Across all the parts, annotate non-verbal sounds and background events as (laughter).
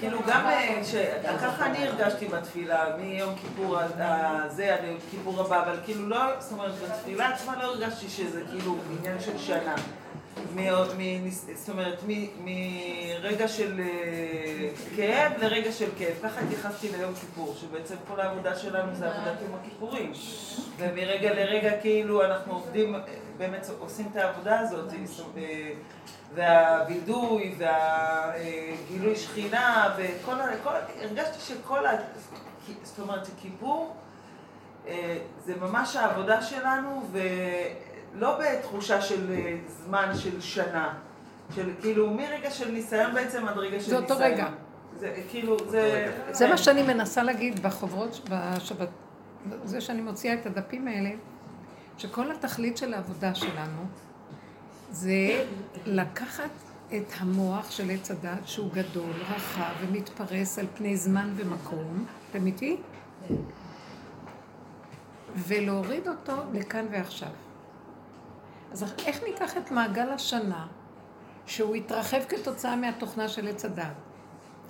כאילו גם ככה אני הרגשתי בתפילה, מיום כיפור הזה עד יום כיפור הבא, אבל כאילו לא, זאת אומרת, בתפילה עצמה לא הרגשתי שזה כאילו עניין של שנה. זאת אומרת, מרגע של כאב לרגע של כאב. ככה התייחסתי ליום כיפור, שבעצם כל העבודה שלנו זה עבודת יום הכיפורים. ומרגע לרגע כאילו אנחנו עובדים, באמת עושים את העבודה הזאת. והווידוי והגילוי שכינה וכל ה... הרגשתי שכל. זאת אומרת, כיפור זה ממש העבודה שלנו ולא בתחושה של זמן של שנה, של כאילו מרגע של ניסיון בעצם עד רגע של ניסיון. זה אותו רגע. זה כאילו, זה... זה מה שאני מנסה להגיד בחוברות, בשבת, זה שאני מוציאה את הדפים האלה, שכל התכלית של העבודה שלנו זה לקחת את המוח של עץ הדת, שהוא גדול, רחב ומתפרס על פני זמן ומקום, אתם איתי? ולהוריד אותו לכאן ועכשיו. אז איך ניקח את מעגל השנה, שהוא התרחב כתוצאה מהתוכנה של עץ הדת,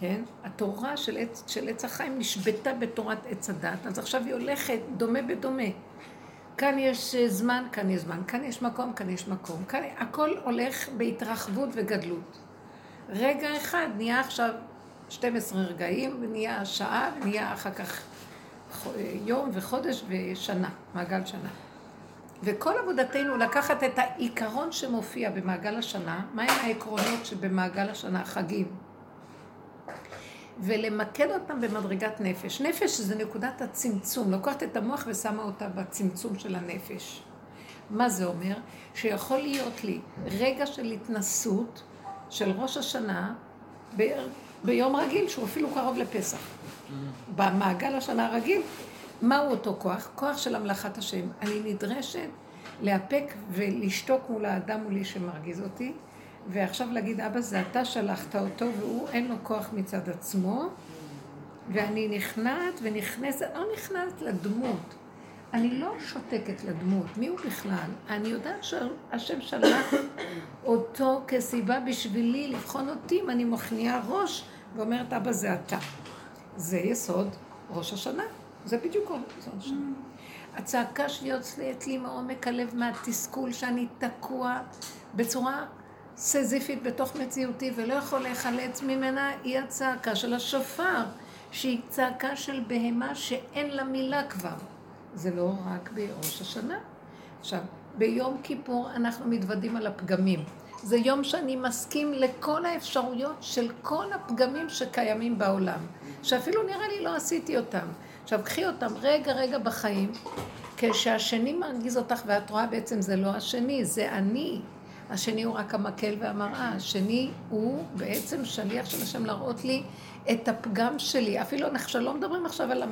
כן? התורה של עץ, של עץ החיים נשבתה בתורת עץ הדת, אז עכשיו היא הולכת דומה בדומה. כאן יש אה, זמן, כאן יש זמן, כאן יש מקום, כאן יש מקום. כאן, הכל הולך בהתרחבות וגדלות. רגע אחד נהיה עכשיו 12 רגעים, ונהיה שעה, ונהיה אחר כך יום וחודש ושנה, מעגל שנה. וכל עבודתנו לקחת את העיקרון שמופיע במעגל השנה, מהם העקרונות שבמעגל השנה, חגים, ולמקד אותם במדרגת נפש. נפש זה נקודת הצמצום, לוקחת את המוח ושמה אותה בצמצום של הנפש. מה זה אומר? שיכול להיות לי רגע של התנסות של ראש השנה ב... ביום רגיל, שהוא אפילו קרוב לפסח. במעגל השנה הרגיל, מהו אותו כוח? כוח של המלאכת השם. אני נדרשת לאפק ולשתוק מול האדם מולי שמרגיז אותי, ועכשיו להגיד, אבא, זה אתה שלחת אותו, והוא אין לו כוח מצד עצמו, ואני נכנעת ונכנסת, לא נכנעת לדמות. אני לא שותקת לדמות, מי הוא בכלל? אני יודעת שהשם שלח אותו כסיבה בשבילי לבחון אותי אם אני מכניעה ראש ואומרת, אבא, זה אתה. זה יסוד ראש השנה, זה בדיוק ראש השנה. הצעקה שלי יוצאת לי מעומק הלב מהתסכול שאני תקוע בצורה סזיפית בתוך מציאותי ולא יכול להיחלץ ממנה, היא הצעקה של השופר, שהיא צעקה של בהמה שאין לה מילה כבר. זה לא רק בראש השנה. עכשיו, ביום כיפור אנחנו מתוודים על הפגמים. זה יום שאני מסכים לכל האפשרויות של כל הפגמים שקיימים בעולם, שאפילו נראה לי לא עשיתי אותם. עכשיו, קחי אותם רגע רגע בחיים, כשהשני מרגיז אותך ואת רואה בעצם זה לא השני, זה אני. השני הוא רק המקל והמראה, השני הוא בעצם שליח של השם להראות לי את הפגם שלי. אפילו אנחנו לא מדברים עכשיו על...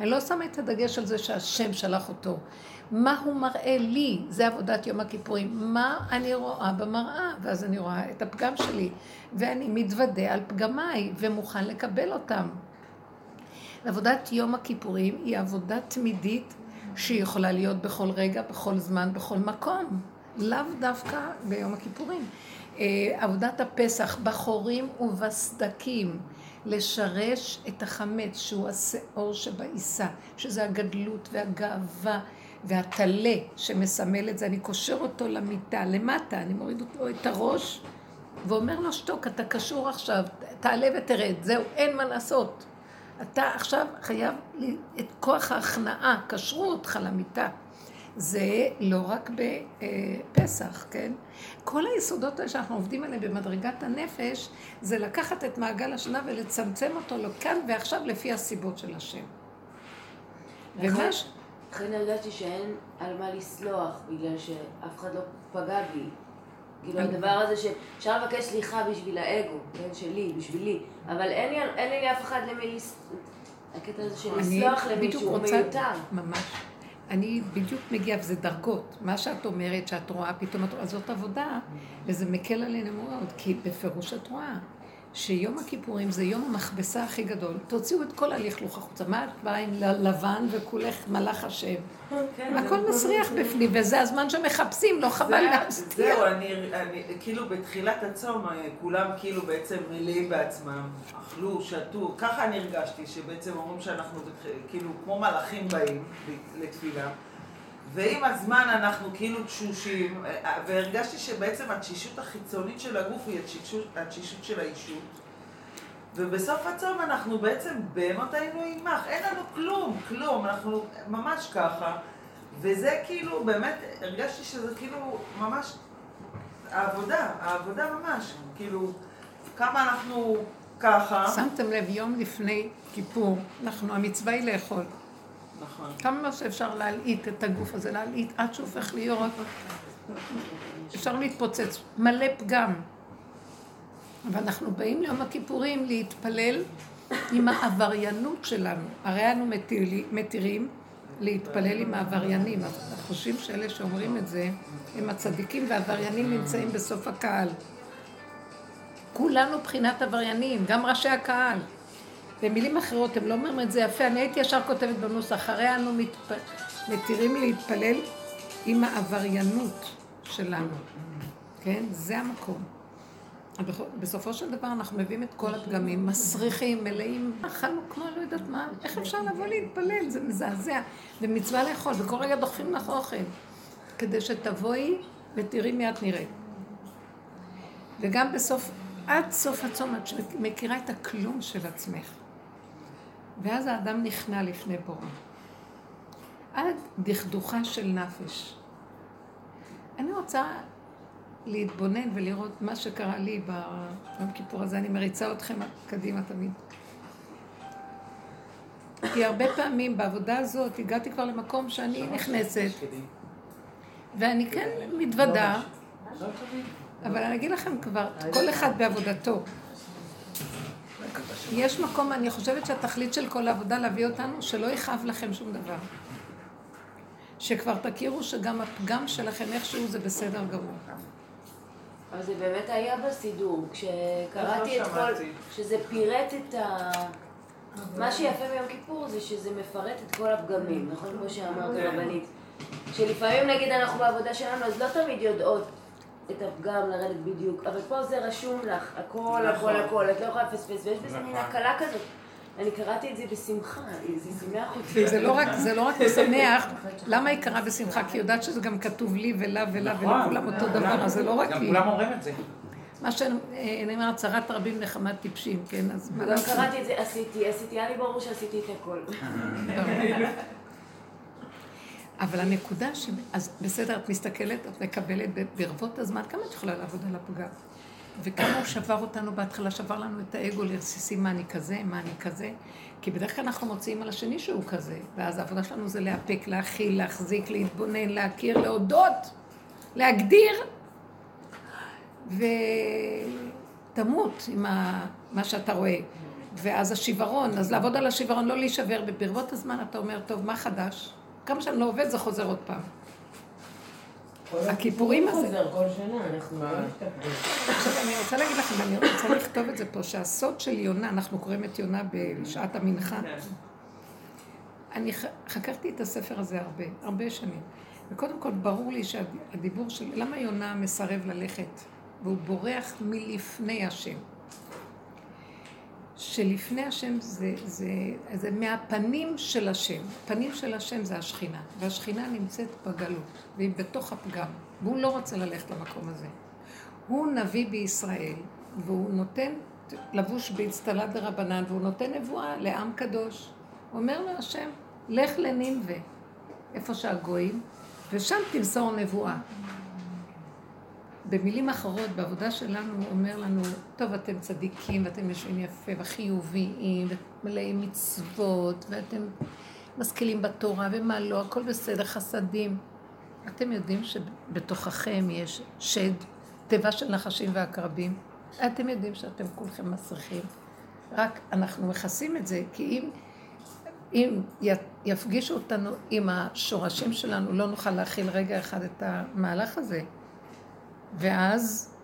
אני לא שמה את הדגש על זה שהשם שלח אותו. מה הוא מראה לי, זה עבודת יום הכיפורים. מה אני רואה במראה, ואז אני רואה את הפגם שלי, ואני מתוודה על פגמיי ומוכן לקבל אותם. עבודת יום הכיפורים היא עבודה תמידית שהיא יכולה להיות בכל רגע, בכל זמן, בכל מקום. לאו דווקא ביום הכיפורים. אה, עבודת הפסח, בחורים ובסדקים, לשרש את החמץ שהוא השאור שבעיסה, שזה הגדלות והגאווה והטלה שמסמל את זה, אני קושר אותו למיטה, למטה, אני מוריד אותו את הראש ואומר לו, שתוק, אתה קשור עכשיו, תעלה ותרד, זהו, אין מה לעשות. אתה עכשיו חייב את כוח ההכנעה, קשרו אותך למיטה. זה לא רק בפסח, כן? כל היסודות האלה שאנחנו עובדים עליהם במדרגת הנפש, זה לקחת את מעגל השנה ולצמצם אותו לכאן ועכשיו לפי הסיבות של השם. ומש... לכן הרגשתי שאין על מה לסלוח, בגלל שאף אחד לא פגע בי. כאילו הדבר הזה שאפשר לבקש סליחה בשביל האגו, כן, שלי, בשבילי, אבל אין לי לאף אחד למי. הקטע הזה של לסלוח למישהו הוא מיותר. ממש. אני בדיוק מגיעה, וזה דרגות. מה שאת אומרת, שאת רואה, פתאום את רואה, זאת עבודה, וזה מקל עלינו מאוד, כי בפירוש את רואה. שיום הכיפורים זה יום המכבסה הכי גדול. תוציאו את כל הלכלוך החוצה. מה את באה עם לבן וכולך מלאך השם? כן, הכל מסריח בפנים, וזה הזמן שמחפשים, לא חבל להסתיר. זהו, אני, כאילו בתחילת הצום, אה, כולם כאילו בעצם מלאים בעצמם, אכלו, שתו, ככה אני הרגשתי, שבעצם אומרים שאנחנו כאילו כמו מלאכים באים לתפילה. ועם הזמן אנחנו כאילו תשושים, והרגשתי שבעצם התשישות החיצונית של הגוף היא התשישות, התשישות של האישות. ובסוף הצום אנחנו בעצם בהמות היינו עמך, אין לנו כלום, כלום, אנחנו ממש ככה. וזה כאילו, באמת, הרגשתי שזה כאילו ממש העבודה, העבודה ממש, כאילו, כמה אנחנו ככה. שמתם לב, יום לפני כיפור, אנחנו, המצווה היא לאכול. נכון. כמה שאפשר להלעיט את הגוף הזה, להלעיט עד שהוא הופך להיות... אפשר להתפוצץ, מלא פגם. ואנחנו באים ליום הכיפורים להתפלל עם העבריינות שלנו. הרי אנו מתירים להתפלל עם העבריינים. אנחנו חושבים שאלה שאומרים את זה, הם הצדיקים והעבריינים נמצאים בסוף הקהל. כולנו בחינת עבריינים, גם ראשי הקהל. במילים אחרות, הם לא אומרים את זה יפה, אני הייתי ישר כותבת בנוסח, הרי אנו מתפ... מתירים להתפלל עם העבריינות שלנו, כן? זה המקום. בסופו של דבר אנחנו מביאים את כל הפגמים, מסריחים, מלאים, אכלנו כמו לא יודעת מה, איך אפשר לבוא להתפלל? זה מזעזע. ומצווה לאכול, וכל רגע דוחפים לך אוכל, כדי שתבואי ותראי את נראית. וגם בסוף, עד סוף הצום, את מכירה את הכלום של עצמך. ואז האדם נכנע לפני בורא. עד דכדוכה של נפש. אני רוצה להתבונן ולראות מה שקרה לי ביום כיפור הזה, אני מריצה אתכם קדימה תמיד. כי הרבה פעמים בעבודה הזאת הגעתי כבר למקום שאני נכנסת, ואני כן מתוודה, אבל אני אגיד לכם כבר, כל אחד בעבודתו. יש מקום, אני חושבת שהתכלית של כל העבודה להביא אותנו, שלא יכאב לכם שום דבר. שכבר תכירו שגם הפגם שלכם איכשהו זה בסדר גמור. אבל זה באמת היה בסידור, כשקראתי את כל... שזה פירט את ה... מה שיפה ביום כיפור זה שזה מפרט את כל הפגמים, נכון? כמו שאמרת כן. רבנית. שלפעמים נגיד אנחנו בעבודה שלנו, אז לא תמיד יודעות את הפגם לרדת בדיוק, אבל פה זה רשום לך, הכל, הכל, נכון. הכל, את לא יכולה לפספס, ויש בזה מין נכון. הקלה כזאת. אני קראתי את זה בשמחה, זה שימח אותי. זה לא רק, זה לא רק משמח, (laughs) למה היא קראה בשמחה? כי היא יודעת שזה גם כתוב לי ולה ולה ולכולם אותו דבר, אז זה לא רק היא. גם כולם אומרים את זה. מה שאני אומרת, צרת רבים נחמת טיפשים, כן? אז מה לעשות? גם קראתי את זה, עשיתי, עשיתי, היה לי ברור שעשיתי את הכל. (laughs) אבל הנקודה ש... אז בסדר, את מסתכלת, את מקבלת ברבות הזמן, כמה את יכולה לעבוד על הפגם? וכמה הוא שבר אותנו בהתחלה, שבר לנו את האגו לרסיסים, מה אני כזה, מה אני כזה. כי בדרך כלל אנחנו מוצאים על השני שהוא כזה, ואז העבודה שלנו זה לאפק, להכיל, להחזיק, להתבונן, להכיר, להודות, להגדיר, ותמות עם מה שאתה רואה. ואז השיוורון, אז לעבוד על השיוורון, לא להישבר, וברבות הזמן אתה אומר, טוב, מה חדש? כמה שאני לא עובד, זה חוזר עוד פעם. הכיפורים הזה. חוזר כל שנה, אנחנו לא עכשיו אני רוצה להגיד לכם, אני רוצה לכתוב את זה פה, שהסוד של יונה, אנחנו קוראים את יונה בשעת המנחה. כן. אני חקרתי את הספר הזה הרבה, הרבה שנים. וקודם כל, ברור לי שהדיבור של... למה יונה מסרב ללכת? והוא בורח מלפני השם. שלפני השם זה, זה, זה מהפנים של השם. פנים של השם זה השכינה, והשכינה נמצאת בגלות, והיא בתוך הפגם, והוא לא רוצה ללכת למקום הזה. הוא נביא בישראל, והוא נותן, לבוש באצטלה דרבנן, והוא נותן נבואה לעם קדוש. אומר לו השם, לך לנינווה, איפה שהגויים, ושם תמסור נבואה. במילים אחרות, בעבודה שלנו הוא אומר לנו, טוב, אתם צדיקים, ואתם יושבים יפה וחיוביים, ומלאים מצוות, ואתם משכילים בתורה, ומה לא, הכל בסדר, חסדים. אתם יודעים שבתוככם יש שד, תיבה של נחשים ועקרבים? אתם יודעים שאתם כולכם מסריחים. רק אנחנו מכסים את זה, כי אם, אם יפגישו אותנו עם השורשים שלנו, לא נוכל להכיל רגע אחד את המהלך הזה. ואז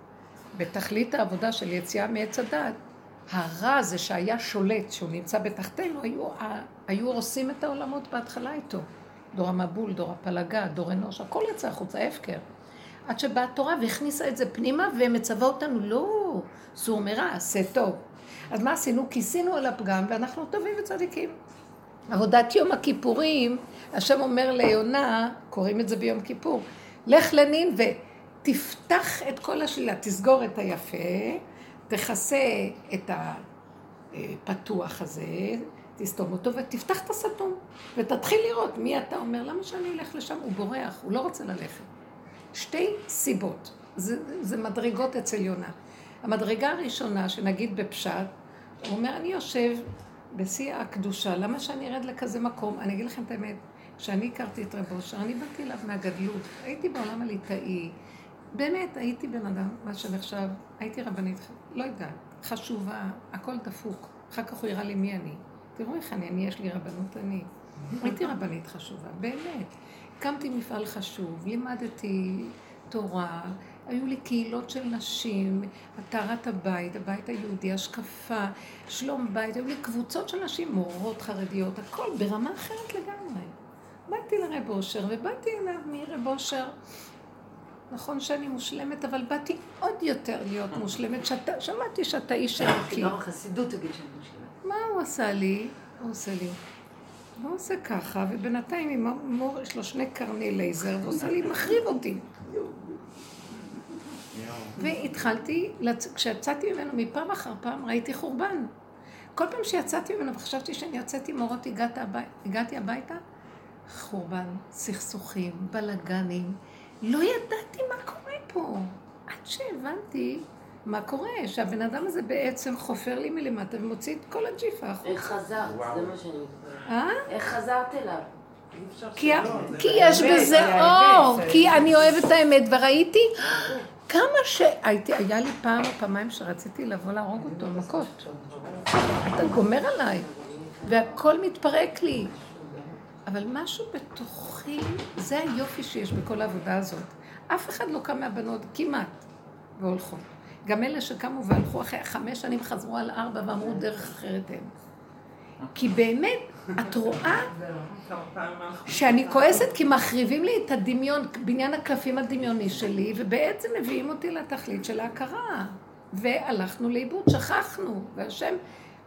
בתכלית העבודה של יציאה מעץ הדת, הרע הזה שהיה שולט, שהוא נמצא בתחתינו, היו, היו עושים את העולמות בהתחלה איתו. דור המבול, דור הפלגה, דור אנוש, הכל יצא החוצה, הפקר. עד שבאה התורה והכניסה את זה פנימה ומצווה אותנו, לא, סור מרע, עשה טוב. אז מה עשינו? כיסינו על הפגם ואנחנו טובים וצדיקים. עבודת יום הכיפורים, השם אומר ליונה, קוראים את זה ביום כיפור, לך לנין ותפתח את כל השלילה, תסגור את היפה, תכסה את הפתוח הזה, תסתום אותו ותפתח את הסתום ותתחיל לראות מי אתה אומר, למה שאני אלך לשם? הוא בורח, הוא לא רוצה ללכת. שתי סיבות, זה, זה מדרגות אצל יונה. המדרגה הראשונה, שנגיד בפשט, הוא אומר, אני יושב בשיא הקדושה, למה שאני ארד לכזה מקום? אני אגיד לכם את האמת, כשאני הכרתי את רב אושר, אני באתי אליו מהגדלות, הייתי בעולם הליטאי, באמת, הייתי בן אדם, מה שנחשב, הייתי רבנית, לא יודעת, חשובה, הכל דפוק. אחר כך הוא הראה לי מי אני. תראו איך אני, אני יש לי רבנות אני. הייתי רבנית חשובה, באמת. הקמתי מפעל חשוב, לימדתי תורה, היו לי קהילות של נשים, טהרת הבית, הבית היהודי, השקפה, שלום בית, היו לי קבוצות של נשים, מורות חרדיות, הכל ברמה אחרת לגמרי. באתי לרב אושר, ובאתי אליו מרב אושר. נכון שאני מושלמת, אבל באתי עוד יותר להיות מושלמת. שאת, שמעתי שאתה איש אלוקי. גם החסידות תגיד שאני מושלמת. מה הוא עשה לי? הוא עושה לי. הוא עושה ככה, ובינתיים עם המור יש לו שני קרני לייזר, ועושה לי, מחריב אותי. והתחלתי, כשיצאתי ממנו מפעם אחר פעם, ראיתי חורבן. כל פעם שיצאתי ממנו וחשבתי שאני יוצאת עם אורות, הגעתי הביתה, חורבן, סכסוכים, בלאגנים. לא ידעתי מה קורה פה. עד שהבנתי מה קורה, שהבן אדם הזה בעצם חופר לי מלמטה ומוציא את כל הג'יפה החוצה. איך חזרת? זה מה שאני מתכוונת. אה? איך חזרת אליו? כי, כי יש בזה אור, כי אני אוהבת את האמת, וראיתי כמה שהייתי, היה לי פעם או פעמיים שרציתי לבוא להרוג אותו, מכות. אתה גומר עליי, והכל מתפרק לי. אבל משהו בתוכי, זה היופי שיש בכל העבודה הזאת. אף אחד לא קם מהבנות, כמעט, והולכות. גם אלה שקמו והלכו אחרי חמש שנים חזרו על ארבע ואמרו דרך אחרת הם. כי באמת, את רואה שאני כועסת כי מחריבים לי את הדמיון, בניין הקלפים הדמיוני שלי, ובעצם מביאים אותי לתכלית של ההכרה. והלכנו לאיבוד, שכחנו, והשם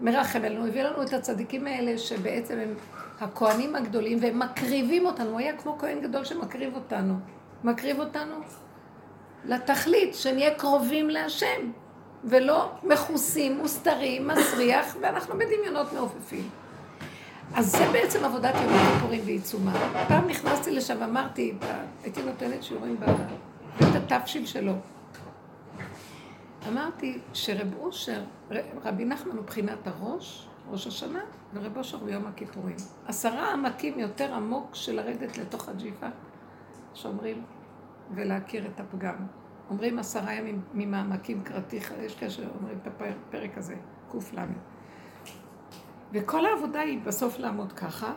מרחם עלינו, הביא לנו את הצדיקים האלה שבעצם הם הכהנים הגדולים, והם מקריבים אותנו, הוא היה כמו כהן גדול שמקריב אותנו. מקריב אותנו לתכלית, שנהיה קרובים להשם, ולא מכוסים, מוסתרים, מסריח, ואנחנו בדמיונות מעופפים. אז זה בעצם עבודת יום הכיפורים בעיצומה. פעם נכנסתי לשם, אמרתי, הייתי נותנת שיעורים בבית התבשיל שלו. אמרתי שרב אושר, רבי נחמן הוא בחינת הראש, ראש השנה, ורב אושר הוא יום הכיפורים. עשרה עמקים יותר עמוק של לרדת לתוך הג'יפה, שאומרים, ולהכיר את הפגם. אומרים עשרה ימים ממעמקים קראתיך, יש כאלה שאומרים את הפרק הזה, ק"ל. וכל העבודה היא בסוף לעמוד ככה,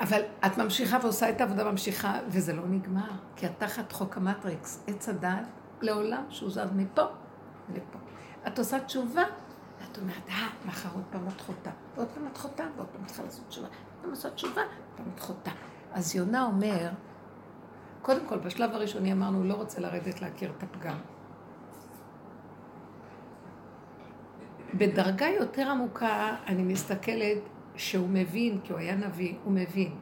אבל את ממשיכה ועושה את העבודה ממשיכה, וזה לא נגמר, כי את תחת חוק המטריקס, עץ הדעת, לעולם שהוא זז מפה לפה. את עושה תשובה, ואת אומרת, אה, מחר עוד פעם את חוטאה, ועוד פעם את חוטאה, ועוד פעם צריכה לעשות תשובה, ועוד פעם לעשות תשובה, פעם את חוטאה. אז יונה אומר, קודם כל, בשלב הראשוני אמרנו, הוא לא רוצה לרדת להכיר את הפגם. בדרגה יותר עמוקה, אני מסתכלת שהוא מבין, כי הוא היה נביא, הוא מבין,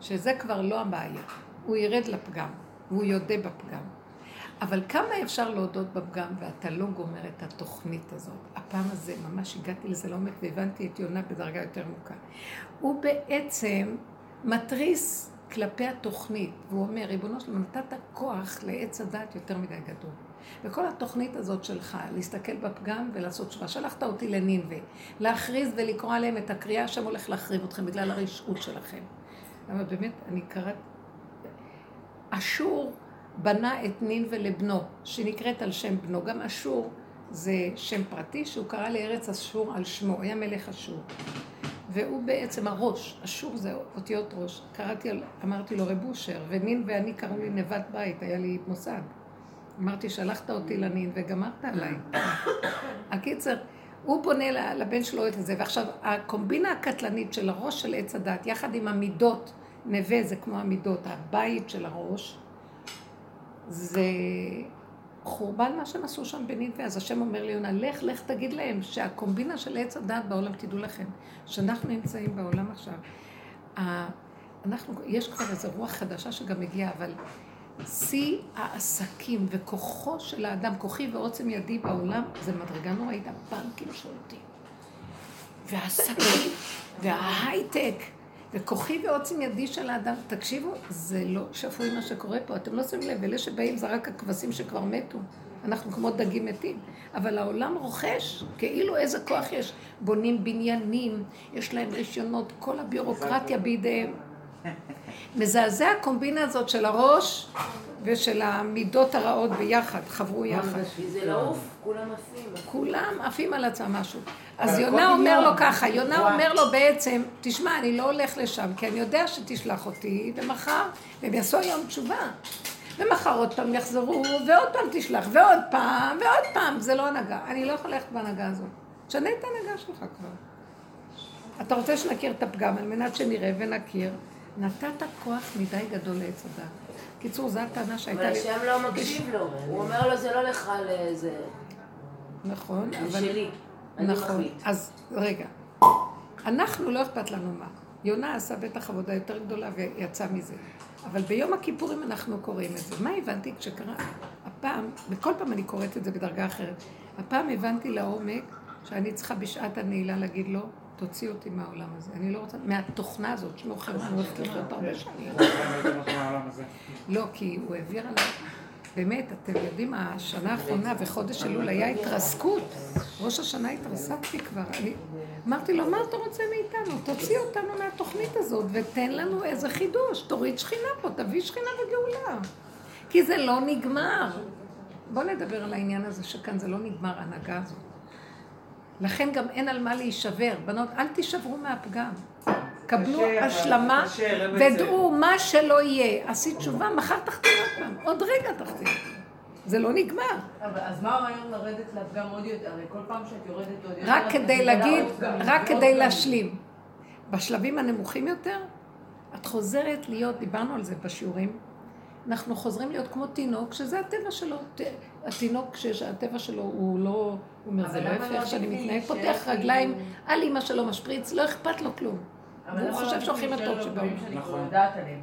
שזה כבר לא הבעיה. הוא ירד לפגם, והוא יודה בפגם. אבל כמה אפשר להודות בפגם ואתה לא גומר את התוכנית הזאת? הפעם הזה ממש הגעתי לזה לעומק והבנתי את יונה בדרגה יותר עמוקה. הוא בעצם מתריס כלפי התוכנית, והוא אומר, ריבונו שלמה, נתת כוח לעץ הדת יותר מדי גדול. וכל התוכנית הזאת שלך, להסתכל בפגם ולעשות תשובה, שלחת אותי לנינווה, להכריז ולקרוא עליהם את הקריאה, השם הולך להחריב אתכם בגלל הרשעות שלכם. אבל באמת, אני קראת... אשור בנה את נינווה לבנו, שנקראת על שם בנו. גם אשור זה שם פרטי שהוא קרא לארץ אשור על שמו, היה מלך אשור. והוא בעצם הראש, אשור זה אותיות ראש. קראתי, אמרתי לו רב אושר, ונין ואני קראו לי נבט בית, היה לי מוסד. אמרתי, שלחת אותי לנין וגמרת עליי. הקיצר, הוא בונה לבן שלו את זה, ועכשיו הקומבינה הקטלנית של הראש של עץ הדת, יחד עם המידות, נווה זה כמו המידות, הבית של הראש, זה חורבן מה שהם עשו שם בנינווה. אז השם אומר לי, יונה, לך, לך תגיד להם שהקומבינה של עץ הדת בעולם, תדעו לכם, שאנחנו נמצאים בעולם עכשיו. אנחנו, יש כבר איזו רוח חדשה שגם הגיעה, אבל שיא העסקים וכוחו של האדם, כוחי ועוצם ידי בעולם, זה מדרגה נוראית, הבנקים שולטים. והעסקים, וההייטק, וכוחי ועוצם ידי של האדם, תקשיבו, זה לא שפוי מה שקורה פה, אתם לא שמים לב, אלה שבאים זה רק הכבשים שכבר מתו. אנחנו כמו דגים מתים. אבל העולם רוכש, כאילו איזה כוח יש. בונים בניינים, יש להם רישיונות, כל הביורוקרטיה בידיהם. מזעזע הקומבינה הזאת של הראש ושל המידות הרעות ביחד, חברו יחד. זה לעוף, כולם עפים. כולם עפים על עצמם משהו. אז יונה אומר לו ככה, יונה אומר לו בעצם, תשמע, אני לא הולך לשם, כי אני יודע שתשלח אותי, ומחר, והם יעשו היום תשובה. ומחר עוד פעם יחזרו, ועוד פעם תשלח, ועוד פעם, ועוד פעם, זה לא הנהגה. אני לא יכולה ללכת בהנהגה הזאת. תשנה את ההנהגה שלך כבר. אתה רוצה שנכיר את הפגם על מנת שנראה ונכיר. נתת כוח מדי גדול לעץ הדת. קיצור, זו הטענה שהייתה לי... אבל השם לא מקשיב לו. הוא אומר לו, זה לא לך לאיזה... נכון, אבל... שלי. נכון. אז רגע. אנחנו, לא אכפת לנו מה. יונה עשה בטח עבודה יותר גדולה ויצא מזה. אבל ביום הכיפורים אנחנו קוראים את זה. מה הבנתי כשקרה? הפעם, וכל פעם אני קוראת את זה בדרגה אחרת, הפעם הבנתי לעומק שאני צריכה בשעת הנעילה להגיד לו, תוציא אותי מהעולם הזה. אני לא רוצה, מהתוכנה הזאת, שלא חברה, אני הולכת לחיות הרבה שנים. לא, כי הוא העביר עליי, באמת, אתם יודעים, השנה האחרונה וחודש אלול היה התרסקות. ראש השנה התרסקתי כבר. אני אמרתי לו, מה אתה רוצה מאיתנו? תוציא אותנו מהתוכנית הזאת ותן לנו איזה חידוש. תוריד שכינה פה, תביא שכינה וגאולה. כי זה לא נגמר. בואו נדבר על העניין הזה שכאן זה לא נגמר, ההנהגה הזאת. לכן גם אין על מה להישבר. בנות, אל תישברו מהפגם. קבלו השלמה ודעו מה שלא יהיה. עשית תשובה, מחר תחתים עוד פעם, עוד רגע תחתים. זה לא נגמר. אז מה הרעיון לרדת לפגם עוד יותר? הרי כל פעם שאת יורדת עוד יותר... רק כדי להגיד, רק כדי להשלים. בשלבים הנמוכים יותר, את חוזרת להיות, דיברנו על זה בשיעורים, אנחנו חוזרים להיות כמו תינוק, שזה הטבע שלו. התינוק, שהטבע שלו הוא לא, הוא אומר, זה לא יפה איך שאני מתנהג, פותח רגליים על אימא שלו משפריץ, לא אכפת לו כלום. והוא חושב שהולכים הטוב שבו. נכון.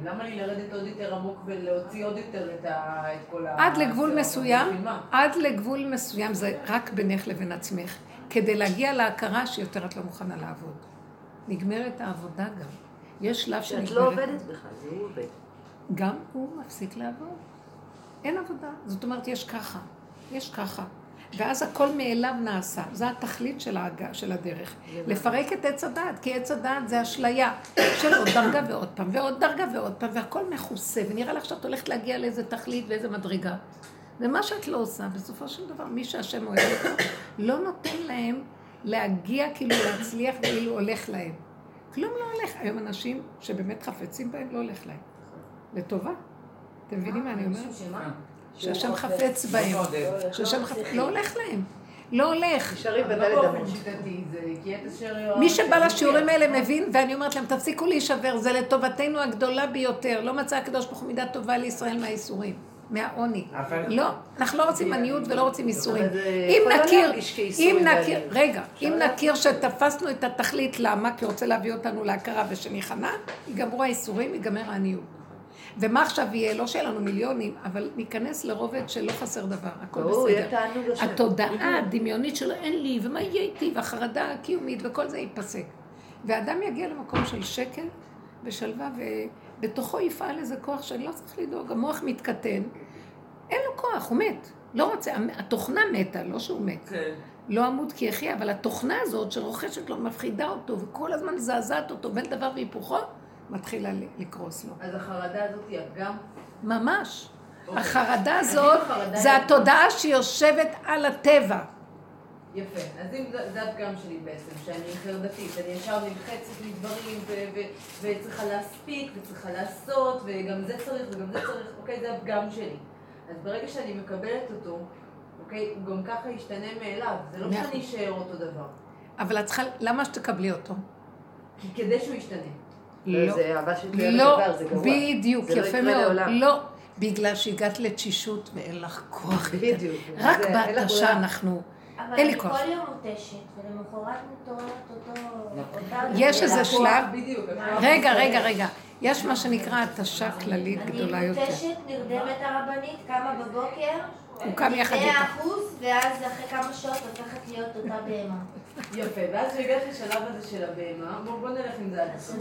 למה לי לרדת עוד יותר עמוק ולהוציא עוד יותר את כל ה... עד לגבול מסוים, עד לגבול מסוים, זה רק בינך לבין עצמך, כדי להגיע להכרה שיותר את לא מוכנה לעבוד. נגמרת העבודה גם. יש שלב שנגמרת... שאת לא עובדת בכלל, זה הוא עובד. גם הוא מפסיק לעבוד. אין עבודה. זאת אומרת, יש ככה, יש ככה. ואז הכל מאליו נעשה. זו התכלית של, ההגה, של הדרך. לפרק את עץ הדעת, כי עץ הדעת זה אשליה של עוד דרגה ועוד פעם, ועוד דרגה ועוד פעם, והכל מכוסה, ונראה לך שאת הולכת להגיע לאיזה תכלית ואיזה מדרגה. ומה שאת לא עושה, בסופו של דבר, מי שהשם אוהב אותו, לא נותן להם להגיע, כאילו להצליח, כאילו הולך להם. כלום לא הולך. היום אנשים שבאמת חפצים בהם, לא הולך להם. לטובה. אתם מבינים מה אני אומרת? שהשם חפץ בהם. שהשם חפץ, לא הולך להם. לא הולך. מי שבא לשיעורים האלה מבין, ואני אומרת להם, תפסיקו להישבר, זה לטובתנו הגדולה ביותר. לא מצא הקדוש ברוך הוא מידה טובה לישראל מהייסורים. מהעוני. לא, אנחנו לא רוצים עניות ולא רוצים ייסורים. אם לא נכיר, אם נכיר, רגע, אם נכיר שתפסנו את התכלית, למה? כי רוצה להביא אותנו להכרה ושניכנע, ייגמרו הייסורים, ייגמר העניות. ומה עכשיו יהיה? לא שיהיה לנו מיליונים, אבל ניכנס לרובד שלא חסר דבר, הכל בסדר. התודעה הדמיונית שלו, אין לי, ומה יהיה איתי, והחרדה הקיומית, וכל זה ייפסק. ואדם יגיע למקום של שקט ושלווה, ובתוכו יפעל איזה כוח שאני לא צריך לדאוג, המוח מתקטן, אין לו כוח, הוא מת. לא רוצה, התוכנה מתה, לא שהוא מת. כן. לא עמוד כי יחיה, אבל התוכנה הזאת שרוכשת לו, מפחידה אותו, וכל הזמן מזעזעת אותו בין דבר והיפוכו, מתחילה לקרוס לו. אז החרדה הזאת היא גם? ממש. אוקיי. החרדה הזאת זה התודעה שיושבת על הטבע. יפה. אז אם זה הפגם שלי בעצם, שאני חרדתית, אני ישר נלחצת מדברים וצריכה להספיק וצריכה לעשות וגם זה צריך וגם זה צריך, אוקיי, זה הפגם שלי. אז ברגע שאני מקבלת אותו, אוקיי, הוא גם ככה ישתנה מאליו. זה לא מאה שאני אשאר אותו דבר. אבל את צריכה, למה שתקבלי אותו? כי כדי שהוא ישתנה. לא. זה אהבה שתלויה לא, בדבר, זה גרוע. בדיוק, זה לא יפה יקרה מאוד. לעולם. לא, בגלל שהגעת לתשישות ואין לך כוח. בדיוק. רק בהתשה. אנחנו... אבל אין לי אני כוח. כל יום מותשת, ולמחרת מתעוררת אותו... אותה יש. איזה שלב... בדיוק. רגע, רגע, רגע. יש מה שנקרא התשה כללית גדולה אני יותר. מותשת, נרדמת הרבנית, קמה בבוקר, הוא קם יחד איתך. אחוז, ואז אחרי כמה שעות הופכת להיות אותה בהמה. יפה, ואז כשהגעת לשלב הזה של הבהמה, בוא בוא נלך עם זה עד הסוף.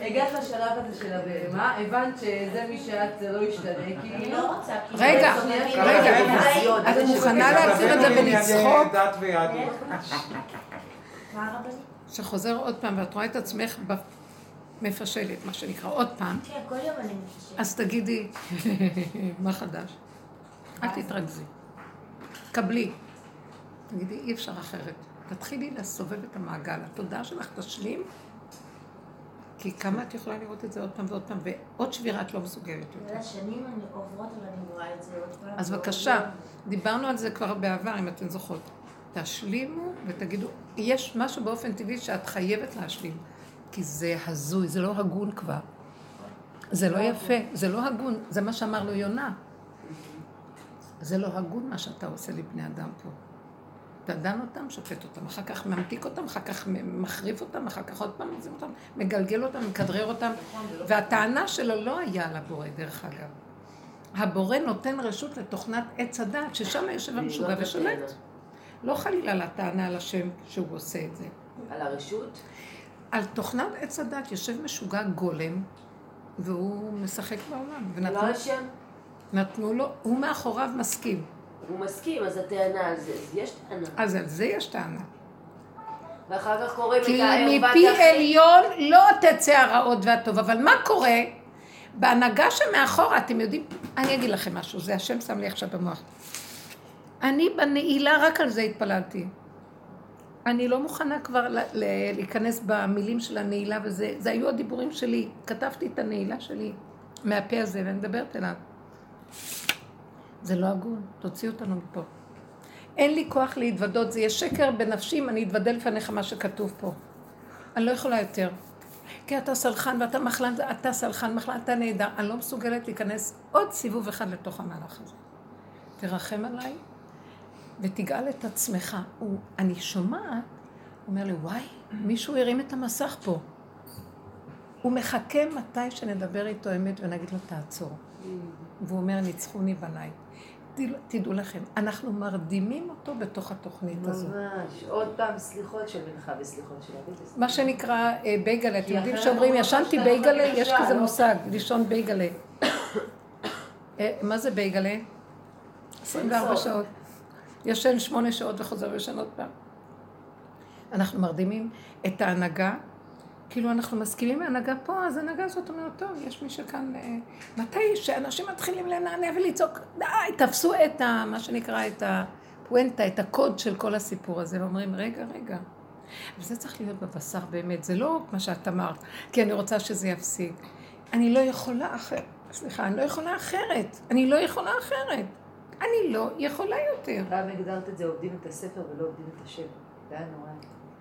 הגעת לשלב הזה של הבהמה, הבנת שזה מי שאת, זה לא ישתנה, אני כאילו... לא רוצה, כי... רגע. רגע, אולי- את מוכנה להעביר את זה ולצחוק? שחוזר עוד פעם ואת רואה את עצמך מפשלת, מה שנקרא, עוד פעם, כן, כל יום אני מתקשרת. אז תגידי, (laughs) מה חדש? אל תתרכזי. קבלי. תגידי, אי אפשר אחרת. תתחילי לסובב את המעגל. התודעה שלך תשלים, כי כמה את יכולה לראות את זה עוד פעם ועוד פעם, ועוד שבירה את לא מסוגלת יותר. שנים אני עוברות ואני רואה את זה עוד פעם. אז בבקשה. דיברנו על זה כבר בעבר, אם אתן זוכרות. תשלימו ותגידו, יש משהו באופן טבעי שאת חייבת להשלים, כי זה הזוי, זה לא הגון כבר. זה לא יפה, זה לא הגון, זה מה שאמר לו יונה. זה לא הגון מה שאתה עושה לבני אדם פה. אתה דן אותם, שופט אותם, אחר כך ממתיק אותם, אחר כך מחריף אותם, אחר כך עוד פעם מזים אותם, מגלגל אותם, מכדרר אותם. והטענה שלו לא היה על הבורא, דרך אגב. הבורא נותן רשות לתוכנת עץ הדעת, ששם יושב המשוגע לא ושולט. לא חלילה לטענה על השם שהוא עושה את זה. על הרשות? על תוכנת עץ הדת יושב משוגע גולם, והוא משחק בעולם. לא ונתנו השם? נתנו לו, הוא מאחוריו מסכים. הוא מסכים, אז הטענה על זה, אז יש טענה. אז על זה יש טענה. ואחר כך קוראים את כי הערוות מפי. עליון לא תצא הרעות והטוב. אבל מה קורה? בהנהגה שמאחורה, אתם יודעים, אני אגיד לכם משהו, זה השם שם לי עכשיו במוח. אני בנעילה, רק על זה התפללתי. אני לא מוכנה כבר להיכנס במילים של הנעילה וזה, זה היו הדיבורים שלי. כתבתי את הנעילה שלי מהפה הזה ואני מדברת אליו. זה לא הגון, תוציא אותנו מפה. אין לי כוח להתוודות, זה יהיה שקר בנפשי אם אני אתוודה לפניך מה שכתוב פה. אני לא יכולה יותר. כי אתה סלחן ואתה מחלן, אתה סלחן, מחלן, אתה נהדר. אני לא מסוגלת להיכנס עוד סיבוב אחד לתוך המהלך הזה. תרחם עליי ותגאל את עצמך. הוא, אני שומעת, הוא אומר לי, וואי, מישהו הרים את המסך פה. הוא מחכה מתי שנדבר איתו אמת ונגיד לו, תעצור. והוא אומר, ניצחוני בניי. תדעו- לכם, אנחנו מרדימים אותו בתוך התוכנית הזו. ממש. עוד פעם סליחות של מנחה וסליחות של אביב. מה שנקרא אה, בייגלה, אתם יודעים שאומרים, ישנתי ממש לא בייגלה, יש כזה לא? מושג, לישון בייגלה. (coughs) אה, מה זה בייגלה? 24 שעות. ישן שמונה שעות וחוזר וישן עוד פעם. אנחנו מרדימים את ההנהגה, כאילו אנחנו מסכימים מהנהגה פה, אז ההנהגה הזאת אומרת, טוב, יש מי שכאן... אה, מתי שאנשים מתחילים לנענע ולצעוק, די, תפסו את ה... מה שנקרא, את הפואנטה, את הקוד של כל הסיפור הזה, ואומרים, רגע, רגע. וזה צריך להיות בבשר באמת, זה לא מה שאת אמרת, כי אני רוצה שזה יפסיק. אני לא יכולה אחרת, סליחה, אני לא יכולה אחרת. אני לא יכולה אחרת. אני לא יכולה יותר. פעם הגדרת את זה, עובדים את הספר ולא עובדים את השם. זה היה נורא.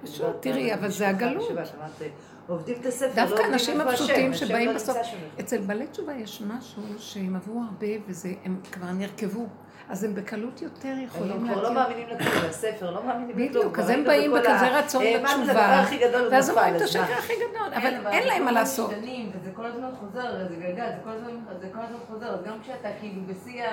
פשוט, דיברת תראי, על אבל זה הגלות. עובדים את הספר, לא דווקא האנשים איפה השם, הפשוטים שבאים לא בסוף. אצל בעלי תשובה יש משהו שהם עברו הרבה וזה, הם כבר נרכבו, אז הם בקלות יותר הם יכולים כבר לא. מאמינים לכלום, לספר, לא מאמינים לכלום. בדיוק, אז הם באים בכזה רצון לדבר לתשובה, ואז ונפל, אומרים את השקר? הכי גדול, אבל כן, אין להם מה לעשות. וזה כל הזמן חוזר, זה גלגל, זה כל הזמן, זה כל הזמן חוזר, אז גם כשאתה כאילו בשיא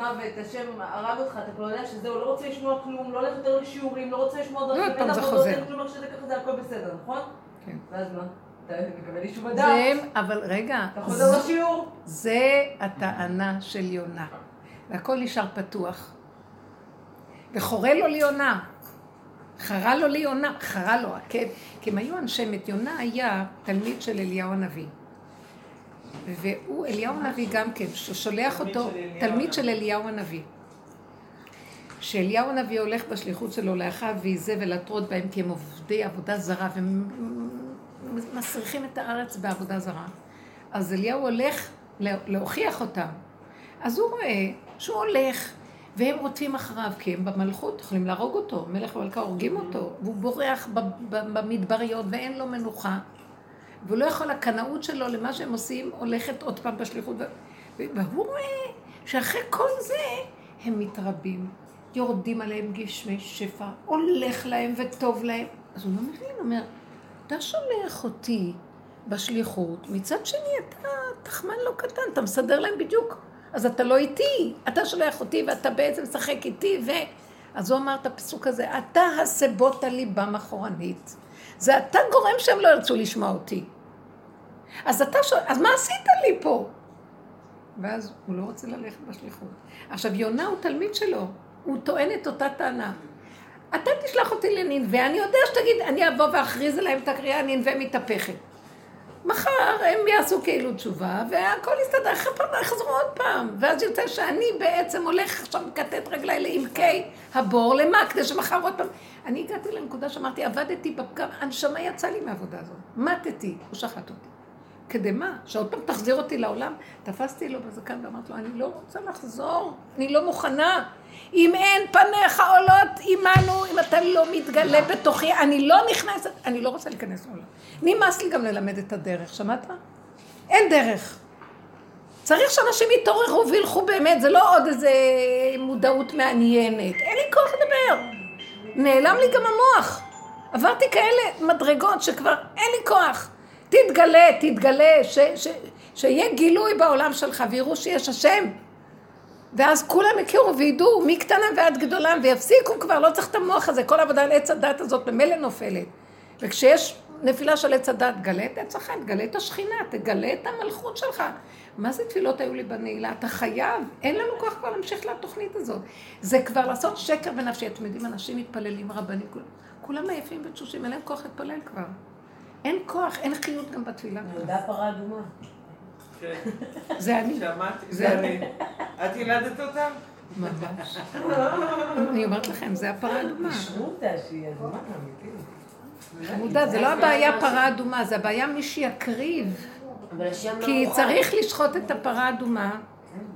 המוות, השם הרג אותך, אתה כבר יודע שזהו, לא רוצה לשמוע כלום, לא הולך יותר לשיעורים, לא רוצה לשמוע דרכים, פעם אין עבודות. אין כלום, איך שזה ככה זה הכל בסדר, נכון? כן. ואז מה? אתה מקבל אישור זה, בדף, אבל רגע, אתה חוזר לשיעור. זה הטענה של יונה, והכל נשאר פתוח. וחורה לו ליונה. חרה לו ליונה, חרה לו, כן, כי הם היו אנשי מת. יונה היה תלמיד של אליהו הנביא. והוא, אליהו הנביא גם כן, ששולח אותו, תלמיד. של אליהו הנביא. שאליהו הנביא הולך בשליחות שלו לאחיו ואיזבל להטרות בהם כי הם עובדי עבודה זרה והם מסריחים את הארץ בעבודה זרה. אז אליהו הולך לה- להוכיח אותם. אז הוא רואה שהוא הולך, והם רודפים אחריו, כי הם במלכות, יכולים להרוג אותו, מלך ומלכה הורגים אותו, והוא בורח במדבריות ואין לו מנוחה. והוא לא יכול, הקנאות שלו למה שהם עושים, הולכת עוד פעם בשליחות. והוא רואה שאחרי כל זה הם מתרבים, יורדים עליהם גשמי שפע, הולך להם וטוב להם. אז הוא לא מבין, הוא אומר, אתה שולח אותי בשליחות, מצד שני אתה תחמן לא קטן, אתה מסדר להם בדיוק. אז אתה לא איתי, אתה שולח אותי ואתה בעצם משחק איתי, ו... אז הוא אמר את הפסוק הזה, אתה הסבות על ליבם אחורנית. זה אתה גורם שהם לא ירצו לשמוע אותי. אז אתה שואל, אז מה עשית לי פה? ואז הוא לא רוצה ללכת בשליחות. עכשיו, יונה הוא תלמיד שלו, הוא טוען את אותה טענה. אתה תשלח אותי לנינווה, אני יודע שתגיד, אני אבוא ואכריז עליהם את הקריאה, נינווה מתהפכת. מחר הם יעשו כאילו תשובה, והכל יסתדר, אחרי פעם יחזרו עוד פעם. ואז יוצא שאני בעצם הולך עכשיו מכתת רגליי לעמקי הבור, למה? כדי שמחר עוד פעם... אני הגעתי לנקודה שאמרתי, עבדתי בפגם, הנשמה יצאה לי מהעבודה הזאת. מתתי, הוא שחט אותי. כדי מה? שעוד פעם תחזיר אותי לעולם? תפסתי לו בזקן ואמרתי לו, אני לא רוצה לחזור, אני לא מוכנה. אם אין פניך עולות עמנו, אם אתה לא מתגלה בתוכי, אני לא נכנסת, אני לא רוצה להיכנס לעולם. נמאס לי גם ללמד את הדרך, שמעת? אין דרך. צריך שאנשים יתעוררו וילכו באמת, זה לא עוד איזה מודעות מעניינת. אין לי כוח לדבר. נעלם לי גם המוח. עברתי כאלה מדרגות שכבר אין לי כוח. תתגלה, תתגלה, ש, ש, שיהיה גילוי בעולם שלך ויראו שיש השם. ואז כולם יכירו וידעו מקטנה ועד גדולה ויפסיקו כבר, לא צריך את המוח הזה, כל העבודה על עץ הדת הזאת ממילא נופלת. וכשיש נפילה של עץ הדת, גלה את עץ החיים, תגלה את השכינה, תגלה את המלכות שלך. מה זה תפילות היו לי בנעילה? אתה חייב, אין לנו כוח כבר להמשיך לתוכנית הזאת. זה כבר לעשות שקר בנפשי. אתם יודעים, אנשים מתפללים רבנים, כולם, כולם עייפים ותשושים, אין להם כוח להתפלל כבר. אין כוח, אין חיות גם בתפילה. נולדה פרה אדומה. זה אני. שמעתי, זה אני. את ילדת אותם? ממש. אני אומרת לכם, זה הפרה האדומה. אישרו אותה שהיא אדומה אמיתית. חמודה, זה לא הבעיה פרה אדומה, זה הבעיה מי שיקריב. לא כי. צריך לשחוט את הפרה האדומה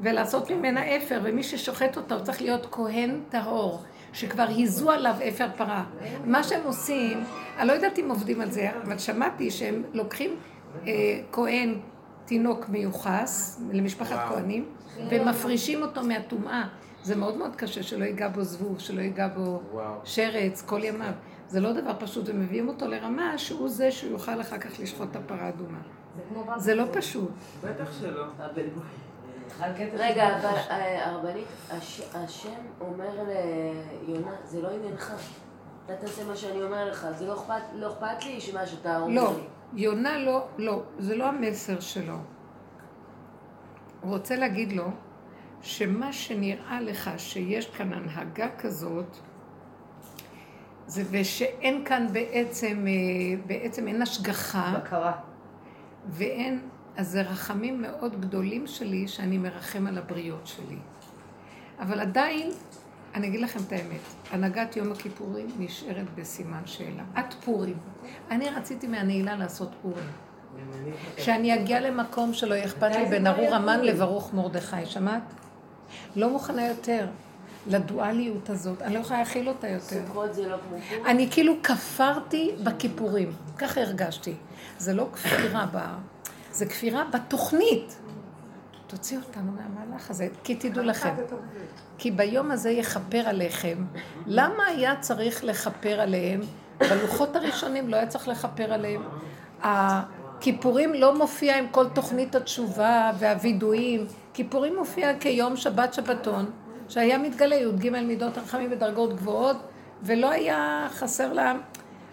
ולעשות ממנה אפר, ומי ששוחט אותה הוא צריך להיות כהן טהור, שכבר היזו עליו אפר פרה. מה שהם עושים, אני לא יודעת אם עובדים על זה, אבל שמעתי שהם לוקחים אה, כהן, תינוק מיוחס, למשפחת כהנים, ומפרישים אותו מהטומאה. זה מאוד מאוד קשה שלא ייגע בו זבוב, שלא ייגע בו שרץ כל ימיו. זה לא דבר פשוט, ומביאים אותו לרמה שהוא זה שהוא יוכל אחר כך לשחוט את הפרה האדומה. זה לא פשוט. בטח שלא. רגע, אבל אה, הרבנית, הש- השם אומר ליונה, זה לא עניינך. אתה תעשה מה שאני אומר לך, זה לא אכפת, לא לי שמה שאתה אומר לא, לי. יונה לא, לא, זה לא המסר שלו. הוא רוצה להגיד לו שמה שנראה לך שיש כאן הנהגה כזאת, זה ושאין כאן בעצם, אה, בעצם אין השגחה בקרה. ואין, אז זה רחמים מאוד גדולים שלי שאני מרחם על הבריות שלי. אבל עדיין, אני אגיד לכם את האמת, הנהגת יום הכיפורים נשארת בסימן שאלה. עד פורים. אני רציתי מהנעילה לעשות פורים. שאני אגיע למקום שלא יהיה אכפת לי בין ארור המן לברוך מרדכי, שמעת? לא מוכנה יותר לדואליות הזאת, אני לא יכולה להכיל אותה יותר. סוכות זה לא כמו. אני כאילו כפרתי בכיפורים, ככה הרגשתי. זה לא כפירה ב... זה כפירה בתוכנית. תוציא אותנו מהמהלך הזה, כי תדעו לכם. כי ביום הזה יכפר עליכם. למה היה צריך לכפר עליהם? בלוחות הראשונים לא היה צריך לכפר עליהם. הכיפורים לא מופיע עם כל תוכנית התשובה והווידויים. כיפורים מופיע כיום שבת שבתון, שהיה מתגלה י"ג מידות הרחמים בדרגות גבוהות, ולא היה חסר להם.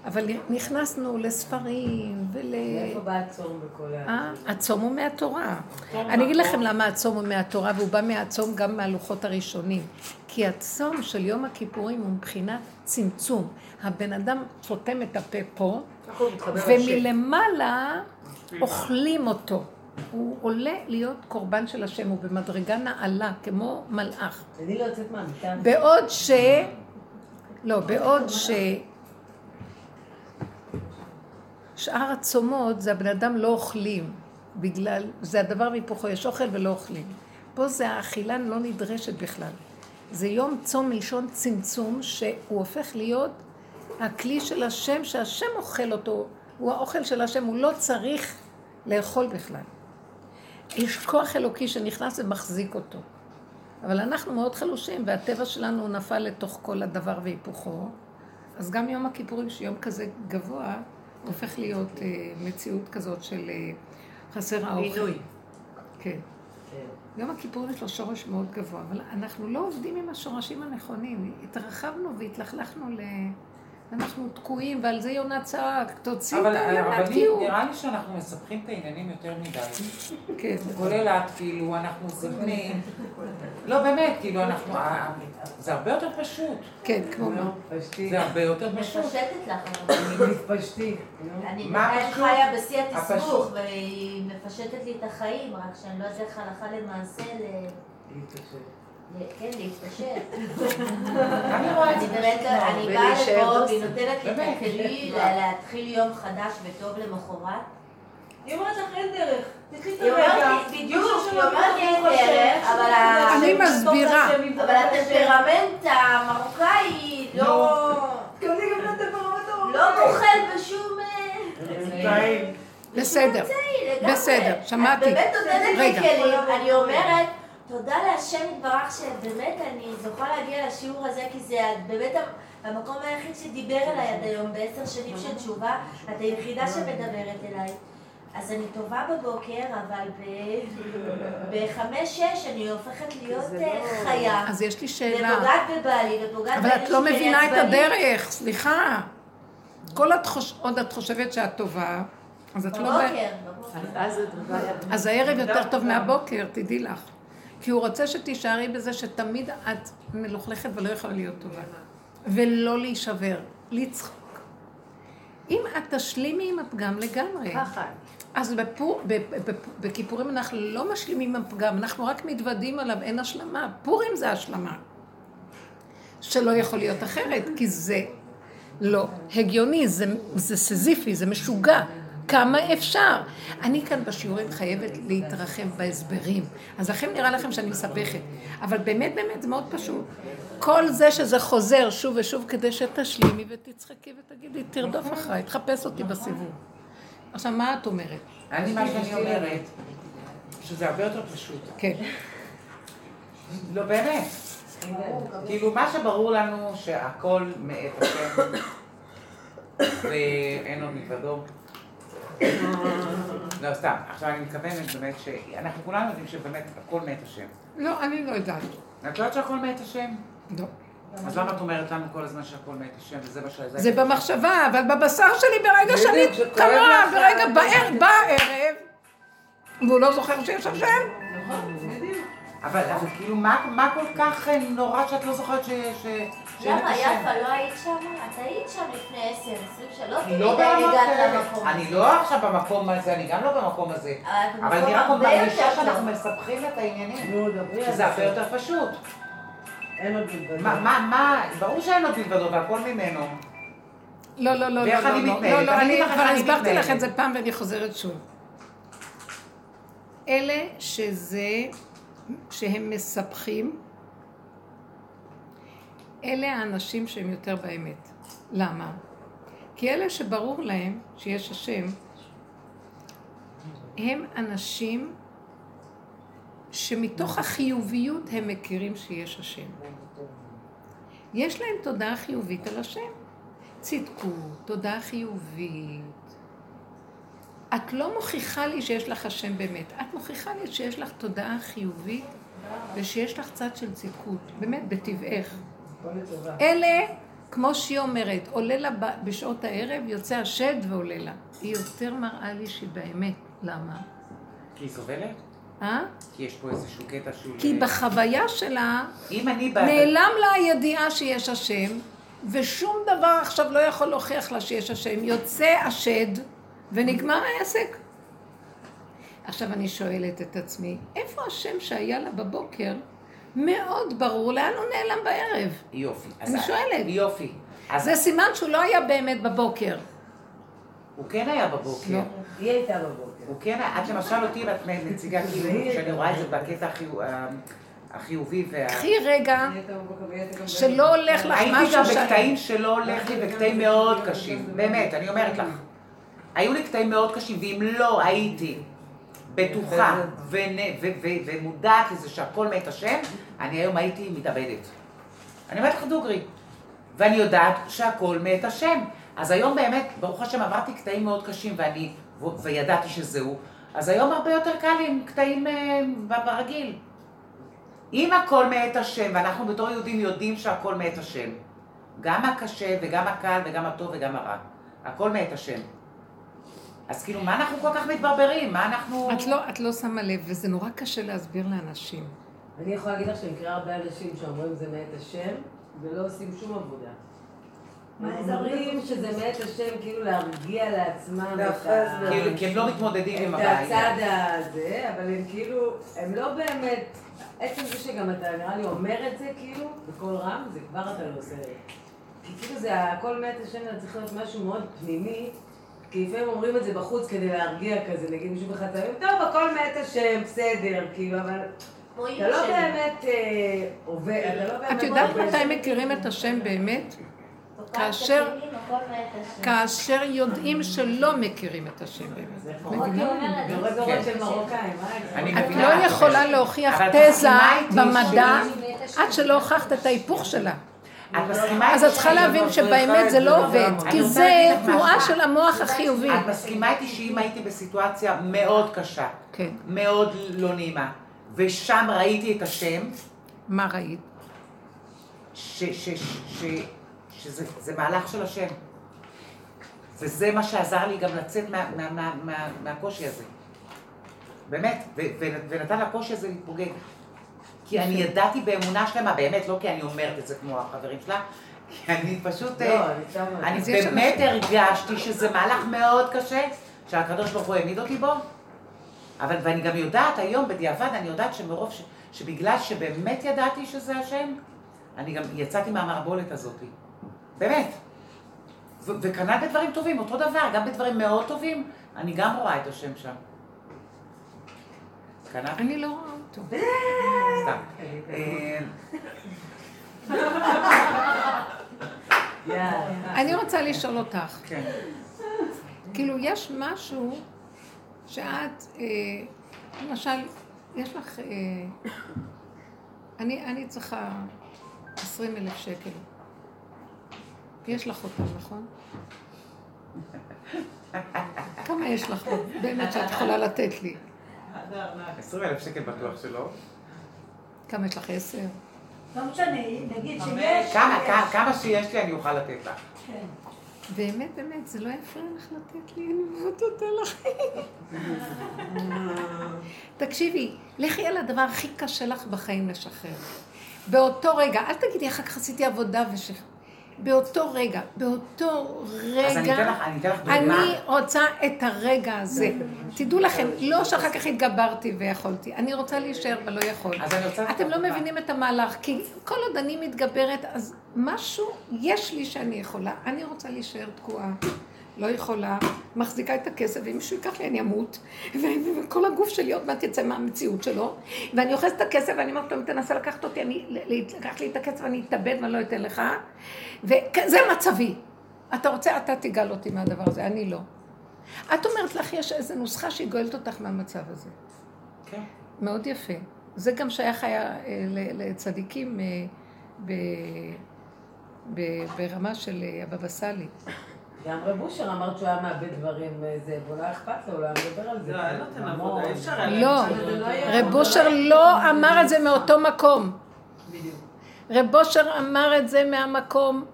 אבל נכנסנו לספרים ול... מאיפה בא הצום בכל ה... אה, הצום הוא מהתורה. אני אגיד לכם למה הצום הוא מהתורה, והוא בא מהצום גם מהלוחות הראשונים. כי הצום של יום הכיפורים הוא מבחינת צמצום. הבן אדם סותם את הפה פה, ומלמעלה אוכלים אותו. הוא עולה להיות קורבן של השם, הוא במדרגה נעלה, כמו מלאך. לא. בעוד ש... לא, בעוד ש... שאר הצומות זה הבן אדם לא אוכלים, בגלל, זה הדבר והיפוכו, יש אוכל ולא אוכלים. פה זה האכילה לא נדרשת בכלל. זה יום צום מלשון צמצום, שהוא הופך להיות הכלי של השם, שהשם אוכל אותו, הוא האוכל של השם, הוא לא צריך לאכול בכלל. יש כוח אלוקי שנכנס ומחזיק אותו. אבל אנחנו מאוד חלושים, והטבע שלנו נפל לתוך כל הדבר והיפוכו. אז גם יום הכיפורים, שיום כזה גבוה, הופך להיות אה, מציאות כזאת של אה, חסר האוכל. עינוי. כן. כן. יום הכיפורים יש לו שורש מאוד גבוה, אבל אנחנו לא עובדים עם השורשים הנכונים. התרחבנו והתלכלכנו ל... אנחנו תקועים, ועל זה יונה צעק, תוציא את אבל היונה, הרבנים, תהיו. נראה לי שאנחנו מסבכים את העניינים יותר מדי. כן. כולל את, כאילו, אנחנו זבנים. לא, באמת, כאילו, אנחנו... אה, זה הרבה יותר פשוט. כן, כמו מה. זה הרבה יותר פשוט. מפשטת לך. אבל. אני מתפשטי. אני בינתיים? חיה בשיא. התסבוך, והיא מפשטת לי את החיים, רק שאני לא יודעת איך הלכה למעשה ל... להתפשט. כן, להתפשט. אני רואה את אני זה באה לפה. והיא נותנת לי את. הכלי לה- להתחיל יום חדש וטוב למחרת. היא אומרת לך אין דרך. היא אומרת. לי, בדיוק, היא אומרת לי אין דרך, אבל אני מסבירה. אבל. הטמפרמנט המרוקאי לא... הטמפרמנט המרוקאי. לא בשום... אה, בסדר. בסדר, שמעתי. את באמת נותנת לי רגע. כלים, אני אומרת, תודה להשם יתברך שבאמת אני זוכה להגיע לשיעור הזה, כי זה באמת המקום היחיד שדיבר אליי עד היום, בעשר שנים של תשובה, את היחידה שמדברת אליי. אז אני טובה בבוקר, אבל ב- בחמש-שש אני הופכת להיות אה, חיה. אז יש לי שאלה. ופוגעת בבעלי, ופוגעת אבל את לא מבינה את. הדרך, סליחה. כל את חוש... עוד את חושבת שאת טובה, אז את לא... בבוקר. אז הערב יותר טוב מהבוקר, תדעי לך. כי הוא רוצה שתישארי בזה שתמיד את מלוכלכת ולא יכולה להיות טובה. ולא להישבר, לצחוק. אם את תשלימי עם הפגם לגמרי, ככה. אז בפור, בכיפורים אנחנו לא משלימים עם הפגם, אנחנו רק מתוודים עליו, אין השלמה. פורים זה השלמה. שלא יכול להיות אחרת, כי זה לא הגיוני, זה, זה סזיפי, זה משוגע. כמה אפשר? אני כאן בשיעורים חייבת להתרחב בהסברים, אז לכן נראה לכם שאני מסבכת. אבל באמת באמת זה מאוד פשוט. כל זה שזה חוזר שוב ושוב כדי שתשלימי ותצחקי ותגידי, תרדוף אחריי, תחפש אותי בסיבוב. עכשיו, מה את אומרת? אני, מה שאני אומרת, שזה הרבה יותר פשוט. כן. לא, באמת. כאילו, מה שברור לנו שהכל מאת השם, (coughs) ואין עוד מלבדו. לא, סתם. עכשיו אני מתכוונת באמת שאנחנו כולנו יודעים שבאמת הכל מאת השם. לא, אני לא יודעת. את לא יודעת שהכל מאת השם? לא. אז למה את אומרת לנו כל הזמן שהכל מאת השם, וזה מה שזה... זה במחשבה, אבל בבשר שלי ברגע שאני לך. ברגע בערב, בערב, והוא לא זוכר שיש השם. אבל אבל כאילו, מה מה כל כך אה, נורא שאת לא זוכרת ש- למה? יפה, לא היית שם? את היית שם לפני עשר, עשרים שנה, לא אני לא הגעת. למקום אני. לא עכשיו במקום הזה, אני גם לא במקום הזה. אבל אני רק מרגישה שאנחנו. מסבכים את העניינים. נו, דברי על שזה הרבה יותר פשוט. אין עוד מלבדו. מה, מה, מה, ברור שאין עוד מלבדו והכל ממנו. לא, לא, לא, לא, לא, אני לא? לא, לא, אני כבר הסברתי לך. את זה פעם ואני חוזרת שוב. אלה שזה, שהם מספחים, אלה האנשים שהם יותר באמת. למה? כי אלה שברור להם שיש השם, הם אנשים שמתוך החיוביות הם מכירים שיש השם. יש להם תודעה חיובית על השם. צדקות, תודעה חיובית. את לא מוכיחה לי שיש לך השם באמת, את מוכיחה לי שיש לך תודעה חיובית ושיש לך צד של צדקות, באמת, בטבעך. אלה, כמו שהיא אומרת, עולה לה בשעות הערב, יוצא השד ועולה לה. היא יותר מראה לי שהיא באמת. למה? כי היא סובלת? אה? כי יש פה איזשהו קטע שהוא... כי בחוויה שלה אם אני... ב- נעלם לה הידיעה שיש השם, ושום דבר עכשיו לא יכול להוכיח לה שיש השם. יוצא השד, ונגמר העסק. עכשיו אני שואלת את עצמי, איפה השם שהיה לה בבוקר? מאוד ברור, לאן הוא נעלם בערב? יופי. אני שואלת. יופי. אז זה סימן שהוא לא היה באמת בבוקר. הוא כן היה בבוקר. לא. היא הייתה בבוקר. הוא כן, את למשל אותי, ואת נציגה כאילו, שאני רואה את זה בקטע החיובי וה... קחי רגע גם שלא הולך לך הייתי משהו גם ש... בקטעים שלא הולך לי, וקטעים מאוד קשים, באמת, אני אומרת לך. היו לי קטעים מאוד קשים, ואם לא הייתי בטוחה ו- ומודעת לזה שהכל מאת השם, אני היום הייתי מתאבדת. אני אומרת לך דוגרי. ואני יודעת שהכל מאת השם. אז היום באמת, ברוך השם, עברתי קטעים מאוד קשים, ואני, וידעתי שזהו, אז היום הרבה יותר קל לי עם קטעים אה, ברגיל. אם הכל מאת השם, ואנחנו בתור יהודים יודעים שהכל מאת השם, גם הקשה וגם הקל וגם הטוב וגם הרע, הכל מאת השם. אז כאילו, מה אנחנו כל כך מתברברים? מה אנחנו... את לא, את לא שמה לב, וזה נורא קשה להסביר לאנשים. אני יכולה להגיד לך שאני מכירה הרבה אנשים שאומרים זה מאת השם, ולא עושים שום עבודה. אומרים עבודה? שזה מאת השם, כאילו להרגיע לעצמם את ה... כאילו, כי הם לא מתמודדים עם את הבעיה. הצד הזה, אבל הם כאילו, הם לא באמת, עצם זה שגם אתה נראה לי אומר את זה כאילו, בקול רם, זה כבר אתה לא עושה. כי כאילו זה הכל מת השם, זה צריך להיות משהו מאוד פנימי, כי לפעמים אומרים את זה בחוץ כדי להרגיע כזה, נגיד מישהו בחצאים, טוב, הכל מת השם, בסדר, כאילו, אבל אתה לא. באמת אה, עובד, אתה לא באמת... את יודעת. מתי מכירים את השם באמת? כאשר-. כאשר יודעים שלא מכירים את השם באמת. מה אני את. לא יכולה להוכיח תזה במדע עד שלא הוכחת את ההיפוך שלה. את מסכימה אז את צריכה להבין שבאמת זה לא עובד, כי זה תנועה. של המוח החיובי. את מסכימה איתי שאם הייתי בסיטואציה מאוד קשה, כן. מאוד לא נעימה, ושם ראיתי את השם, מה ראית? ש, ש, ש, ש, שזה זה מהלך של השם. וזה מה שעזר לי גם לצאת מה, מה, מה, מה, מהקושי הזה. באמת, ונתן לקושי הזה להתפוגג. כי אני ידעתי באמונה שלמה, באמת, לא כי אני אומרת את זה כמו החברים שלה, כי אני פשוט, לא, אה, אני באמת הרגשתי שזה מהלך מאוד קשה, שהקדוש ברוך הוא העמיד אותי בו, אבל, ואני גם יודעת היום, בדיעבד, אני יודעת שמרוב, ש, שבגלל שבאמת ידעתי שזה השם, אני גם יצאתי מהמערבולת הזאת. באמת. ו- וכנ"ל בדברים טובים, אותו דבר, גם בדברים מאוד טובים, אני גם רואה את השם שם. כנ"ל, אני לא רואה אותו. סתם. אה. אני רוצה לשאול אותך, כן. כאילו יש משהו שאת, אה, למשל, יש לך, אה, אני, אני צריכה עשרים אלף שקל. יש לך אותם, נכון? כמה יש לך באמת שאת יכולה לתת לי? 20 אלף שקל בטוח שלא. כמה יש לך? עשר? לא משנה, נגיד שיש... כמה. כמה, כמה שיש לי אני אוכל לתת לך. כן. באמת, באמת, זה לא יפריע לך לתת לי, אני מאוד אודה לך. (laughs) תקשיבי, לכי על הדבר הכי קשה לך בחיים לשחרר. באותו רגע, אל תגידי, אחר כך עשיתי עבודה וש... באותו רגע, באותו רגע, אז אני אתן לך, אני אתן לך דוגמה. אני רוצה את הרגע הזה. תדעו לכם, לא שאחר כך התגברתי ויכולתי, אני רוצה להישאר ולא יכול. אז אני רוצה... אתם לא מבינים את המהלך, כי כל עוד אני מתגברת, אז משהו יש לי שאני יכולה. אני רוצה להישאר תקועה, לא יכולה, מחזיקה את הכסף, ואם מישהו ייקח לי אני אמות, וכל הגוף שלי עוד מעט יצא מהמציאות שלו, ואני אוחזת את הכסף ואני אומרת לו, אם תנסה לקחת אותי, אני, לקח לי את הכסף ואני אתאבד ואני לא אתן לך, וזה מצבי. אתה רוצה, אתה תגאל אותי מהדבר הזה, אני לא. את אומרת לך, יש איזו נוסחה שהיא גואלת אותך מהמצב הזה. כן. מאוד יפה. זה גם שייך היה אה, לצדיקים אה, ברמה של אה, הבבא סאלי. גם רב אושר אמר שהוא היה מאבד דברים, זה, והוא לא היה אכפת לו, הוא לא היה מדבר על זה. לא, אין נותן המון. עבודה, אי אפשר לא, לא. יהיה- רב אושר לא אמר את זה מאותו מקום. רב אושר אמר את זה מהמקום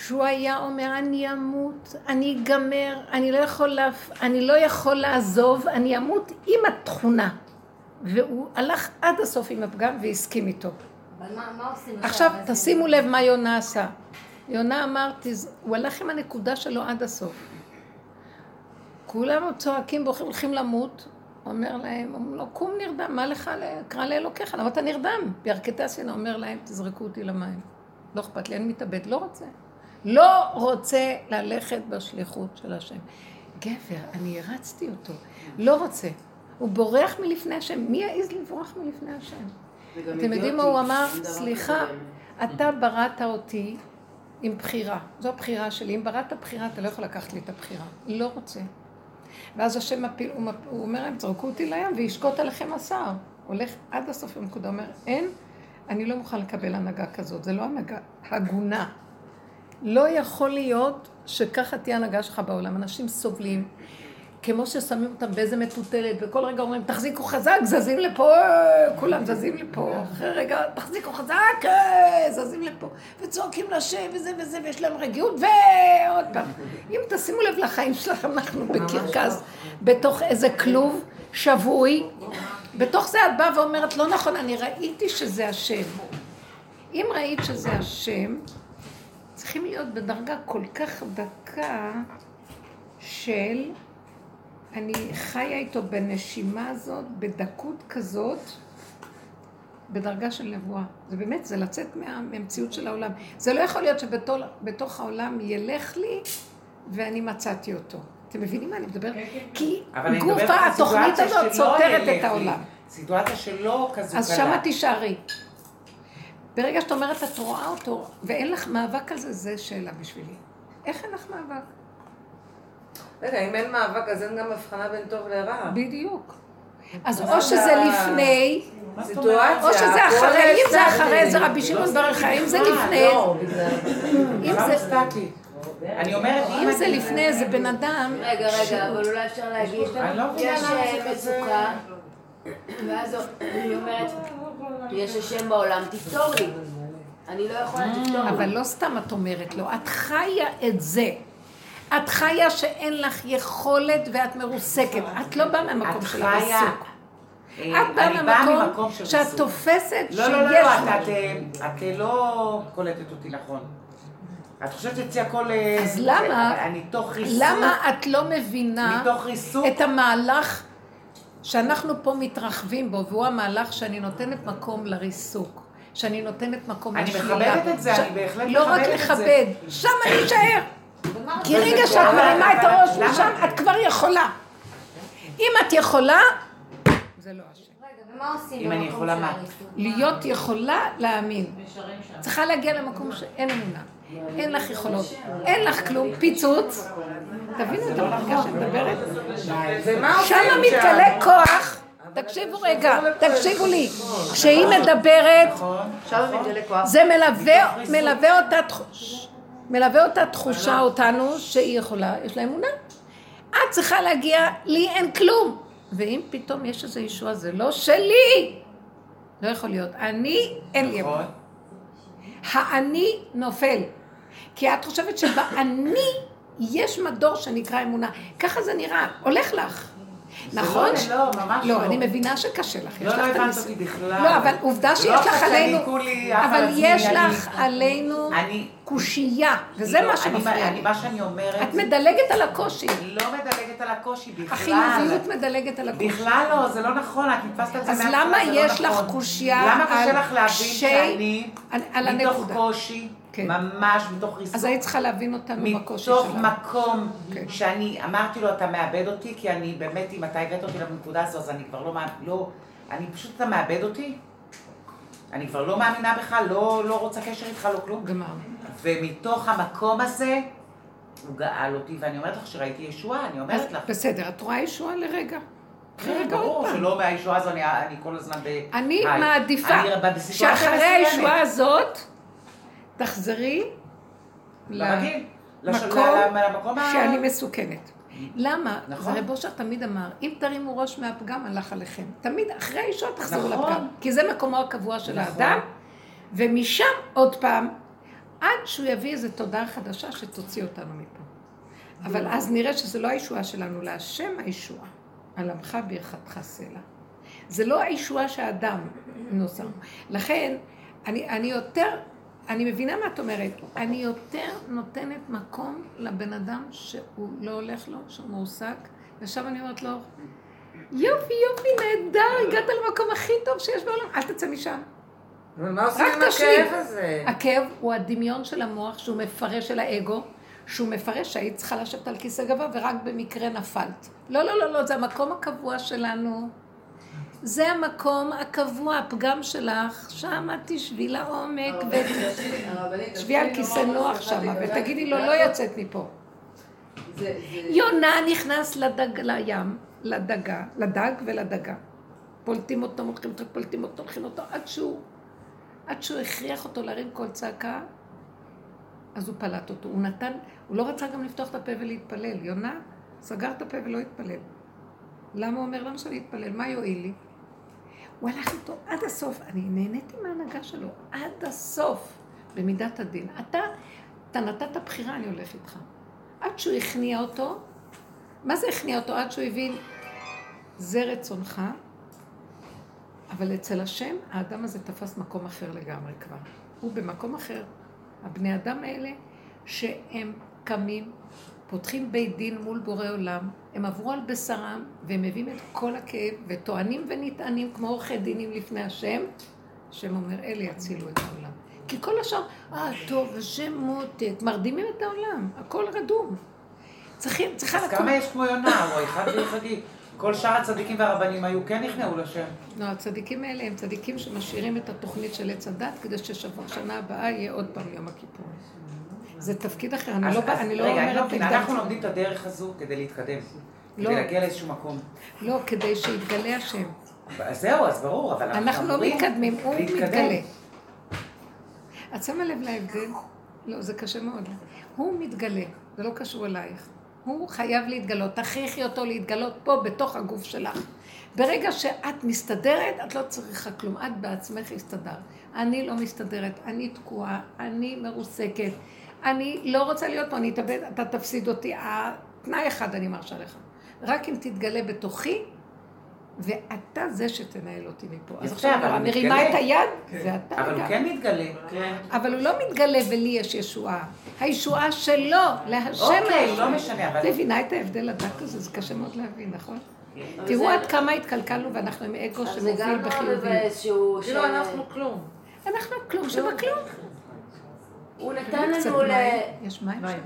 שהוא היה אומר, אני אמות, אני אגמר, אני לא יכול, להפ... אני לא יכול לעזוב, אני אמות עם התכונה. והוא הלך עד הסוף עם הפגם והסכים איתו. אבל מה מה עושים עכשיו, זה- תשימו לב מה יונה עשה. יונה אמר, הוא הלך עם הנקודה שלו עד הסוף. כולם צועקים והולכים למות, אומר להם, אומר לו, קום נרדם, מה לך, קרא לאלוקיך, למה אתה נרדם? בירכתי השנאה אומר להם, תזרקו אותי למים. לא אכפת לי, אני מתאבד, לא רוצה. לא רוצה ללכת בשליחות של השם. גבר, אני הרצתי אותו. לא רוצה. הוא בורח מלפני השם. מי יעז לברוח מלפני השם? אתם יודעים מה הוא אמר? סליחה. אתה בראת אותי עם בחירה. זו הבחירה שלי. אם בראת בחירה, אתה לא יכול לקחת לי את הבחירה. לא רוצה. ואז השם מפיל, הוא, מפ... הוא אומר להם, זרקו אותי לים וישקוט עליכם השר. הולך עד הסוף בנקודה, אומר, אין, אני לא מוכן לקבל הנהגה כזאת, זה לא הנהגה הגונה. לא יכול להיות שככה תהיה הנהגה שלך בעולם. אנשים סובלים, כמו ששמים אותם באיזה מטוטלת, וכל רגע אומרים, תחזיקו חזק, זזים לפה, כולם זזים לפה. אחרי רגע, תחזיקו חזק, אה, זזים לפה. וצועקים לשם וזה וזה, ויש להם רגיעות, ועוד פעם. אם תשימו לב לחיים שלכם, אנחנו בקרקס, בתוך איזה כלוב שבוי. בתוך זה את באה ואומרת, לא נכון, אני ראיתי שזה השם. אם ראית שזה השם, צריכים להיות בדרגה כל כך דקה של אני חיה איתו בנשימה הזאת, בדקות כזאת, בדרגה של נבואה. זה באמת, זה לצאת מה, מהמציאות של העולם. זה לא יכול להיות שבתוך העולם ילך לי ואני מצאתי אותו. אתם מבינים מה אני מדברת? כי אני גופה, מדברת על התוכנית הזאת סותרת את. העולם. סיטואציה שלא כזו אז קלה. שמה תישארי. ברגע שאת אומרת, את רואה אותו, ואין לך מאבק על זה, זה שאלה בשבילי. איך אין לך מאבק? רגע, אם אין מאבק, אז אין גם הבחנה בין טוב לרע. בדיוק. אז או זה שזה לפני. או שזה אחרי, אם זה. אחרי, זה רבי שמעון בר יוחאי, אם זה לפני, לא. אם זה- סטטי? אני אומרת, אם זה לפני, זה בן אדם, רגע, רגע, אבל אולי אפשר להגיד, לא יש אה, מצוקה, ואז היא אומרת, יש השם בעולם, תפתור לי. אני לא יכולה, תפתור לי. אבל לא סתם את אומרת לו, את חיה את זה. את חיה שאין לך יכולת ואת מרוסקת. את לא באה מהמקום של. הריסוק. אה, את באה אני באה מהמקום שאת. תופסת לא, לא, לא, שיש לא, את- אה, אה, לא קולטת אותי נכון. את חושבת שאצלי הכל... אה, אז למה- אני תוך ריסוק. למה את לא מבינה. את המהלך שאנחנו פה מתרחבים בו, והוא המהלך שאני נותנת מקום לריסוק, שאני נותנת מקום אני לשלילה. מכבדת את זה, ש- אני בהחלט לא רק מכבדת את זה. לכבד, שם אני אשאר. כי רגע שאת מרימה את הראש? משם, את כבר יכולה. אם את יכולה, זה לא השם. רגע, ומה עושים אם אני יכולה מה? להיות יכולה להאמין. צריכה להגיע למקום שאין אמונה. אין לך יכולות, אין לך כלום, פיצוץ. תבינו את המרגע שאת מדברת? שם מתגלה כוח. תקשיבו רגע, תקשיבו לי. כשהיא מדברת, כוח. זה מלווה, מלווה אותה תחוש, מלווה אותה תחושה אותנו שהיא יכולה, יש לה אמונה. את צריכה להגיע, לי אין כלום. ואם פתאום יש איזו ישועה, זה לא שלי. לא יכול להיות. אני, אין לי אמונה. נכון. האני נופל. כי את חושבת שבאני יש מדור שנקרא אמונה. ככה זה נראה, הולך לך. נכון? לא, לא, ממש לא. לא, אני מבינה שקשה לך. לא, לך לא את הבנת. אותי בכלל. לא, אבל עובדה שיש לא לך עכשיו שאני עלינו, אבל יש אני- לך עלינו אני... קושייה, וזה לא, מה אני- שמפריע אני- לי. מה שאני אומרת... את מדלגת על הקושי. לא מדלגת על הקושי בכלל. החיוביות מדלגת על הקושי. בכלל לא, זה לא נכון, את נתפסת על זה אז מההתחלה, למה לא יש לך נכון. קושייה למה קשה לך להבין שאני מתוך? קושי, כן. ממש מתוך ריסוק, אז היית צריכה להבין אותנו בקושי מתוך שלנו. מקום כן. שאני אמרתי לו אתה מאבד אותי, כי אני באמת, אם אתה הבאת אותי לנקודה הזו, אז אני כבר לא, מאמ- לא, אני פשוט, אתה מאבד אותי, אני כבר לא מאמינה בך, לא, לא רוצה קשר איתך, לא כלום. גמר. ומתוך המקום הזה, הוא גאל אותי, ואני אומרת לך שראיתי ישועה, אני אומרת לך. בסדר, את רואה ישועה לרגע. כן, ברור. שלא מהישועה הזו, אני, אני כל הזמן ב... אני. מעדיפה שאחרי. הישועה הזאת, תחזרי לרגיל. למקום שאני מסוכנת. למה? נכון. זה רב אושר תמיד אמר, אם תרימו ראש מהפגם, הלך עליכם. תמיד אחרי הישועה תחזרו נכון. לפגם. כי זה מקומו הקבוע של נכון. האדם, ומשם עוד פעם, עד שהוא יביא איזו תודעה חדשה שתוציא אותנו מפה. אבל אז נראה שזה לא הישועה שלנו, להשם הישועה. על עמך ברכתך סלע. זה לא הישועה שהאדם נוסע. לכן, אני, אני יותר, אני מבינה מה את אומרת, אני יותר נותנת מקום לבן אדם שהוא לא הולך לו, שהוא מועסק, ושם אני אומרת לו, יופי, יופי, נהדר, הגעת למקום הכי טוב שיש בעולם, אל תצא משם. אבל מה עושים עם. הכאב הזה? הכאב הוא הדמיון של המוח שהוא מפרש של האגו, שהוא מפרש שהיית צריכה לשבת על כיסא גבוה ורק במקרה נפלת. לא, לא, לא, לא, זה המקום הקבוע שלנו. זה המקום הקבוע, הפגם שלך, שם תשבי לעומק ותשבי על כיסא נוח שם ותגידי לו, לא יוצאת מפה. יונה נכנס לדג, לים, לדגה, לדג ולדגה. פולטים אותו, הולכים אותו, פולטים אותו, הולכים אותו, עד שהוא, עד שהוא הכריח אותו להרים קול צעקה, אז הוא פלט אותו. הוא נתן, הוא לא רצה גם לפתוח את הפה ולהתפלל. יונה סגר את הפה ולא התפלל. למה הוא אומר? למה שאני אתפלל? מה יועיל לי? הוא הלך איתו עד הסוף. אני נהניתי מההנהגה שלו, עד הסוף, במידת הדין. אתה, אתה נתת בחירה, אני הולך איתך. עד שהוא הכניע אותו, מה זה הכניע אותו? עד שהוא הבין, זה רצונך, אבל אצל השם, האדם הזה תפס מקום אחר לגמרי כבר. הוא במקום אחר. הבני אדם האלה, שהם קמים, פותחים בית דין מול בורא עולם, הם עברו על בשרם, והם מביאים את כל הכאב, וטוענים ונטענים כמו עורכי דינים לפני השם, השם אומר, אלה יצילו את העולם. כי כל השאר, אה, טוב, השם מותק, מרדימים את העולם, הכל רדום. צריכים, צריכה אז לקום. כמה יש כמו יונה, או אחד ויחדי? כל שאר הצדיקים והרבנים היו כן נכנעו לשם. לא, הצדיקים האלה הם צדיקים שמשאירים את התוכנית של עץ הדת, כדי ששנה הבאה יהיה עוד פעם יום הכיפור. זה תפקיד אחר, אני לא לא רגע, אני לא אומרת מבינה, נגדם. אנחנו לומדים את הדרך הזו כדי להתקדם. לא. כדי להגיע לאיזשהו מקום. לא, כדי שיתגלה השם. זהו, אז ברור, אבל אנחנו לא מתקדמים, הוא. מתגלה. את שמה לב להבדל? לא, זה קשה מאוד. הוא מתגלה, זה לא קשור אלייך. הוא חייב להתגלות, תכריחי אותו להתגלות פה, בתוך הגוף שלך. ברגע שאת מסתדרת, את לא צריכה כלום, את בעצמך הסתדרת. אני לא מסתדרת, אני תקועה, אני מרוסקת, אני לא רוצה להיות פה, אני אתאבד, אתה תפסיד אותי. תנאי אחד אני מרשה לך. רק אם תתגלה בתוכי, ואתה זה שתנהל אותי מפה. אז יפה, עכשיו אבל הוא אני מרימה. את היד, ואתה אבל הוא. כן מתגלה. אבל הוא לא מתגלה ולי יש ישועה. הישועה שלו, להשם אוקיי, הישועה. לא משנה, אבל... את מבינה את ההבדל הדק הזה? זה קשה מאוד להבין, נכון? תראו עד כמה התקלקלנו ואנחנו עם אגו אז זה גם שמוביל בחיובי. מבאס שהוא... כאילו אנחנו כלום. אנחנו כלום שבכלום. הוא נתן לנו ל... יש מים? שם?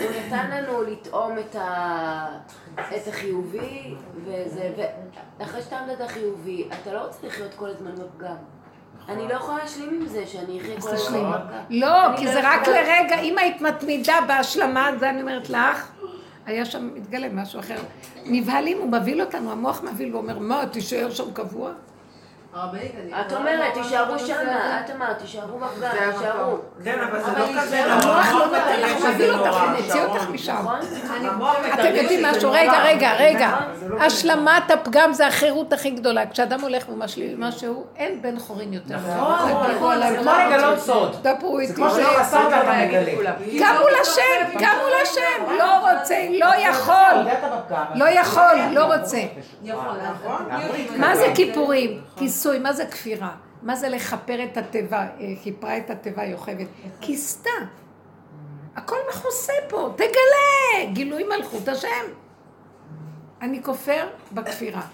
הוא נתן לנו לטעום את, ה... את החיובי, וזה, ואחרי שאתה עמדת החיובי, אתה לא רוצה לחיות כל הזמן בפגם. אני לא יכולה להשלים עם זה שאני אחיה כל הזמן. בפגם. לא, כי לא זה רק לרגע, אם היית מתמידה בהשלמה, זה אני אומרת לך, היה שם מתגלה משהו אחר. נבהלים, הוא מבהיל אותנו, המוח מבהיל, הוא אומר, מה, תישאר שם קבוע? את אומרת, תישארו שם, את אמרת, תישארו בפגם, תישארו. כן, אבל זה לא זה כזה לא- נורא. המוח לא שזה אותך, נורא, הוא מוציא אותך. משם. נכון? אתם יודעים משהו. רגע, רגע, רגע. זה לא השלמת הפגם זה החירות הכי גדולה. כשאדם הולך ומשלים משהו, אין בן חורין יותר. נכון, זה לא כמו. לגלות סוד. דברו זה איתי. כמו שלא חסרת אתה מגלה. גם מול השם, גם מול השם. לא רוצה, לא יכול. לא יכול, לא רוצה. נכון? מה זה כיפורים? כיסוי, מה זה כפירה? מה זה לכפר את התיבה? אה, כיפרה את התיבה יוכבת. כיסתה. הכל מכוסה פה, תגלה! גילוי מלכות השם. אני כופר בכפירה.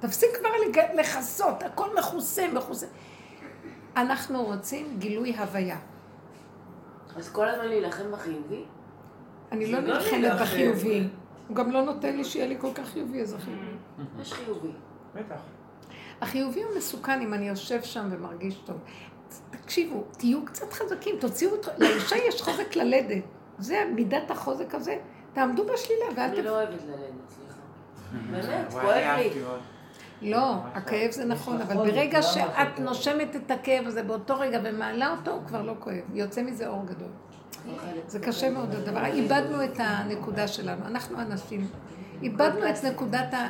תפסיק כבר לכסות, הכל מכוסה, מכוסה. אנחנו רוצים גילוי הוויה. אז כל הזמן להילחם בחיובי? אני לא לא נלחמת. בחיובי. הוא גם לא נותן לי שיהיה לי כל כך חיובי, אז החיובי. יש חיובי. בטח. החיובי הוא מסוכן אם אני יושב שם ומרגיש טוב. תקשיבו, תהיו קצת חזקים, תוציאו את... לאישה יש חוזק ללדת. זה מידת החוזק הזה. תעמדו בשלילה ואל אני ת... לא אוהבת ללדת, סליחה. (laughs) באמת, כואב לי. לא, הכאב זה נכון, אבל ברגע שאת נושמת את הכאב הזה באותו רגע ומעלה אותו, הוא כבר לא כואב. יוצא מזה אור גדול. זה קשה מאוד הדבר. איבדנו את הנקודה שלנו. אנחנו אנשים. איבדנו את נקודת ה...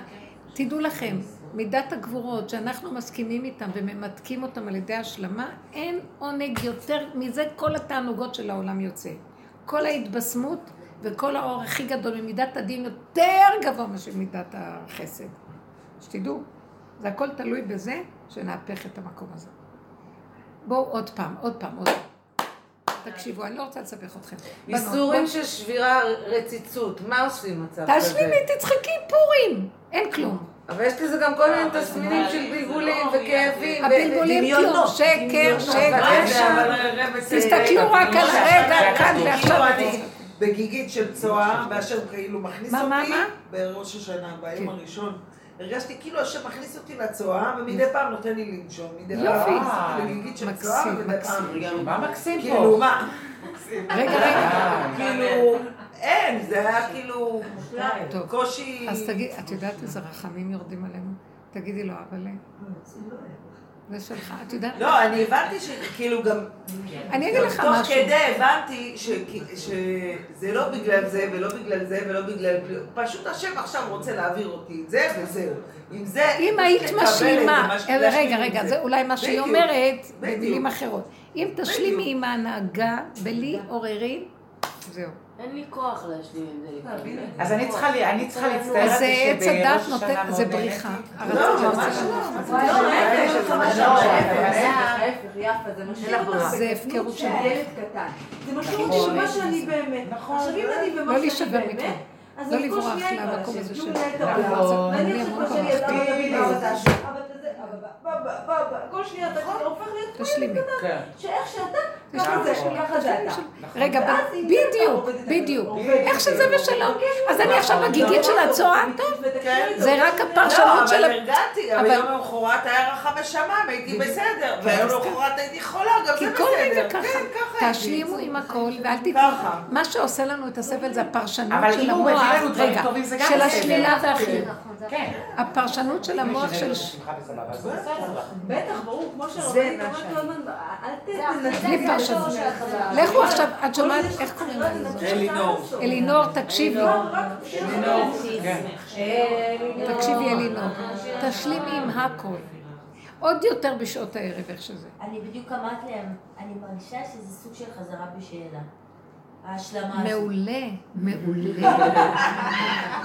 תדעו לכם, מידת הגבורות שאנחנו מסכימים איתם וממתקים אותם על ידי השלמה, אין עונג יותר מזה כל התענוגות של העולם יוצא. כל ההתבשמות וכל האור הכי גדול ממידת הדין יותר גבוה מאשר מידת החסד. שתדעו, זה הכל תלוי בזה שנהפך את המקום הזה. בואו עוד פעם, עוד פעם, עוד פעם. תקשיבו, אני לא רוצה לסבך אתכם. איסורים של שבירה, רציצות, מה עושים במצב כזה? תשלימי, תצחקי פורים, אין כלום. אבל יש לזה גם כל מיני תסמינים של בלבולים וכאבים. ו- הבלבולים כלום, שקר. שקר. רבע זה- תסתכלו רק על רגע, כאן בגיגית של צואה, והשם כאילו מכניס אותי? בראש השנה, ביום כן. הראשון. הרגשתי כאילו השם מכניס אותי לצואה, ומדי פעם נותן לי לנשום. מדי פעם יופי. מכניס אותי בגיגית של צואה, מקסים, ומדי פעם. מה מקסים כאילו, פה? מה? רגע, רגע. כאילו, אין, זה היה כאילו טוב. קושי... אז תגיד, את יודעת איזה רחמים יורדים עלינו? תגידי לו, אבל... זה שלך, את יודעת? לא, אני הבנתי שכאילו גם... אני אגיד לך תוך משהו. כדי הבנתי שזה לא בגלל זה ולא בגלל זה ולא בגלל... פשוט השם עכשיו רוצה להעביר אותי את זה וזהו. אם זה... אם היית משלימה, אה, רגע, רגע, זה. אולי מה שהיא אומרת. במילים אחרות. אם תשלימי עם ההנהגה בלי עוררין, זהו. אין לי כוח להשלים עם זה לפעמים. אז אני צריכה אני להצטער על אז זה שבראש השנה מאוד זה נהניתי. בריחה. לא, ממש. לא. לא, ההפך, לא, ההפך, זה הפקרות של של ילד קטן. זה משאיר אותי במה שאני באמת. עכשיו אם אני במה לא שאני באמת. אז לא על כל שנייה מהמקום באה הזה של- כאילו מנהל את נכון. העולם. ואני אני עכשיו המון כל שנייה, אתה הופך להיות. קטן. שאיך שאתה, ככה זה, משהו. ככה זה אתה. רגע, ב- אם בדיוק, בדיוק. איך שזה זה, ושלום. מבקש אז אני ממך, עכשיו בגיגית של לא, הצואה, טוב. כן. זה רק לא, הפרשנות של... אבל ה- הרגעתי, אבל אבל- יום למחרת היה רחב ושמיים, הייתי בסדר. ויום אז למחרת הייתי חולה, גם כי זה כל רגע בסדר. ככה, כן, ככה. תשלימו עם הכל ואל תתנו. מה שעושה לנו את הסבל זה הפרשנות אבל של אם הוא מביא המוח, רגע, של. השלילה והחיוב. כן. הפרשנות של המוח של... בטח, ברור, כמו שרבנית אומרת כל הזמן, אל ת... פרשנות. לכו עכשיו, את שומעת, איך קוראים לה? אלינור. אלינור, תקשיבי. אלינור, כן. תקשיבי אלינור. תשלימי עם הכל. עוד יותר בשעות הערב, איך שזה. אני בדיוק אמרתי להם, אני מרגישה שזה סוג של חזרה בשאלה. ההשלמה הזאת. מעולה, מעולה.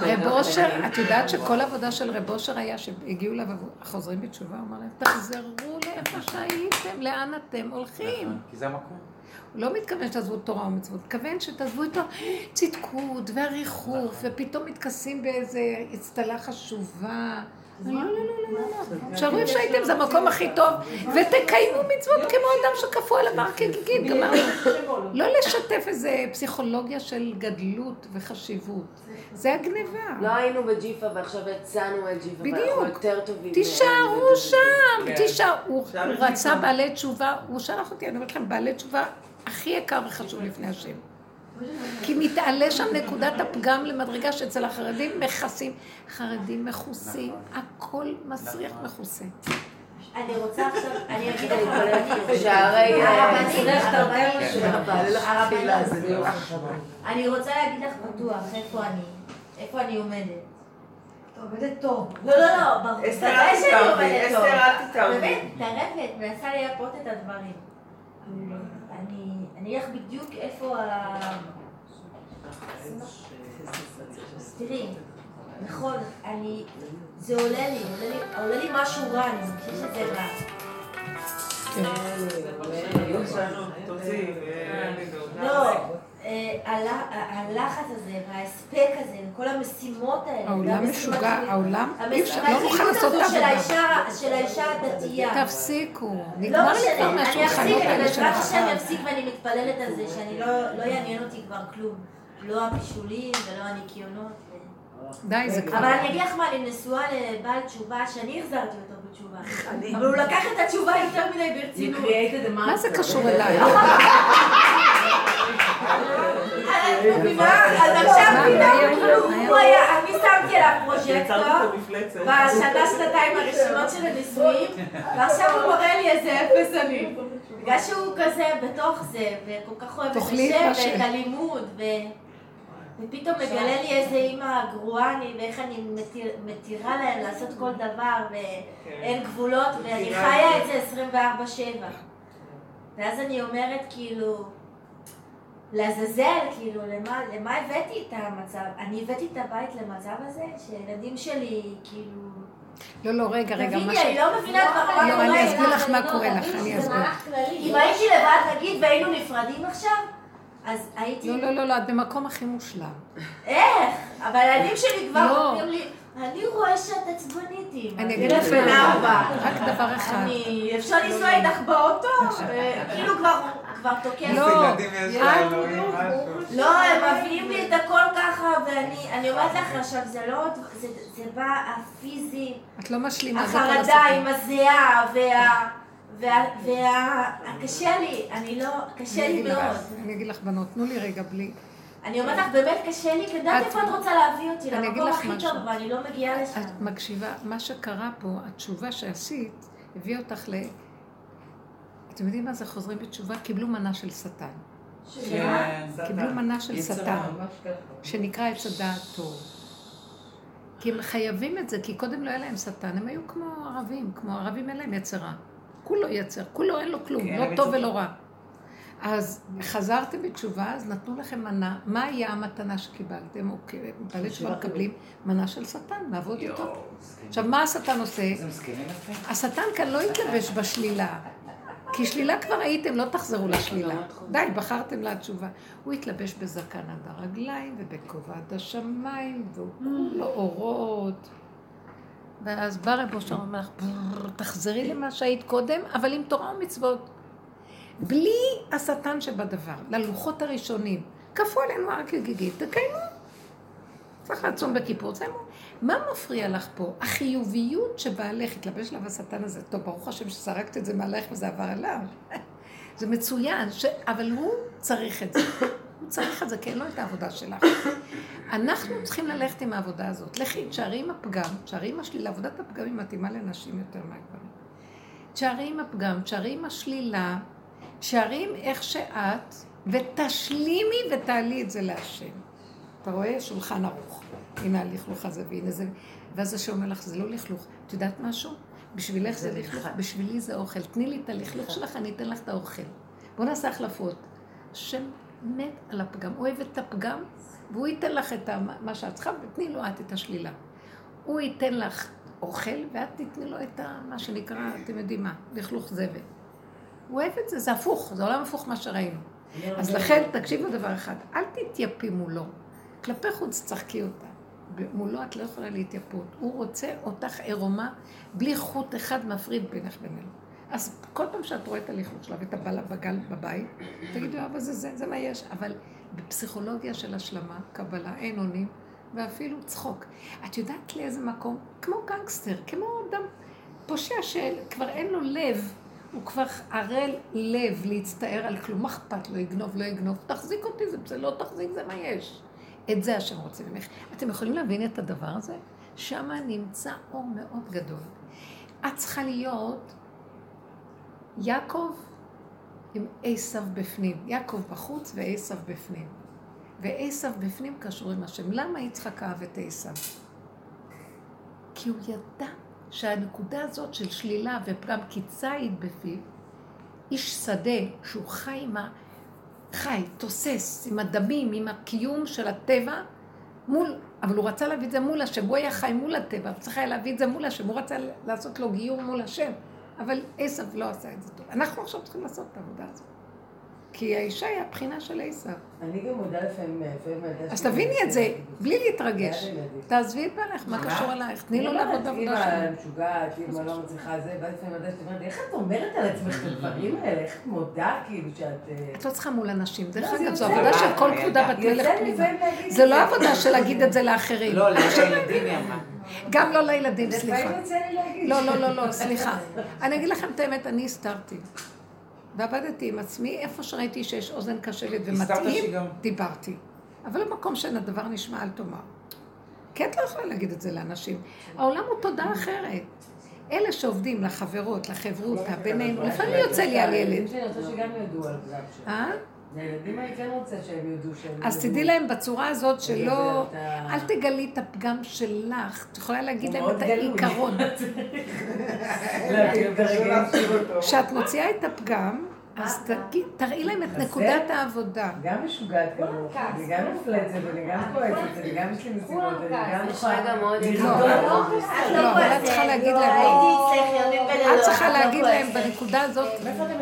(laughs) רב אושר, את יודעת שכל עבודה של רב אושר היה שהגיעו אליו החוזרים בתשובה, הוא אמר להם, תחזרו לאיפה שהייתם, לאן אתם הולכים? נכון, כי זה המקום. הוא לא מתכוון שתעזבו תורה ומצוות, מתכוון שתעזבו איתו צדקות והריחוף, ופתאום מתכסים באיזה אצטלה חשובה. לא, לא, לא, לא, לא, לא. תשארו איפה שהייתם, זה המקום הכי טוב, ותקיימו מצוות כמו אדם שקפוא על הבר כגיגית, גמרנו. לא לשתף איזה פסיכולוגיה של גדלות וחשיבות. זה הגניבה. לא היינו בג'יפה ועכשיו הצענו את ג'יפה, בדיוק. ואנחנו יותר טובים. תישארו מהם. שם, כן. תישארו. הוא רצה. בעלי תשובה, הוא שלח אותי, אני אומרת לכם, בעלי תשובה הכי יקר וחשוב לפני השם. כי מתעלה שם נקודת הפגם למדרגה שאצל החרדים מכסים. חרדים מכוסים, הכל מסריח מכוסה. אני רוצה עכשיו, אני אגיד לך (laughs) הרבנית. שערי... הרבנית. הרבנית. כן. אני רוצה להגיד לך בטוח איפה אני, איפה אני עומדת. עובדת טוב. לא, לא, לא, ברור. אסתר, אל תתערבי, עומדת אסתר, טוב. אל תתערבי. באמת, מתערבת, מנסה לייפות את הדברים. לך בדיוק איפה ה... תראי, נכון, אני, זה עולה לי, עולה לי, משהו רע, אני מרגישה שזה רע. תוציאי, לא, אה, הלחץ הזה וההספק הזה, וכל המשימות האלה. העולם משוגע, העולם, אי אפשר, לא נוכל לעשות את העבודה. של האישה הדתייה. תפסיקו, לא נגמר לי כבר אני מהשולחנות האלה בעזרת של השם החג. אפסיק ואני מתפללת על זה, שאני לא לא יעניין אותי כבר כלום. לא הבישולים ולא הניקיונות. די, זה כבר... אבל אני אגיד לך מה, אני נשואה לבעל תשובה שאני החזרתי אותו בתשובה. אבל הוא לקח את התשובה יותר מדי ברצינות. מה זה. קשור אליי? (laughs) את מבינה? אז עכשיו מה, פתאום? כאילו, הוא היה, אני שמתי עליו המפלצת. בשנה, שנתיים הראשונות של הנישואים, ועכשיו הוא מראה לי איזה אפס אני. בגלל שהוא כזה בתוך זה, וכל כך אוהב את השם ואת הלימוד, ו... ופתאום מגלה לי איזה אימא גרועה אני, ואיך אני מתיר, מתירה להם לעשות כל דבר, ואין גבולות, ואני חיה את זה 24-7. ואז אני אומרת, כאילו, לעזאזל, כאילו, למה, למה הבאתי את המצב? אני הבאתי את הבית למצב הזה, שהילדים שלי, כאילו... לא, לא, רגע, רגע, מה תביני, ש... אני לא מבינה כבר מה לא, קורה. אני אסביר לך מה לא קורה לך, אני אסביר. אם הייתי לבד, נגיד, והיינו נפרדים עכשיו, אז הייתי... לא, לא, לא, לא, את במקום הכי מושלם. איך? אבל הילדים שלי כבר לא. אומרים לי, אני רואה שאת עצבנית אימא. אני אגיד לך. רק דבר אחד. אפשר לנסוע איתך באוטו? כאילו כבר כבר תוקף. לא, ילדים יש לאלוהים משהו. לא, הם מבינים הכל ככה, ואני אני אומרת לך עכשיו, זה לא, זה זה בא הפיזי, את לא משלימה. החרדה. עם הזיעה, וה... וה... וה... קשה לי, אני לא, קשה לי מאוד. אני אגיד לך, בנות, תנו לי רגע בלי. אני אומרת לך, באמת קשה לי, כי יודעת את- איפה את רוצה להביא אותי, אני אגיד למקום לך הכי משהו. טוב, ואני לא מגיעה לשם. את מקשיבה, מה שקרה פה, התשובה שעשית, הביא אותך ל... אתם יודעים מה זה חוזרים בתשובה? קיבלו מנה של שטן. כן, קיבלו מנה של שטן. שנקרא עץ הדעת טוב. כי הם חייבים את זה, כי קודם לא היה להם שטן, הם היו כמו ערבים, כמו ערבים אין להם יצרה. כולו יצר, כולו אין לו כלום, כן, לא טוב. ולא רע. אז חזרתם בתשובה, אז נתנו לכם מנה. מה היה המתנה שקיבלתם, או בעלי תשובה מקבלים? מנה של שטן, לעבוד איתו. עכשיו, מה השטן עושה? השטן כאן לא יתלבש בשלילה. כי שלילה כבר הייתם, לא תחזרו לשלילה. די, בחרתם לה תשובה. הוא יתלבש בזקן עד הרגליים ובכובע עד השמיים, והוא כולו אורות. ואז בא רב אושר ואומר לך, "ברר, תחזרי למה שהיית קודם, אבל עם תורה ומצוות. בלי השטן שבדבר, ללוחות הראשונים. כפו עלינו רק גיגית, תקיימו. צריך לעצום בכיפור, תסיימו. מה מפריע לך פה? החיוביות שבעלך התלבש עליו השטן הזה. טוב, ברוך השם שזרקת את זה מעלייך וזה עבר אליו. (laughs) זה מצוין, ש... אבל הוא צריך את זה. (coughs) הוא צריך את זה, כי אין לו את העבודה שלך. אנחנו צריכים ללכת עם העבודה הזאת. לכי, תשארי עם הפגם, תשארי עם השלילה. עבודת הפגם היא מתאימה לנשים יותר מהגברים. תשארי עם הפגם, תשארי עם השלילה, תשארי עם איך שאת, ותשלימי ותעלי את זה להשם. אתה רואה? שולחן ערוך. הנה הלכלוך הזה והנה זה. ואז השם אומר לך, זה לא לכלוך. את יודעת משהו? בשבילך זה לכלוך, בשבילי זה אוכל. תני לי את הלכלוך שלך, אני אתן לך את האוכל. בואו נעשה החלפות. השם מת על הפגם, אוהב את הפגם, והוא ייתן לך את מה שאת צריכה, ותני לו את את השלילה. הוא ייתן לך אוכל, ואת תתני לו את מה שנקרא, אתם יודעים מה, לכלוך זבל. הוא אוהב את זה, זה הפוך, זה עולם הפוך מה שראינו. אז לכן, תקשיבו דבר אחד, אל תתייפי מולו. כלפי חוץ תצחקי אותה. מולו את לא יכולה להתייפות. הוא רוצה אותך עירומה, בלי חוט אחד מפריד בינך בינינו. אז כל פעם שאת רואה את הלכלוך שלה ואת הבעל בגל בבית, תגידו, אבא זה זה, זה מה יש. אבל בפסיכולוגיה של השלמה, קבלה, אין אונים, ואפילו צחוק. את יודעת לאיזה מקום? כמו גנגסטר, כמו אדם פושע שכבר אין לו לב, הוא כבר ערל לב להצטער על כלום, מה אכפת לו, יגנוב, לא יגנוב, תחזיק אותי, זה לא תחזיק, זה מה יש. את זה השם רוצה ממך. אתם יכולים להבין את הדבר הזה? שם נמצא אור מאוד גדול. את צריכה להיות יעקב עם עשב בפנים. יעקב בחוץ ועשב בפנים. ועשב בפנים קשור עם השם. למה יצחק אהב את עשב? כי הוא ידע שהנקודה הזאת של שלילה ופגם כי ציד בפיו, איש שדה שהוא חי עם ה... חי, תוסס, עם הדמים, עם הקיום של הטבע, מול, אבל הוא רצה להביא את זה מול השם, הוא היה חי מול הטבע, הוא צריך היה להביא את זה מול השם, הוא רצה לעשות לו גיור מול השם, אבל עשב לא עשה את זה טוב. אנחנו עכשיו צריכים לעשות את העבודה הזאת. כי האישה היא הבחינה של עשב. אני גם מודה לפעמים, לפעמים אז תביני את זה, בלי להתרגש. תעזבי את בעלך, מה קשור אלייך? תני לו אני לעבוד אומרת, בעבודה שלו. אמא משוגעת, אמא לא מצליחה זה, ואז לפעמים הילדה שלי אומרת איך את אומרת על עצמך את הדברים האלה? איך את מודה כאילו שאת... אה, את לא צריכה מול אנשים. דרך לא, אגב, זו יוצא עבודה לי. של כל כבודה בת מלך פנימה. זה לא עבודה של להגיד את זה לאחרים. לא, לילדים היא אמרה. גם לא לילדים, סליחה. לפעמים יוצא לי להגיד. לא, לא, לא, לא, סליחה. אני אגיד לכם את האמת, אני הסתרתי. ועבדתי עם עצמי, איפה שראיתי שיש אוזן קשבת ומתאים, שגם. דיברתי. אבל במקום שאין הדבר נשמע, אל תאמר. כי את לא יכולה להגיד את זה לאנשים. העולם הוא תודה אחרת. אלה שעובדים לחברות, לחברותה, בינינו, לפעמים יוצא לי על ילד. אני רוצה שגם ידעו על פגם אני כן רוצה שהם ידעו שהם... אז. תדעי להם בצורה הזאת שלא... אל תגלי את הפגם שלך. את יכולה להגיד להם את. העיקרון. (laughs) כשאת מוציאה את הפגם, אז תראי להם את נקודת העבודה. גם משוגעת כמוך, אני גם מפלצת, אני גם כועסת, אני גם יש לי מסיבות, אני גם רגע מאוד לא, לא, אבל את צריכה להגיד להם. את צריכה לא להגיד להם. בנקודה הזאת,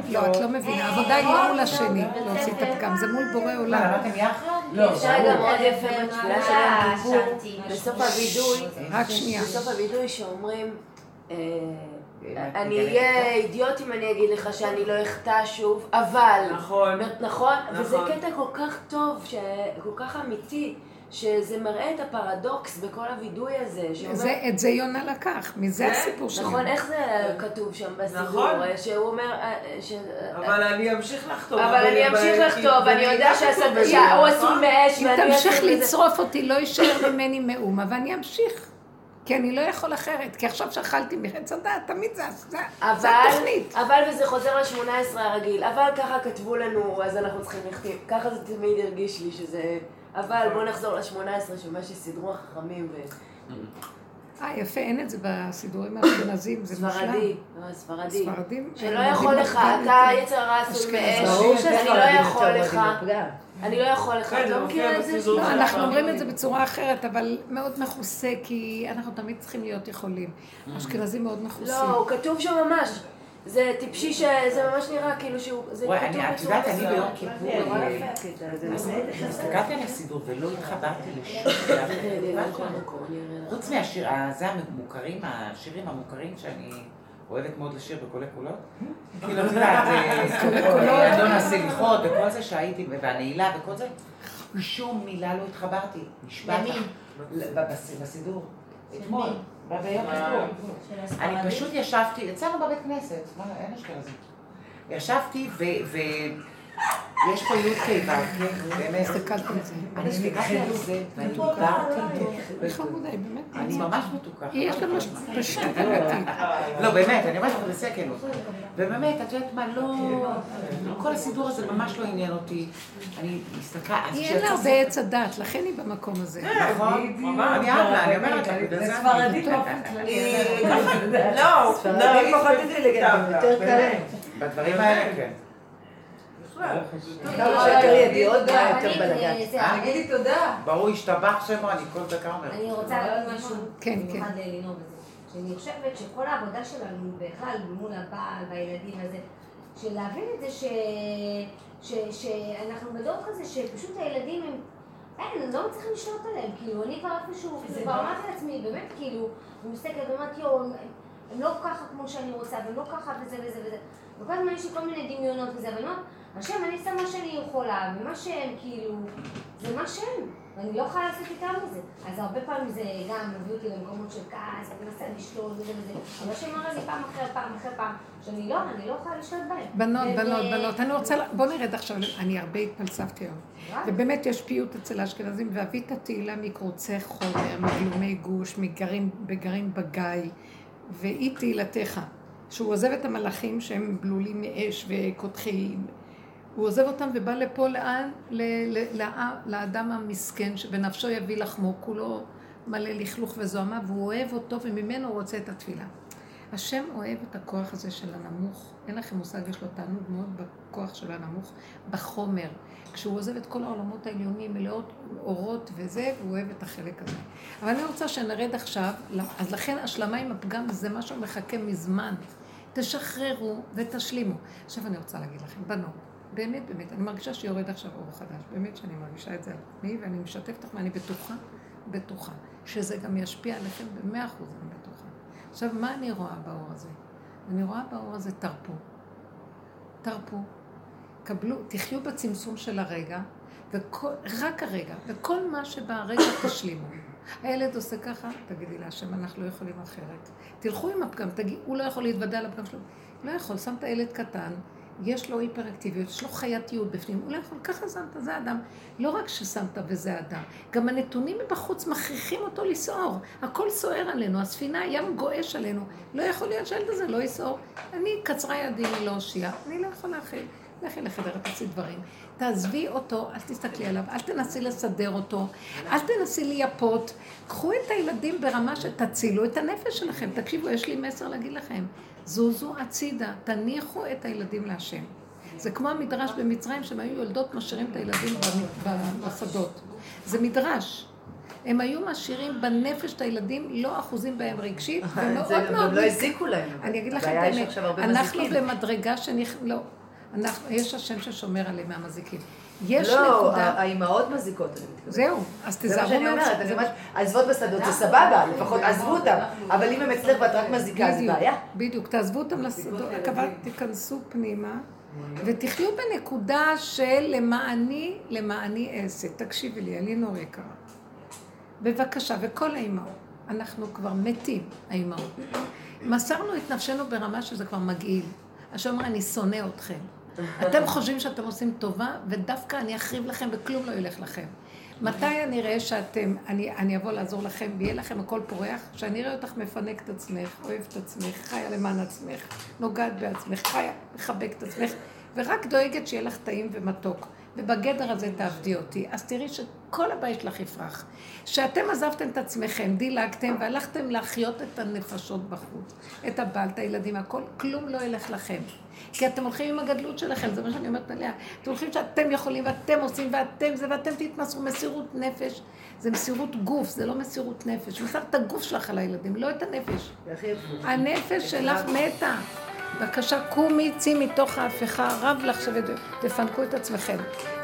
לא, את לא מבינה, העבודה היא לא מול השני, להוציא את הפגם, זה מול בורא מה, עולם. למדתם יחד? לא, יש רגע מאוד יפה אה, בתפילה של יום כיפור, שאלתי. בסוף הווידוי, רק שנייה. בסוף הווידוי שאומרים, אה, אני. אהיה אידיוט אם אני אגיד לך שאני לא אחטא שוב, אבל, נכון. אומרת, נכון, וזה נכון. קטע כל כך טוב, שכל כך אמיתי, שזה מראה את הפרדוקס בכל הווידוי הזה, שאומר... זה, את זה יונה לקח, מזה כן? הסיפור שלו. נכון, איך זה כתוב שם בסידור? נכון. שהוא אומר... אה, ש... אבל אני אמשיך לכתוב. אבל אני אמשיך ב- לכתוב, כי אני יודע שהוא בזה, עשוי נכון? מאש אם ואני תמשיך עשוי מזה. לצרוף אותי, לא יישאר ממני מאומה, ואני אמשיך. כי אני לא יכול אחרת, כי עכשיו שאכלתי מחץ הדעת, תמיד זה, זה, זה אבל, התוכנית. אבל וזה חוזר ל-18 הרגיל, אבל ככה כתבו לנו, אז אנחנו צריכים לכתיב, ככה זה תמיד הרגיש לי שזה, אבל בוא נחזור ל-18 של מה שסידרו החכמים אה, יפה, אין את זה בסידורים האשכנזים, זה מושלם. וספרדי, לא, ספרדי, ספרדים. שלא יכול לך, אתה. יצר הרע עשוי. מאש, ברור אני לא יכול לך. אני לא יכול לך, כן, את זה לא מכירה את זה? לא, אנחנו. אומרים את זה בצורה אחרת, אבל מאוד מכוסה, כי אנחנו תמיד צריכים להיות יכולים. אשכנזים מאוד מכוסים. לא, הוא כתוב שם ממש. זה טיפשי שזה ממש נראה כאילו שהוא, זה וואי, את יודעת, אני. ביום כיפור, אה, הסתכלתי על הסידור ולא התחברתי לשום דבר. חוץ מהשיר, אה, זה המוכרים, השירים המוכרים שאני אוהבת מאוד לשיר בקולי קולות. כאילו, את יודעת, אה, (laughs) אדון הסליחות וכל זה שהייתי, והנעילה וכל זה, שום מילה לא התחברתי. נשבע לך. ל- בס- בסידור. אתמול, אני? פשוט ישבתי, אצלנו בבית כנסת, מה, אין אשכנזים. ישבתי ויש פה י' ק' ו', באמת. הסתכלתי על זה. אני הסתכלתי על זה, ואני דיברתי איתו. באמת. אני ממש מתוקה. יש לה מש- (laughs) פשוט. לא, באמת, אני אומרת לך בשיא הכנות. ובאמת, את יודעת מה, לא... כל הסידור הזה ממש לא עניין אותי. אני מסתכלת... היא אין לה הרבה עץ הדת, לכן היא במקום הזה. נכון. אני אבלה, אני אומרת לך, זה ספרדית אני- באופן כללי. ככה, לא, ספרדים לא, פחות היא אינטליגנטים, דווקא, יותר באמת. קלים. בדברים האלה כן. בכלל. כמה שיותר ידיעות, לא, גם אני- יותר בלאגן. זה- אה? תגידי תודה. ברור, השתבח שמו, אני כל דקה אומרת. אני רוצה להגיד משהו כן, במיוחד בזה. שאני חושבת שכל העבודה שלנו בכלל מול הבעל והילדים הזה, של להבין את זה ש... ש... שאנחנו בדור כזה שפשוט הילדים הם... אין, לא מצליחה לשלוט עליהם, כאילו, אני כבר איפשהו, כאילו, כבר אמרתי לעצמי, באמת, כאילו, אני מסתכלת ואומרת, יואו, הם, הם לא ככה כמו שאני רוצה, והם לא ככה וזה וזה וזה. וכל הזמן יש לי כל מיני דמיונות וזה, אבל אני אומרת, השם, אני עושה מה שאני יכולה, ומה שהם, כאילו, זה מה שהם, ואני לא יכולה לעשות איתם את זה. אז הרבה פעמים זה גם מביא אותי למקומות של כעס, ואני מנסה לשלוט וזה וזה. אבל השם אמר לי פעם אחרי פעם אחרי פעם, שאני לא, אני לא יכולה לשלוט בהם. בנות, בנות, בנות, אני רוצה, בוא נרד עכשיו, אני הרבה התפלספתי היום. ובאמת יש פיוט אצל האשכנזים, ואביא את התהילה מקרוצי חומר, מגלומי גוש, מגרים, בגרים בגיא, ואי תהילתך. שהוא עוזב את המלאכים שהם בלולים מאש וקודחים. הוא עוזב אותם ובא לפה לאן? ל- ל- לע- לאדם המסכן שבנפשו יביא לחמו, כולו מלא לכלוך וזוהמה, והוא אוהב אותו וממנו הוא רוצה את התפילה. השם אוהב את הכוח הזה של הנמוך, אין לכם מושג, יש לו תענוג מאוד בכוח של הנמוך, בחומר. כשהוא עוזב את כל העולמות העליונים מלאות אורות וזה, הוא אוהב את החלק הזה. אבל אני רוצה שנרד עכשיו, אז לכן השלמה עם הפגם זה משהו מחכה מזמן. תשחררו ותשלימו. עכשיו אני רוצה להגיד לכם, בנות, באמת, באמת, אני מרגישה שיורד עכשיו אור חדש, באמת שאני מרגישה את זה על עצמי, ואני משתפת אתכם, אני בטוחה, בטוחה, שזה גם ישפיע עליכם במאה אחוז, אני בטוחה. עכשיו, מה אני רואה באור הזה? אני רואה באור הזה תרפו. תרפו. קבלו, תחיו בצמצום של הרגע, וכל, רק הרגע, וכל מה שברגע (coughs) תשלימו. הילד עושה ככה, תגידי להשם, אנחנו לא יכולים אחרת. תלכו עם הפגם, תגיד, הוא לא יכול להתוודע על הפגם שלו. לא יכול, שמת ילד קטן, יש לו היפראקטיביות, יש לו חייתיות בפנים, הוא לא יכול, ככה שמת, זה אדם. לא רק ששמת וזה אדם, גם הנתונים מבחוץ מכריחים אותו לסעור. הכל סוער עלינו, הספינה, הים גועש עלינו. לא יכול להיות שהילד הזה לא יסעור. אני, קצרה ידי מלהושיע, אני לא יכולה להכיל. לכי לחדר, תעשי דברים. תעזבי אותו, אל תסתכלי עליו, אל תנסי לסדר אותו, אל תנסי לייפות. קחו את הילדים ברמה שתצילו את הנפש שלכם. תקשיבו, יש לי מסר להגיד לכם. זוזו הצידה, תניחו את הילדים להשם. זה כמו המדרש במצרים, שהם היו יולדות משאירים את הילדים בשדות. זה מדרש. הם היו משאירים בנפש את הילדים, לא אחוזים בהם רגשית, ומאוד זה מאוד... גם לא הזיקו להם. אני אגיד לכם את האמת, אנחנו. במדרגה שנכ... לא. אנחנו, יש השם ששומר עליהם מהמזיקים. יש לא, נקודה... האימהות מזיקות, אני מתכוונת. זהו, אז זה מה שאני אומרת, מאוד. אני אומרת, עזבות בשדות זה סבבה, לפחות עזבו אותם, אבל אם הם אצלך ואת רק מזיקה, זה בעיה. בדיוק, תעזבו אותם לשדות, תיכנסו פנימה, ותחיו בנקודה של למעני, למעני אעשה. תקשיבי לי, אלינור יקרה. בבקשה, וכל האימהות, אנחנו כבר מתים, האימהות. מסרנו את נפשנו ברמה שזה כבר מגעיל. השם אומר, אני שונא אתכם. אתם חושבים שאתם עושים טובה, ודווקא אני אחריב לכם וכלום לא ילך לכם. מתי אני אראה שאתם, אני, אני אבוא לעזור לכם ויהיה לכם הכל פורח? שאני אראה אותך מפנק את עצמך, אוהב את עצמך, חיה למען עצמך, נוגעת בעצמך, חיה, מחבק את עצמך, ורק דואגת שיהיה לך טעים ומתוק. ובגדר הזה תעבדי אותי. אז תראי שכל הבית שלך יפרח. שאתם עזבתם את עצמכם, דילגתם והלכתם להחיות את הנפשות בחוץ, את הבעל, את הילדים, הכל, כלום לא ילך לכם. כי אתם הולכים עם הגדלות שלכם, זה מה שאני אומרת עליה. אתם הולכים שאתם יכולים ואתם עושים ואתם זה ואתם תתמסרו מסירות נפש. זה מסירות גוף, זה לא מסירות נפש. מסרת את הגוף שלך על הילדים, לא את הנפש. הנפש שלך מתה. בבקשה, קומי, צאי מתוך ההפכה, רב לך שתפנקו את עצמכם.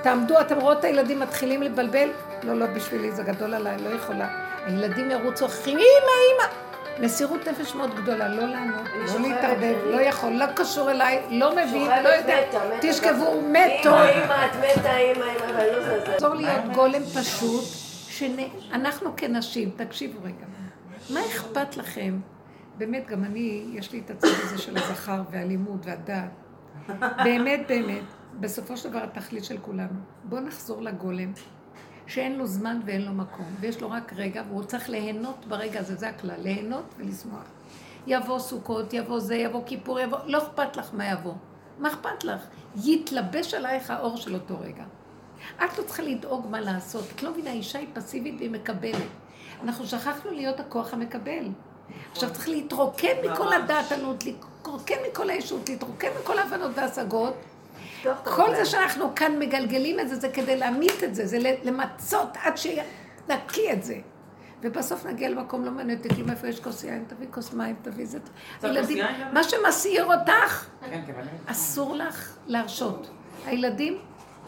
תעמדו, אתם רואות את הילדים מתחילים לבלבל? לא, לא בשבילי, זה גדול עליי, לא יכולה. הילדים ירוצו אחים, אמא, אמא. מסירות נפש מאוד גדולה, לא לענות, לא להתערבב, לא יכול, לא קשור אליי, לא מבין, לא יודע, תשכבו, מתו. אמא, אמא, את מתה, אמא, אמא, אבל לא זה. תחזור להיות גולם פשוט, שאנחנו כנשים, תקשיבו רגע, מה אכפת לכם? באמת, גם אני, יש לי את הצד הזה של הזכר והלימוד והדעת. באמת, באמת, בסופו של דבר התכלית של כולנו. בואו נחזור לגולם, שאין לו זמן ואין לו מקום, ויש לו רק רגע, והוא צריך ליהנות ברגע הזה, זה הכלל, ליהנות ולשמוח. יבוא סוכות, יבוא זה, יבוא כיפור, יבוא, לא אכפת לך מה יבוא. מה אכפת לך? יתלבש עלייך האור של אותו רגע. את לא צריכה לדאוג מה לעשות. את לא מבינה, אישה היא פסיבית והיא מקבלת. אנחנו שכחנו להיות הכוח המקבל. עכשיו צריך להתרוקן מכל הדעתנות, להתרוקן מכל הישות, להתרוקן מכל ההבנות וההשגות. כל זה שאנחנו כאן מגלגלים את זה, זה כדי להמית את זה, זה למצות עד שנקיא את זה. ובסוף נגיע למקום לא מעניין אותי כלום איפה יש כוס יין, תביא כוס מים, תביא זה. ילדים, מה שמסעיר אותך, כן, כן, אסור לך להרשות. הילדים,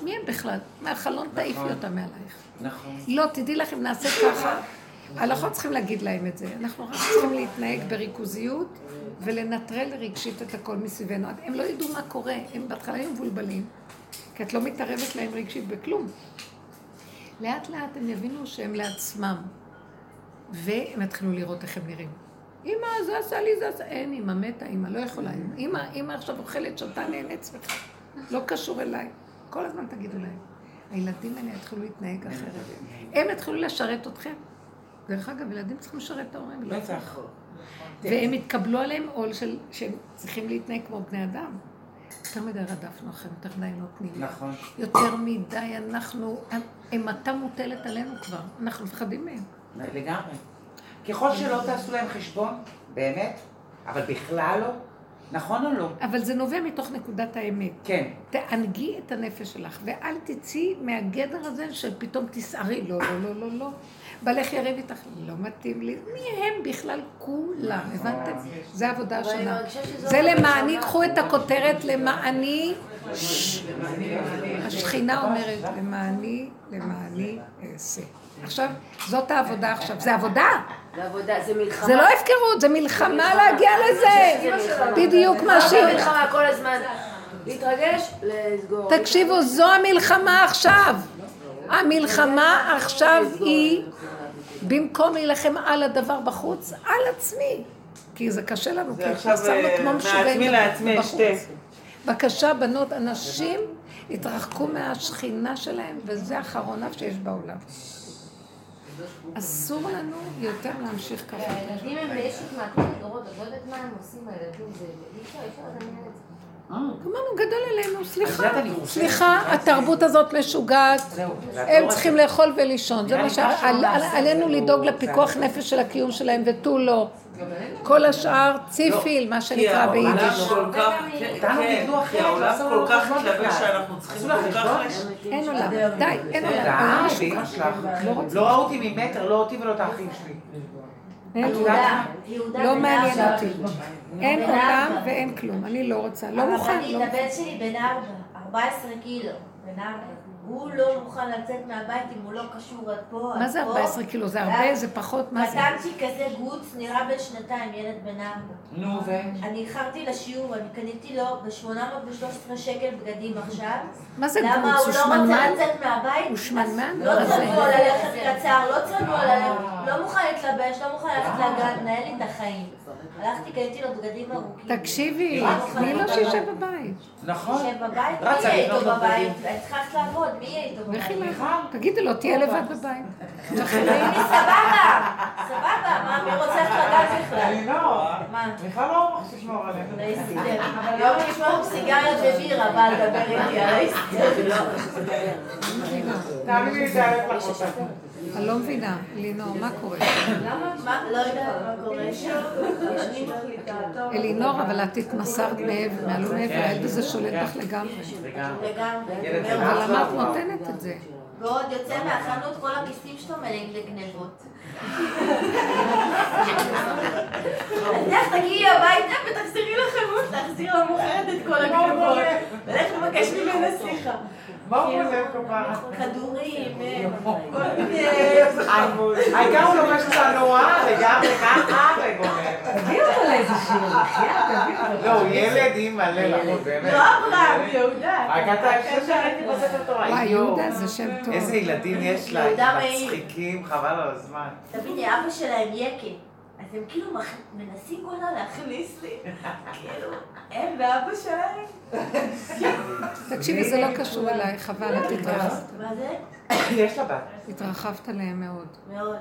מי הם בכלל? מהחלון תעיפי נכון. אותם מעלייך. נכון. לא, תדעי לך, אם נעשה ככה, הלכות צריכים להגיד להם את זה. אנחנו רק צריכים להתנהג בריכוזיות ולנטרל רגשית את הכל מסביבנו. הם לא ידעו מה קורה, הם בהתחלה היו מבולבלים, כי את לא מתערבת להם רגשית בכלום. לאט לאט הם יבינו שהם לעצמם, והם יתחילו לראות איך הם נראים. אמא, זה עשה לי, זה עשה... אין, אמא מתה, אמא לא יכולה. אמא, אמא עכשיו אוכלת, שותה, נהנית, שמחה. לא קשור אליי. כל הזמן תגידו להם. הילדים האלה יתחילו להתנהג אחרת. הם יתחילו לשרת אתכם. דרך אגב, ילדים צריכים לשרת את ההורים. לא בטח. והם התקבלו עליהם עול של שהם צריכים להתנהג כמו בני אדם. יותר מדי רדפנו לכם, יותר מדי נותנים. נכון. יותר מדי אנחנו, אימתה מוטלת עלינו כבר, אנחנו מפחדים מהם. לגמרי. ככל שלא תעשו להם חשבון, באמת, אבל בכלל לא, נכון או לא? אבל זה נובע מתוך נקודת האמת. כן. תענגי את הנפש שלך, ואל תצאי מהגדר הזה שפתאום תסערי, לא, לא, לא, לא, לא. בעלך יריב איתך, לא מתאים לי. מי הם בכלל כולם, הבנתם? זה העבודה השונה. זה. למעני, קחו את הכותרת למעני, השכינה אומרת, למעני, למעני אעשה. עכשיו, זאת העבודה עכשיו. זה עבודה, זה עבודה, זה מלחמה. זה לא הפקרות, זה מלחמה להגיע לזה. בדיוק מה זה שהיא... מלחמה כל הזמן. להתרגש, לסגור. תקשיבו, זו המלחמה עכשיו. המלחמה עכשיו היא, במקום להילחם על הדבר בחוץ, על עצמי. כי זה קשה לנו, כי התנסרנו אה, כמו משוגעים בחוץ. בבקשה, בנות, אנשים התרחקו מהשכינה שלהם, וזה אחרון אף שיש בעולם. אסור לנו יותר להמשיך ככה. הילדים הם באיזשהו מעטפת דורות, את לא יודעת מה הם עושים, הילדים, זה אי אפשר, אי אפשר לדמיין את זה. אמרנו, גדול עלינו, סליחה, סליחה, התרבות הזאת משוגעת, הם צריכים. לאכול ולישון, זה מה נעשה, עלינו לדאוג לא- לפיקוח נפש של הקיום שלהם ותו לא. כל השאר ציפיל, מה כי שנקרא העולם ביידיש. כן, כי העולם כל כך התלבש בכלל. שאנחנו צריכים כל כך... אין עולם, די, אין עולם. שלך. לא ראו אותי ממטר, לא אותי ולא את האחים שלי. לא מעניין. אותי. אין עולם ואין כלום, אני לא רוצה, לא מוכן, הרבנית, לא הבן שלי בן ארבע, 14 קילו, בן ארבע. הוא לא מוכן לצאת מהבית אם הוא לא קשור עד פה, מה זה פה. 14 קילו? זה הרבה? זה פחות? מה זה? קטנצ'י כזה גוץ, נראה בן שנתיים, ילד בן ארבע. נו, ו... אני איחרתי לשיעור, אני קניתי לו ב-813 שקל בגדים עכשיו. מה זה למה גוץ? הוא הוא לא רוצה שמנמן? לצאת מהבית? הוא שמנמן? לא זה? צנוע ללכת קצר, לא צנוע ללכת, לא מוכן להתלבש, לא מוכן ללכת לגן, לנהל לי את החיים. הלכתי, קניתי לו בגדים ארוכים. תקשיבי, לא תני לו מוכן שישב. בבית. נכון. יושב בבית, מי יהיה איתו בבית? את צריכה ללכת לעבוד, מי יהיה איתו בבית? לכי לעבוד. תגידי לו, תהיה לבד בבית. (laughs) סבבה, סבבה, מה, מי רוצה ללכת לגן בכלל? אלינור, מה? מיכל לא אמרה שתשמור עלינו. לא יסתדר. יום לשמור סיגריה ובירה, בא לדבר איתי על ההיסטריה. תאמיני לי, זה היה לך. אני לא מבינה, לינור, מה קורה? מה? לא יודעת מה קורה שם. אלינור, אבל את התמסרת מעבר, מעל ומעבר, הילד הזה שולט בך לגמרי. לגמרי. לגמרי. אבל למה את. נותנת את זה? ועוד יוצא מהחנות כל הכיסים שלו מלאים לגנבות. אז (laughs) לך תגיעי הביתה ותחזרי לחנות להחזיר למוכרת את כל הגנבות. ולך לבקש ממנה סליחה. חושב כפרה? כדורים, אה, כל מיני... (laughs) העיקר הוא לובש צנוע, לגמרי ככה, וגומר. תביאו אותו לאיזה שיר. לא, הוא ילד אימא ללמוד, באמת. לא אברהם, יהודה. רק אתה חושב שראיתי בספר תורה. וואי. יהודה זה שם טוב. איזה ילדים יש לה. מצחיקים, חבל על הזמן. תביני, אבא שלהם יקה. אז הם כאילו מנסים כל הזמן להכניס לי, כאילו, הם ואבא שלהם. תקשיבי, זה לא קשור אליי, חבל, את התרחבת. מה זה? יש לה בת. התרחבת עליהם מאוד. מאוד.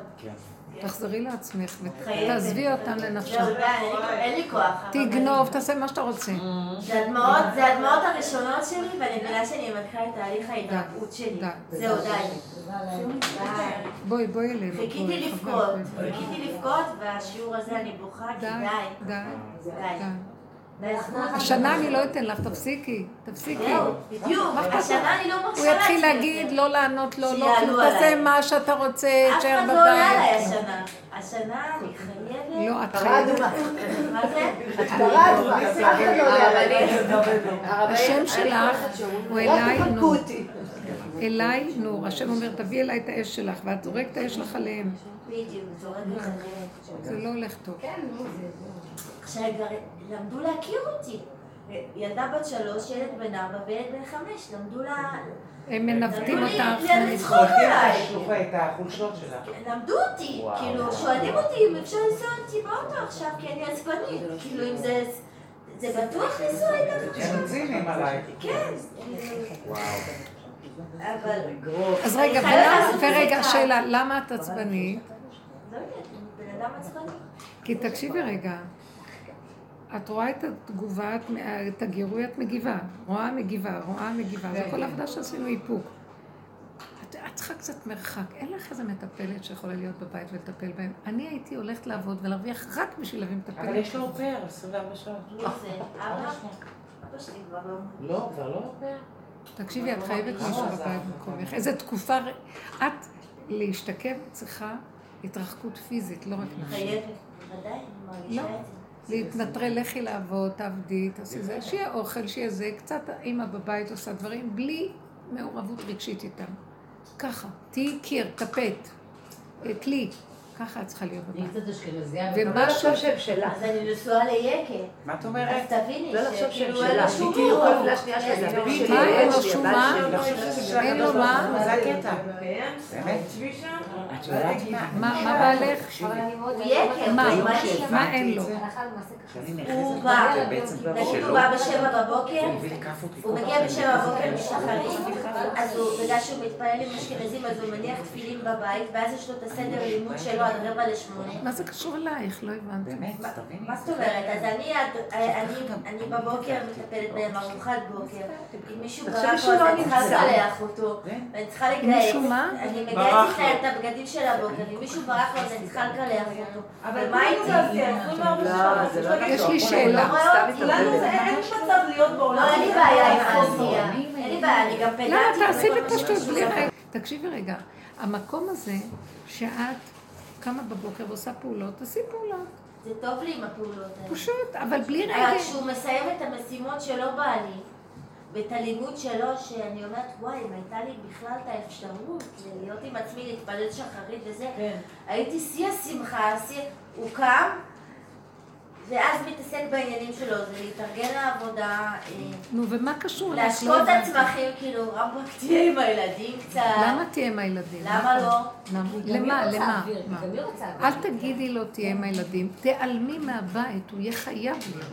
תחזרי לעצמך. ותעזבי אותם לנפשם. די, אין לי- כוח. תגנוב, תעשה מה שאתה רוצה. זה הדמעות, זה הדמעות הראשונות שלי, ואני מבינה שאני מתחילה את תהליך ההתרפאות שלי. די. זהו, די. די. בואי, בואי אלינו. חיכיתי לבכות. חיכיתי לבכות, והשיעור הזה אני בוכה, כי די, די. השנה אני לא אתן לך, תפסיקי, תפסיקי. בדיוק. השנה אני לא מרשה הוא יתחיל לעצמי להגיד. לא לענות לו, לא. תעשה מה שאתה רוצה, אף תשאר אחד לא עולה עליי בבית. השנה. השנה אני חייבת... לא, את חייבת. מה זה? השם שלך הוא אליי נור. אליי נור. השם אומר, תביא אליי את האש שלך, ואת זורקת את האש שלך עליהם. בדיוק, זורקת עליהם. זה לא הולך טוב. עכשיו כבר למדו להכיר אותי. ילדה בת שלוש, ילד בן ארבע וילד בן חמש, למדו לה... הם מנווטים למדו לי- אותך. לצחוק עליי. שלוחה את החולשות שלה. למדו אותי. כאילו, שואלים אותי אם אפשר לנסוע איתי באוטו עכשיו, כי אני עצבנית. כאילו, אם זה... זה בטוח לנסוע איתך עכשיו? הם ציניים עלייך. כן. אבל... אז רגע, ורגע. שאלה, למה את עצבנית? לא יודעת, אני בן אדם עצבני. כי תקשיבי רגע, את רואה את התגובה, את- את הגירוי, את מגיבה. רואה, מגיבה, רואה, מגיבה. זה כל העבודה שעשינו איפוק. את, צריכה קצת מרחק. אין לך איזה מטפלת שיכולה להיות בבית ולטפל בהם. אני הייתי הולכת לעבוד ולהרוויח רק בשביל להביא מטפלת. אבל יש לו עובר, 24 שעות. מי זה? אבא? אבא שלי כבר לא... לא, כבר לא עובר. תקשיבי, את חייבת מישהו בבית במקומך. איזה תקופה... את להשתקם צריכה התרחקות פיזית, לא רק נפשית. חייבת. בוודאי, אני מרגישה לא. את זה. להתנטרל, לכי לעבוד, תעבדי, תעשי זה, שיהיה אוכל, שיהיה זה, קצת אימא בבית עושה דברים בלי מעורבות רגשית איתם. ככה, תהיי קיר, טפט, כלי, ככה את צריכה להיות אני בבית. קצת אשכנזייה. לא ומשהו, לחשוב שהם שלה. אז אני נשואה ליקה. מה את אז אומרת? תביני, לא שכאילו אין. לו שום כאילו. מה, אין לו שום מה? אני לא אין לו מה? זה הקטע. באמת. את יודעת מה? מה מה בעלך? אני. הוא יקר, מה? אין לו? הוא נכנסת בא, נגיד הוא. בא בשבע בבוקר, הוא מגיע בשבע. בבוקר משחרית, אז הוא, בגלל שהוא מתפלל עם אשכנזים, אז הוא מניח תפילין בבית, ואז יש לו את הסדר לימוד שלו עד רבע לשמונה. מה זה קשור אלייך? לא הבנתי. באמת. מה זאת אומרת? אז אני, עד- אני, אני בבוקר מטפלת בהם ארוחת בוקר. אם מישהו ברח לו, לא אז אני צריכה. לקלח אותו. כן. ואני צריכה לגייס. מישהו מה? אני מגייסת. להם את הבגדים של הבוקר. אם מישהו ברח לו, אז אני צריכה לקלח אותו. אבל ומה איתי? לא, לא יש לי לא שאלה. אין מצב להיות בעולם. לא, אין לי בעיה עם פוביה. אין לי בעיה, אני גם פדנטית. למה תעשי בפשטות. בלי רגע? תקשיבי רגע, המקום הזה שאת קמה בבוקר ועושה פעולות, תעשי פעולות. זה טוב לי עם הפעולות האלה. פשוט, אבל בלי רגע. כשהוא מסיים את המשימות שלא בא לי, ואת הלימוד שלו, שאני אומרת, וואי, אם הייתה לי בכלל את האפשרות להיות עם עצמי, להתפלל שחרית וזה, כן. הייתי שיא השמחה, שיא... הוא קם, ואז מתעסק בעניינים שלו, זה להתארגן לעבודה, אה, נו, ומה קשור? לך? לא להשקות את. הצמחים, כאילו, רמב"ם תהיה עם הילדים קצת. למה תהיה עם הילדים? למה לא? למה? למה? אל תגידי לו תהיה עם הילדים, תיעלמי מהבית, הוא יהיה חייב להיות.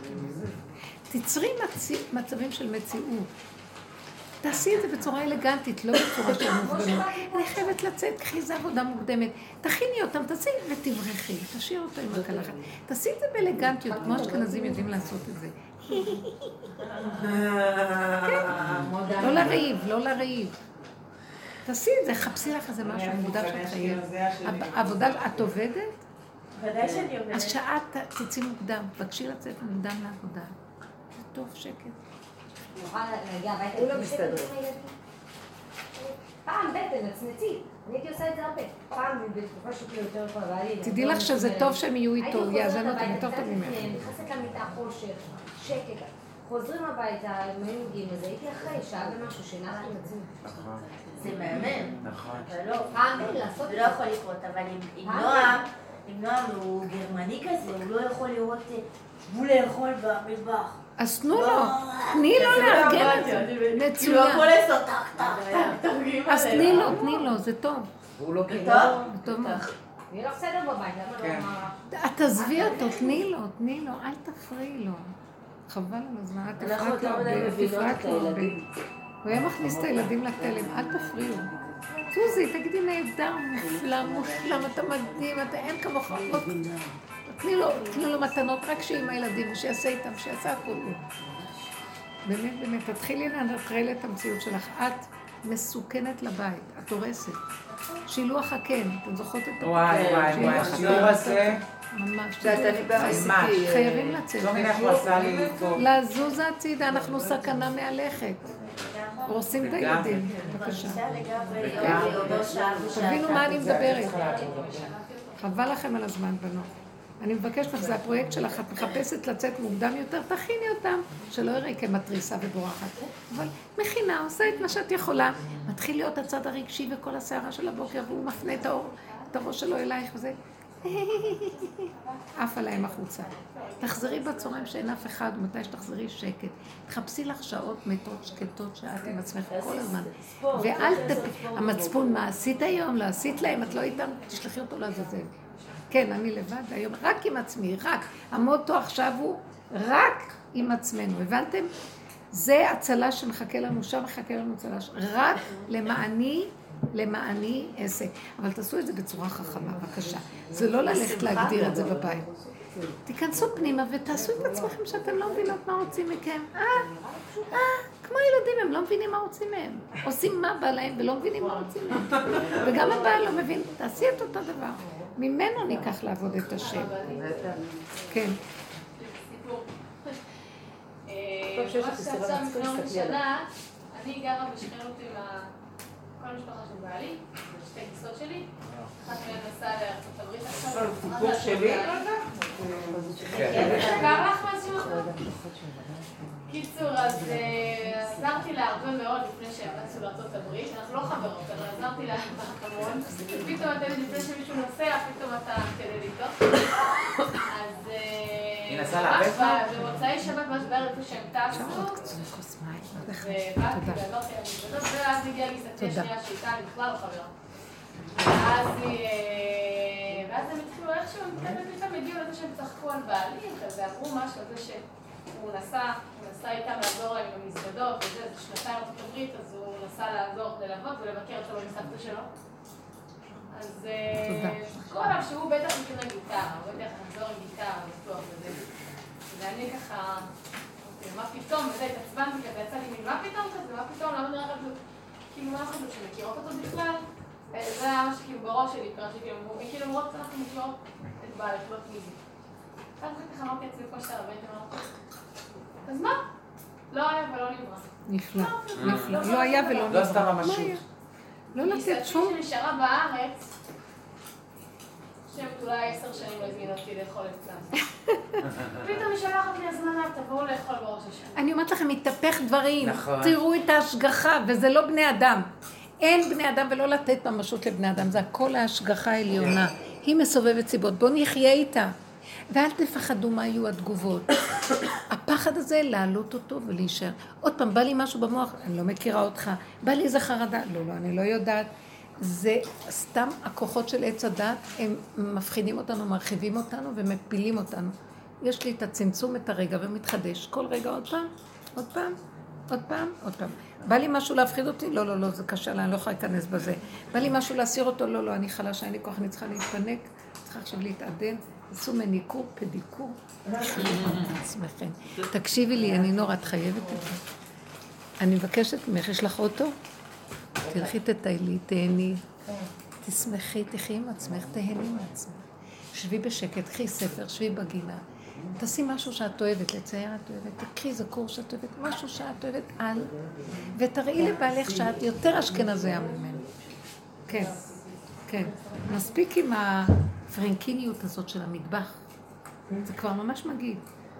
תצרי מצ- מצבים של מציאות. תעשי את זה בצורה אלגנטית, לא בצורה של מובנות. אני חייבת לצאת, קחי איזה עבודה מוקדמת. תכיני אותם, תעשי ותברכי, תשאיר אותו עם הקלחת. תעשי את זה באלגנטיות, כמו אשכנזים יודעים לעשות את זה. לא לריב, לא לריב. תעשי את זה, חפשי לך איזה משהו מוקדם שאת חייבת. עבודה, את עובדת? ודאי שאני אומרת. אז שעה תצאי מוקדם, בבקשי לצאת מוקדם לעבודה. זה טוב, שקט. נוכל להגיע הביתה. הוא לא לפני מסתדר. שבע עם הילדים. פעם בטן, נצנצי. אני הייתי עושה את זה הרבה. פעם, בתקופה שכאילו יותר כבר היה לי... תדעי לך שזה טוב שהם יהיו איתו, הוא יאזן אותם יותר טוב ממך. נכנסת למיטה חושך, שקט. חוזרים הביתה, הם היו מגיעים לזה, הייתי אחרי שעה ומשהו, שהנחתי את עצמי. נכון, זה מהמם. נכון. אבל לא, פעם לעשות זה לא. יכול לקרות, אבל עם עם אה, נועם, עם נועם הוא גרמני כזה, הוא לא יכול לראות, אה, שבו לאכול במטבח. אז תנו לא. לו, תני לו זה לארגן לא את זה. אמרתי, כאילו הכל מצוין. לעשות טק טק טק, אז. תני לו, תני לו, זה טוב. והוא לא. טוב? זה טוב מאוד. יהיה לך סדר בבית, למה לא? כן. את תעזבי אותו, תני לו, תני לו, אל תפריעי לו. חבל על הזמן, אנחנו תפרט לו יותר מדי הרבה, את לו הרבה. הילדים. הוא היה מכניס את הילדים לתלם, אל תפריעו. סוזי, תגידי נהדר, מופלא, מושלם, אתה מדהים, אתה אין כמוך. לא- תני לו, תני לו מתנות רק שיהיה עם הילדים, שיעשה איתם, שיעשה הכול. באמת, באמת, תתחילי לנטרל את המציאות שלך. את מסוכנת לבית, את הורסת. שילוח הקן, אתן זוכרות את וואי, וואי, וואי, הקן? השיעור הזה, ממש. אה, חייבים לצאת. לא מבינה איך הוא עשה לי פה. לזוז הצידה, אנחנו סכנה מהלכת. הורסים את הילדים, בבקשה. ושעה. תבינו מה אני מדברת. חבל לכם על הזמן, בנות. אני מבקשת לך, זה הפרויקט שלך, את מחפשת לצאת מוקדם יותר, תכיני אותם, שלא יראה כמתריסה ובורחת. אבל מכינה, עושה את מה שאת יכולה. מתחיל להיות הצד הרגשי וכל הסערה של הבוקר, והוא מפנה את האור, את הראש שלו אלייך וזה. עף עליהם החוצה. תחזרי בצהריים שאין אף אחד, מתי שתחזרי שקט. תחפשי לך שעות מתות שקטות שאת עם עצמך כל הזמן. ואל ת... המצפון, מה עשית היום? לא עשית להם, את לא איתם, תשלחי אותו לעזאזל. כן, אני לבד היום, רק עם עצמי, רק. המוטו עכשיו הוא רק עם עצמנו, הבנתם? זה הצלה שמחכה לנו, שם מחכה לנו הצלה, רק למעני, למעני אעשה. אבל תעשו את זה בצורה חכמה, בבקשה. זה לא ללכת להגדיר את זה בבית. תיכנסו פנימה ותעשו את עצמכם שאתם לא מבינות מה רוצים מכם. אה, אה, כמו ילדים, הם לא מבינים מה רוצים מהם. עושים מה בא להם ולא מבינים מה רוצים מהם. וגם הבעל לא מבין, תעשי את אותו דבר. ממנו ניקח לעבוד את השם. כן. שנה, אני גרה בשכנות עם כל המשפחה של בעלי, שתי כיסות שלי. אחת מהן נסעה לארצות הברית עכשיו. סיפור שלי? קר לך משהו? קיצור, אז אה, עזרתי לה הרבה מאוד לפני שהם נסעו לארצות הברית. אנחנו לא חברות, אבל עזרתי לה המון. פתאום אתה יודע, לפני שמישהו נוסע, פתאום אתה מתקדם איתו. אז... אה, היא נסעה לארץ? ב- במוצאי שבת, ממש בערב איפה שהם טסו. ובאתי תודה. ואמרתי לה מזוודות, ואז הגיעה גיסתי תודה. השנייה שאיתה אני בכלל לא חברה. ואז היא... אה, ואז הם התחילו איכשהו, הם פתאום הגיעו לזה שהם צחקו על בעלי, כזה אמרו משהו על זה שהוא נסע, הוא נסע איתם לעזור להם עם המזוודות וזה, זה שנתיים ארצות הברית, אז הוא נסע לעזור, ללוות ולבקר אותו בסבתא שלו. אז אה. צחקו עליו שהוא בטח יקנה גיטרה, הוא בטח יחזור עם גיטרה, בטוח וזה. ואני ככה... אמרתי, מה פתאום, וזה, התעצבנתי כזה, יצא לי מה פתאום כזה, מה פתאום, למה נראה לך, כאילו, מה אנחנו שמכירות אותו בכלל? אה, זה היה מה שכאילו בראש שלי, קרה שכאילו, אמרו, כאילו, למרות שאנחנו מכירות את בעלך, לא פיזית. ואז כך אמרתי לעצמי, כמו שאתה רבנית, אמרתי, אז מה? לא היה ולא נברא. נפלא, נפלא. לא היה ולא נברא. לא עשתה ממשות. לא לתת גיסתי שום... שנשארה בארץ, השם אולי עשר שנים לא הזמין אותי לאכול אצלם. (laughs) פתאום היא שולחת לי הזמנה, תבואו לאכול בראש השנה. אני אומרת לכם, מתהפך דברים. נכון. תראו את ההשגחה, וזה לא בני אדם. אין בני אדם ולא לתת ממשות לבני אדם, זה הכל ההשגחה העליונה. היא מסובבת סיבות, בואו נחיה איתה. ואל תפחדו מה יהיו התגובות. הפחד הזה, להעלות אותו ולהישאר. עוד פעם, בא לי משהו במוח, אני לא מכירה אותך. בא לי איזה חרדה, לא, לא, אני לא יודעת. זה סתם הכוחות של עץ הדת, הם מפחידים אותנו, מרחיבים אותנו ומפילים אותנו. יש לי את הצמצום, את הרגע, ומתחדש. כל רגע עוד פעם, עוד פעם, עוד פעם, עוד פעם. בא לי משהו להפחיד אותי? לא, לא, לא, זה קשה לה, אני לא יכולה להיכנס בזה. בא לי משהו להסיר אותו? לא, לא, אני חלשה, אין לי כוח, אני צריכה להתפנק, צריכה עכשיו להתעדן. עשו מניקור, פדיקור. תקשיבי לי, אני נורא, את חייבת את זה. אני מבקשת ממך, יש לך אוטו? תלכי תטיילי, תהני. תשמחי, תחי עם עצמך, תהני מעצמך. שבי בשקט, קחי ספר, שבי בגינה. תעשי משהו שאת אוהבת, לצייר את אוהבת, תקחי איזה קורס שאת אוהבת, משהו שאת אוהבת על, ותראי לבעלך שאת יותר אשכנזיה ממנו. כן, כן. מספיק עם הפרנקיניות הזאת של המטבח. זה כבר ממש מגעיל.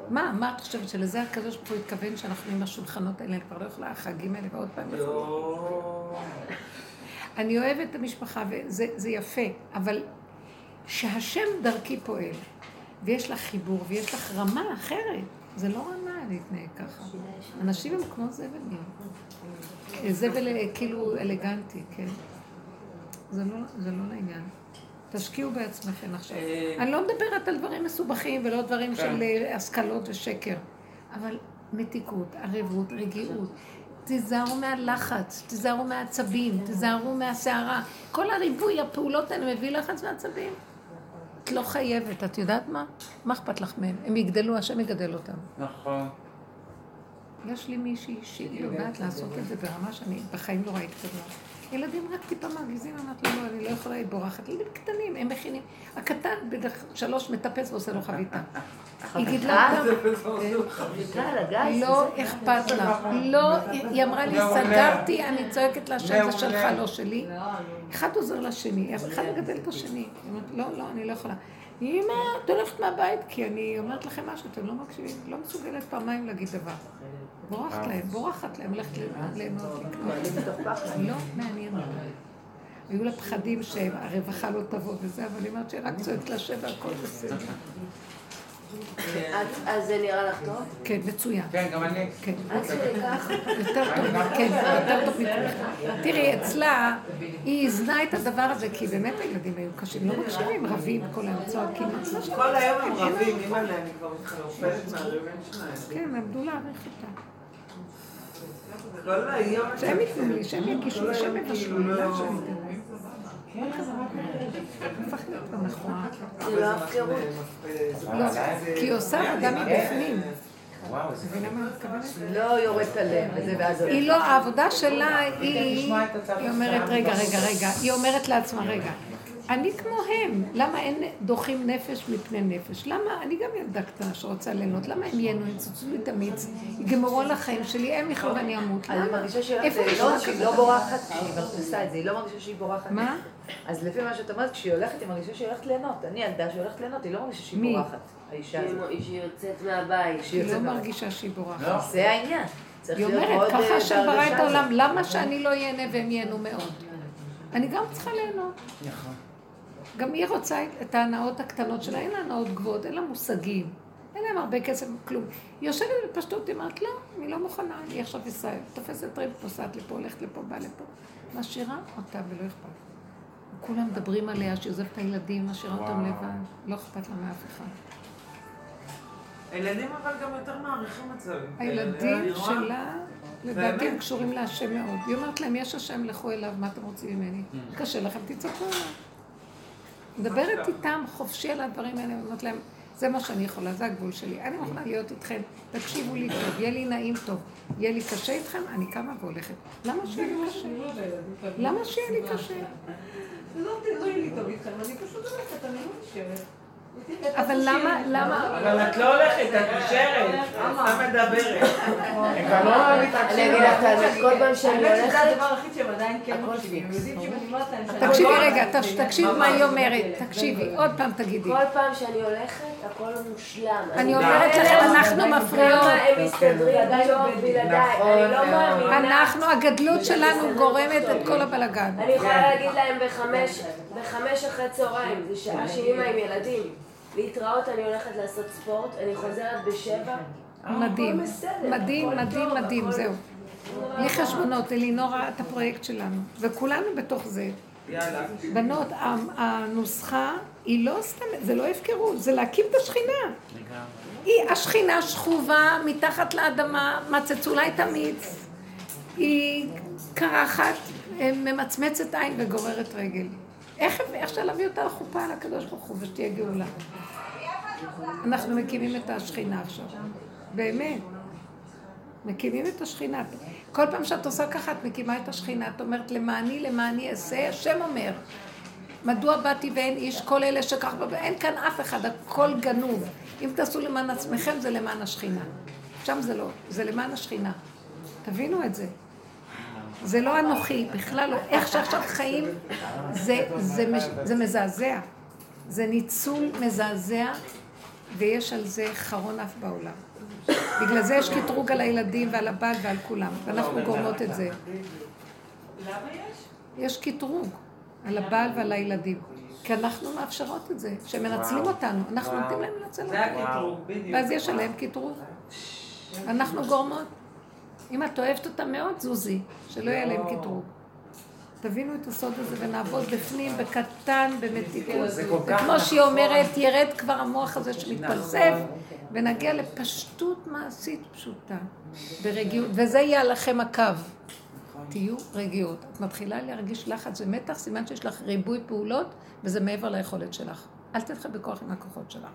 מה, מה את חושבת שלזה הקדוש ברוך הוא התכוון שאנחנו עם השולחנות האלה, אני כבר לא יכולה, החגים האלה ועוד פעם. אני אוהבת את המשפחה וזה זה יפה, אבל שהשם דרכי פועל, ויש לך חיבור ויש לך רמה אחרת, זה לא רמה להתנהג ככה. אנשים הם כמו זבלים. זבל אה, כאילו אלגנטי, כן. זה לא, זה לא לעניין. תשקיעו בעצמכם עכשיו. אני לא מדברת על דברים מסובכים ולא דברים של אה, השכלות ושקר, אבל מתיקות, ערבות, רגיעות. תיזהרו מהלחץ, תיזהרו מהעצבים, תיזהרו מהסערה. כל הריבוי, הפעולות האלה מביא לחץ ועצבים. את לא חייבת, את יודעת מה? מה אכפת לך מהם? הם יגדלו, השם יגדל אותם. נכון. יש לי מישהי שהיא יודעת לעשות את זה ברמה שאני בחיים לא ראיתי כזה. ילדים רק טיפה מרגיזים, אמרתי לו, לא, אני לא יכולה, היא בורחת. ילדים קטנים, הם מכינים. הקטן בדרך שלוש מטפס ועושה לו חביתה. היא גידלה אותם. חביתה על הגז. לא אכפת לה. לא, היא אמרה לי, סגרתי, אני צועקת לה שזה שלך, לא שלי. אחד עוזר לשני, אחד מגדל את השני. היא אומרת, לא, לא, אני לא יכולה. אמא, את הולכת מהבית, כי אני אומרת לכם משהו, אתם לא מקשיבים, לא מסוגלת פעמיים להגיד דבר. בורחת להם, בורחת להם, הולכת ליהנות, לקנות. לא מעניין אותה. היו לה פחדים שהרווחה לא תבוא וזה, אבל היא אומרת שרק צועקת לשם והכל בסדר. אז זה נראה לך טוב? כן, מצוין. כן, גם אני. כן. עד כדי כך? יותר טוב, כן, יותר טוב מכולך. תראי, אצלה, היא הזנה את הדבר הזה, כי באמת הילדים היו קשים, לא מקשיבים, רבים, כל היום צועקים. כל היום הם רבים, אימא'לה, אני כבר מתחרפנת מהריבים שלהם. כן, עמדו להעריך אותה. כל היום... שהם ייתנו לי, שהם יגישו לי, שהם יבשלו לי, לאן שאני להיות לא לא כי היא עושה עבודה מבפנים. לא יורדת עליהם, וזה ואז... היא לא, העבודה שלה היא, היא אומרת. רגע, רגע, רגע, היא אומרת לעצמה, רגע, אני כמוהם, למה אין דוחים נפש מפני נפש? למה, אני גם ילדה קטנה שרוצה ליהנות, למה הם ייהנו, יצוצו לי את המיץ, יגמרו על החיים שלי, הם יחלו ואני אמות, אני? מרגישה שהיא לא דבר? בורחת כשהיא עושה את זה, היא לא מרגישה שהיא בורחת. מה? אז לפי מה שאת אומרת, כשהיא הולכת, היא מרגישה שהיא הולכת ליהנות. אני ילדה שהולכת ליהנות, היא לא מרגישה שהיא מי? בורחת. האישה הזאת. שהיא- יוצאת מהבית. היא לא מרגישה שהיא בורחת. לא. זה העניין. היא אומרת, אה, ככה השם ברא את העולם. למה שאני לא ייהנה והם ייהנו מאוד? אני גם צריכה ליהנות. נכון. גם היא רוצה את ההנאות הקטנות שלה, אין לה הנאות גבוהות, אין לה מושגים. אין להם הרבה כסף, כלום. היא יושבת בפשטות, היא אומרת, לא, אני לא מוכנה, אני עכשיו ישראל. תופסת טרמפ, נוסעת לפה, הולכת לפה, באה לפה. משאירה אותה ולא אכפת. כולם מדברים עליה, שהיא עוזבת את הילדים, משאירה אותם. לבד. לא אכפת לה מאף אחד. הילדים אבל גם יותר מעריכים את זה. הילדים. שלה, לדעתי? הם קשורים להשם מאוד. היא אומרת להם, יש השם, לכו אליו, מה אתם רוצים ממני? Mm. קשה לכם, תצעקו אליו. מדברת איתם חופשי על הדברים האלה, אומרת להם, זה מה שאני יכולה, זה הגבול שלי. אני מוכנה להיות איתכם, תקשיבו לי טוב, יהיה לי נעים טוב, יהיה לי קשה איתכם, אני קמה והולכת. למה שיהיה לי קשה? למה שיהיה לי קשה? לא תדעי לי טוב איתכם, אני פשוט הולכת, אני לא נשארת. אבל למה, למה? אבל את לא הולכת, את נשארת, את סתם מדברת. הם כבר לא מתעקשים. אני אגיד לך כל פעם שאני האמת שזה הולכת... הדבר היחיד שהם עדיין כן מקשיבים. תקשיבי רגע, תקשיב מה היא אומרת, תקשיבי, עוד פעם תגידי. כל פעם שאני הולכת, הכל מושלם. אני אומרת לכם, אנחנו מפריעות. הם מסתדרים טוב בלעדיי, אני לא מאמינה. אנחנו, הגדלות שלנו גורמת את כל הבלגן. אני יכולה להגיד להם בחמש, בחמש אחרי צהריים, זה שעה שאימא עם ילדים. להתראות, אני הולכת לעשות ספורט, אני חוזרת בשבע. מדהים, מדהים, מדהים, מדהים, זהו. בלי חשבונות, אלינור ראה את הפרויקט שלנו, וכולנו בתוך זה. יאללה. בנות, הנוסחה היא לא סתם, זה לא הפקרות, זה להקים את השכינה. היא, השכינה שכובה מתחת לאדמה, מצצו לה את המיץ. היא קרחת, אה, ממצמצת עין וגוררת רגל. איך אפשר להביא אותה לחופה על הקדוש ברוך הוא ושתהיה גאולה? אנחנו מקימים את השכינה עכשיו. באמת. מקימים את השכינה. כל פעם שאת עושה ככה, את מקימה את השכינה. את אומרת, למעני, למעני אעשה, השם אומר. מדוע באתי ואין איש, כל אלה שכך, אין כאן אף אחד, הכל גנוב. אם תעשו למען עצמכם, זה למען השכינה. שם זה לא, זה למען השכינה. תבינו את זה. זה לא אנוכי, בכלל לא. איך שעכשיו חיים, זה, זה, מש- זה מזעזע. זה ניצול מזעזע, ויש על זה חרון אף בעולם. בגלל זה יש קטרוג על הילדים ועל הבעל ועל כולם, ואנחנו גורמות את זה. למה יש? יש קטרוג על הבעל ועל הילדים. כי אנחנו מאפשרות את זה, שהם מנצלים אותנו, אנחנו נותנים להם לנצל זה אותנו. ואז יש עליהם קטרוג. אנחנו גורמות. אם את אוהבת אותם מאוד, זוזי, שלא יהיה להם קטרוג. תבינו את הסוד הזה ונעבוד בפנים, בקטן, במתיקות. וכמו שהיא נכון. אומרת, ירד כבר המוח הזה שמתפלסף, ונגיע לפשטות מעשית פשוטה, ברגיעות, וזה יהיה לכם הקו. תהיו רגיעות. את מתחילה להרגיש לחץ ומתח, סימן שיש לך ריבוי פעולות, וזה מעבר ליכולת שלך. אל תלכי בכוח עם הכוחות שלך.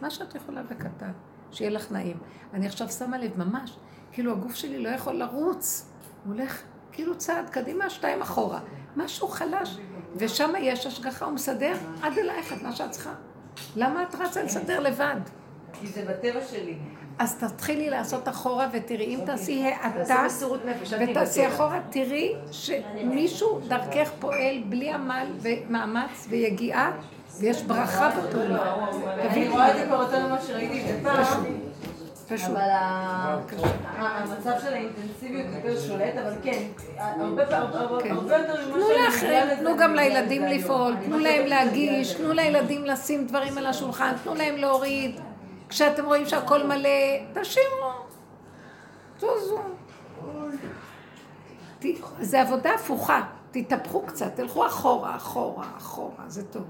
מה שאת יכולה בקטן, שיהיה לך נעים. אני עכשיו שמה לב, ממש, כאילו הגוף שלי לא יכול לרוץ. הוא הולך כאילו צעד קדימה, שתיים אחורה. משהו חלש, ושם יש השגחה, הוא מסדר עד אלייך את מה שאת צריכה. למה את רצה לסדר לבד? כי זה בטבע שלי. אז תתחילי לעשות אחורה ותראי, אם תעשי האטה, תעשי תהיי ותעשי. אחורה, תראי שמישהו דרכך פועל בלי עמל ומאמץ ויגיעה, ויש ברכה בפעולה. אני רואה את זה כבר יותר ממה שראיתי את זה פעם. פשוט. אבל המצב של האינטנסיביות יותר שולט, אבל כן, הרבה כן. יותר ממה תנו שאני לאחרים, מגיעה תנו לזה, גם לילדים לזה. לפעול, תנו להם להגיש. תנו לילדים לשים דברים על השולחן, תנו להם להוריד. כשאתם רואים שהכל מלא, תשאירו. זוזו. ת- זה עבודה הפוכה, תתהפכו קצת, תלכו אחורה, אחורה, אחורה, זה טוב.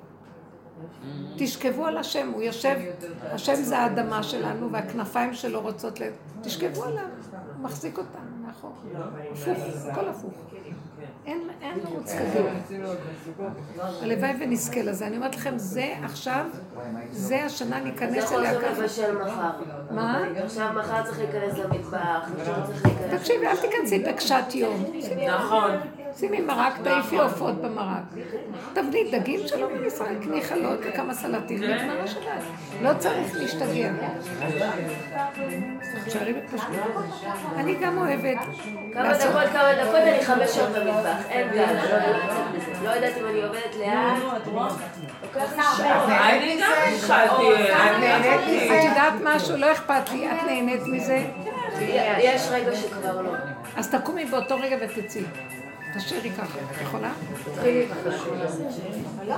תשכבו על השם, הוא יושב, השם זה האדמה שלנו והכנפיים שלו רוצות ל... תשכבו עליו, הוא מחזיק אותנו מאחור. הפוך, הכל הפוך. אין ערוץ קדימה. הלוואי ונזכה לזה. אני אומרת לכם, זה עכשיו, זה השנה זה ניכנס יכול אליה להיות ככה. לבשל מחר. מה? עכשיו מחר צריך להיכנס למטבח, עכשיו צריך להיכנס... תקשיבי, אל תיכנסי בקשת יום. נכון. שימי מרק, תעיפי עופות במרק. תבני דגים שלא בישראל, קני חלות וכמה סלטים, נגמר השבת. לא צריך להשתגע. תשארי בפשטות. אני גם אוהבת כמה. דקות, כמה דקות, אני חמש שעות במטבח, אין בעיה, לא יודעת מזה. לא אם אני עובדת לאט. אני גם התחלתי, אני נהניתי. את יודעת משהו? לא אכפת לי. את נהנית מזה? יש רגע שכבר לא. אז תקומי באותו רגע ותצאי. תשאירי ככה. את יכולה? לא.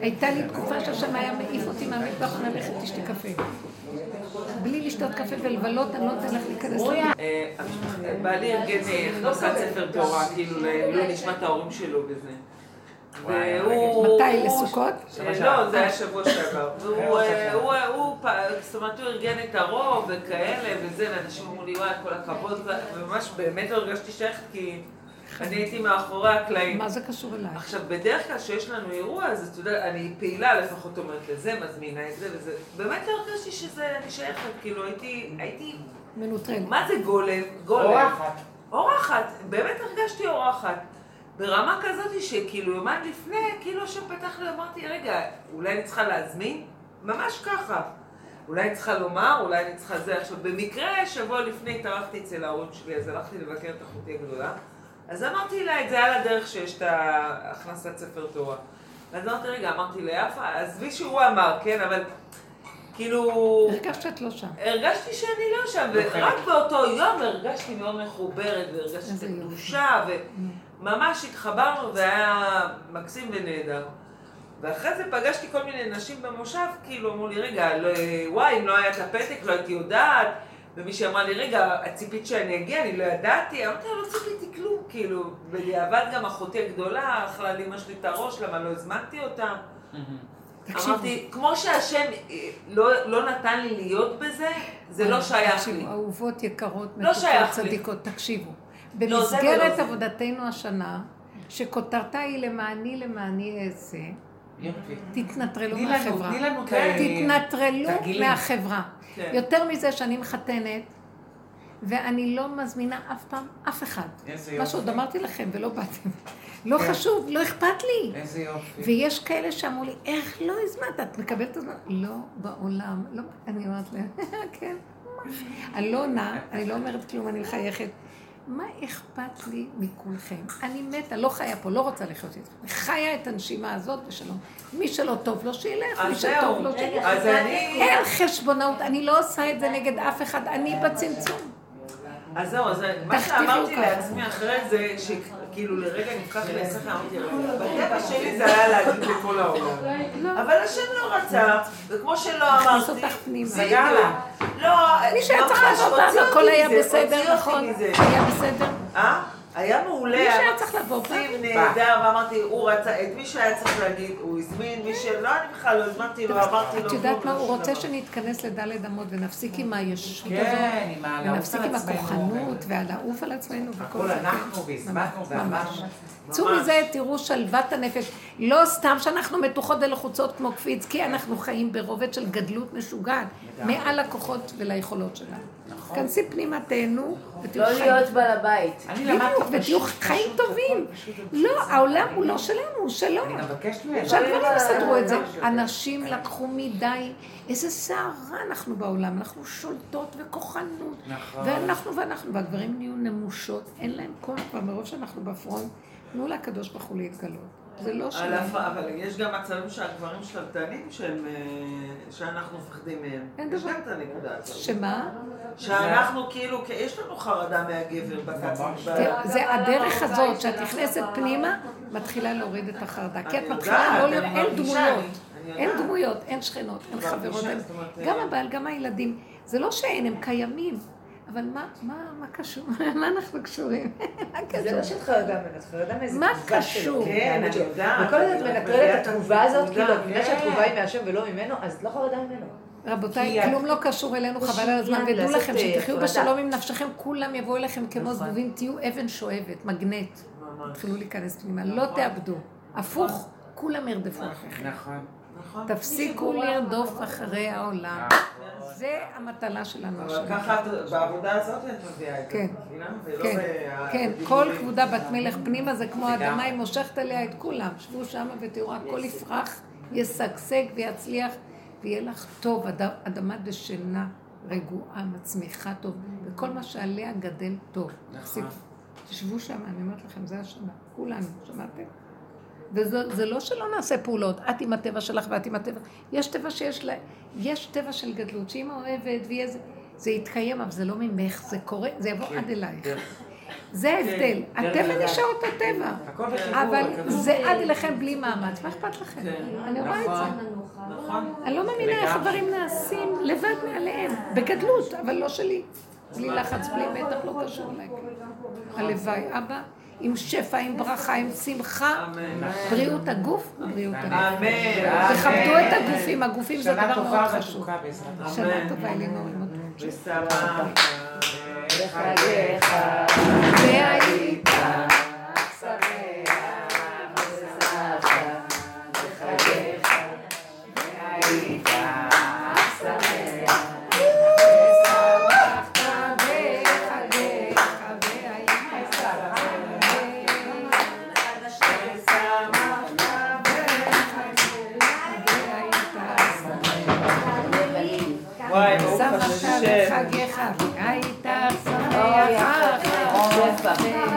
הייתה לי תקופה שהשם היה מעיף אותי מהמטבח וללכת תשתי קפה. בלי לשתות קפה ולבלות, אני לא נותן לך להיכנס. אה, בעלי ארגן אה, הכנסת ספר תורה, כאילו, לעילוי נשמת ההורים שלו וזה. והוא... מתי? הוא- לסוכות? אה, לא, זה היה שבוע שעבר. (laughs) והוא, אה, הוא, הוא, פ- זאת אומרת, הוא ארגן את הרוב וכאלה וזה, ואנשים אמרו לי, וואי, כל הכבוד, וממש באמת לא הרגשתי שייכת, כי אני הייתי מאחורי הקלעים. מה זה קשור אליי? עכשיו, בדרך כלל כשיש לנו אירוע, אז אתה יודע, אני פעילה לפחות אומרת לזה, מזמינה את זה וזה. באמת לא הרגשתי שזה, אני שייכת, כאילו הייתי, הייתי, מנוטרלת. מה זה גולם? גולם. אורחת. אורחת, באמת הרגשתי אורחת. ברמה כזאת שכאילו יומיים לפני, כאילו השם פתח לי, אמרתי, רגע, אולי אני צריכה להזמין? ממש ככה. אולי אני צריכה לומר, אולי אני צריכה זה. עכשיו, במקרה, שבוע לפני התארחתי אצל ההורים שלי, אז הלכתי לבקר את אחותי הגדולה. אז אמרתי לה את זה על הדרך שיש את הכנסת ספר תורה. ואז אמרתי, רגע, אמרתי ליפה, עזבי שהוא אמר, כן, אבל כאילו... הרגשת שאת לא שם. הרגשתי שאני לא שם, ורק באותו יום הרגשתי מאוד מחוברת, והרגשתי את איזה יופי. וממש התחברנו, והיה מקסים ונהדר. ואחרי זה פגשתי כל מיני נשים במושב, כאילו אמרו לי, רגע, לא, וואי, אם לא היה את הפתק, לא הייתי יודעת. ומישהי אמרה לי, רגע, את ציפית שאני אגיע? אני לא ידעתי. אמרתי לה, לא ציפיתי כלום, כאילו. בדיעבד גם אחותי הגדולה אכלה לאמא שלי את הראש, למה לא הזמנתי אותה. תקשיבו. אמרתי, כמו שהשם לא, לא נתן לי להיות בזה, זה לא שייך לי. תקשיבו, אהובות יקרות, לא מתוקות, לי. צדיקות, תקשיבו. לא, במסגרת זה. עבודתנו השנה, שכותרתה היא למעני למעני אעשה. תתנטרלו מהחברה. כן. תתנטרלו. מהחברה. כן. יותר מזה שאני מחתנת, ואני לא מזמינה אף פעם אף אחד. איזה מה. שעוד אמרתי לכם ולא באתם. לא כן. חשוב, לא אכפת לי. איזה יופי. ויש כאלה שאמרו לי, איך לא הזמנת? את מקבלת את הזמן? לא בעולם. לא, אני אומרת להם, (laughs) כן. מה?" אני לא עונה, אני לא אומרת כלום, אני מחייכת. מה אכפת לי מכולכם? אני מתה, לא חיה פה, לא רוצה לחיות איתכם. חיה את הנשימה הזאת בשלום. מי שלא טוב לו, שילך, מי שטוב. לו, שילך. אז אני... אין חשבונאות, אני לא עושה את זה נגד אף אחד, אני בצמצום. אז זהו, אז מה שאמרתי. לעצמי אחרי זה, שכאילו לרגע נפתח לי השכל, אמרתי, בטבע שלי זה היה להגיד לכל העולם. (laughs) אבל השם לא רצה, וכמו שלא אמרתי, פנימה. בדיוק. לא, מי שהיה צריך הוציא והכל אותי היה בסדר, נכון? היה בסדר? אה? היה מעולה, מי שהיה היה צריך לבוא, מקסים, בא. נהדר, ואמרתי, הוא רצה, את מי שהיה צריך להגיד, הוא הזמין, מי שלא, אני בכלל לא הזמנתי לו, אמרתי לו, את יודעת מה, לא הוא רוצה. שנתכנס לדלת אמות ונפסיק עם הישות כן, הזאת, עם הלעוף ונפסיק על עם עצמנו. הכוחנות והלעוף על עצמנו וכל הכל זה. אנחנו כן. והזמנו ממש, ואמרנו. צאו. מזה, תראו שלוות הנפש. לא סתם שאנחנו מתוחות ולחוצות כמו קפיץ, כי אנחנו חיים ברובד של גדלות משוגעת, מעל הכוחות וליכולות שלנו. נכון. כנסי פנימה, תהנו, לא. להיות בעל הבית. אני למדתי ותהיו חיים טובים. לא, העולם. הוא לא שלנו, הוא שלו. אני מבקשת מהם. שהגברים יסדרו את זה. לא, אנשים לקחו מדי, איזה סערה אנחנו בעולם, אנחנו שולטות וכוחנות. נכון. ואנחנו ואנחנו, והגברים נהיו נמושות, אין להם כוח כבר מרוב שאנחנו בפרונט. תנו לקדוש ברוך הוא להתגלות. זה לא שלנו. אבל יש גם מצבים שהגברים שתלטנים שהם, אה, שאנחנו מפחדים מהם. אין יש דבר. גם את הנקודה הזאת. שמה? שאנחנו כאילו, כי יש לנו חרדה מהגבר. תראה, זה הדרך הזאת, שאת נכנסת פנימה, מתחילה להוריד את החרדה. כי את אני מתחילה לא אני אין דמויות. אין. דמויות, אין שכנות, אין חברות, גם אה, הבעל, גם הילדים. זה לא שאין, הם קיימים. אבל מה, מה, מה קשור? (laughs) מה אנחנו קשורים? (laughs) מה זה קשור? לא שאת חרדה ממנו, את חרדה מאיזה מה קשור? כן, אני. יודעת. וכל הזמן מנטרלת את התגובה הזאת, כאילו, מבינה כן. שהתגובה היא מהשם ולא ממנו, אז את לא חרדה ממנו. רבותיי, כלום לא קשור אלינו, חבל על הזמן, ודעו לכם אה, שתחיו. בשלום עם נפשכם, כולם יבואו אליכם כמו נכון. זבובים, תהיו אבן שואבת, מגנט. תתחילו להיכנס פנימה, לא תאבדו. הפוך, כולם ירדפו אחריכם. נכון. נכון. תפסיקו לרדוף אחרי העולם. זה המטלה שלנו אבל. ככה בעבודה הזאת את מביאה את זה. כן. מבינה? ולא כן, בה- כן, כל. כבודה בת מלך פנימה זה כמו. האדמה, היא מושכת עליה את כולם. שבו שמה ותראו, הכל יפרח, ישגשג ויצליח, ויהיה לך טוב, אד- אדמה דשנה, רגועה, מצמיחה טוב, וכל מה שעליה גדל טוב. נכון. תשבו שם, אני אומרת לכם, זה השנה, כולנו, שמעתם? וזה לא שלא נעשה פעולות, את עם הטבע שלך ואת עם הטבע, יש טבע שיש לה, יש טבע של גדלות, שאמא אוהבת ויהיה זה, זה יתקיים, אבל זה לא ממך, זה קורה, זה יבוא עד אלייך. זה ההבדל, כן, הטבע דרך נשאר אותו טבע. אבל זה עד אליכם בלי מאמץ, מה אכפת לכם? כן. אני רואה את זה. נכון. אני לא מאמינה איך הדברים נעשים לבד מעליהם, בגדלות, אבל לא שלי. בלי לחץ, בלי מתח, לא קשור אליי. הלוואי, אבא, עם שפע, עם ברכה, עם שמחה. בריאות הגוף, בריאות הנפש. אמן. תכבדו את הגופים, הגופים זה דבר מאוד חשוב. שנה טובה, אלינור. ושמחת. בחגיך. והיית הייתה אוי, שמח יפה. אחר.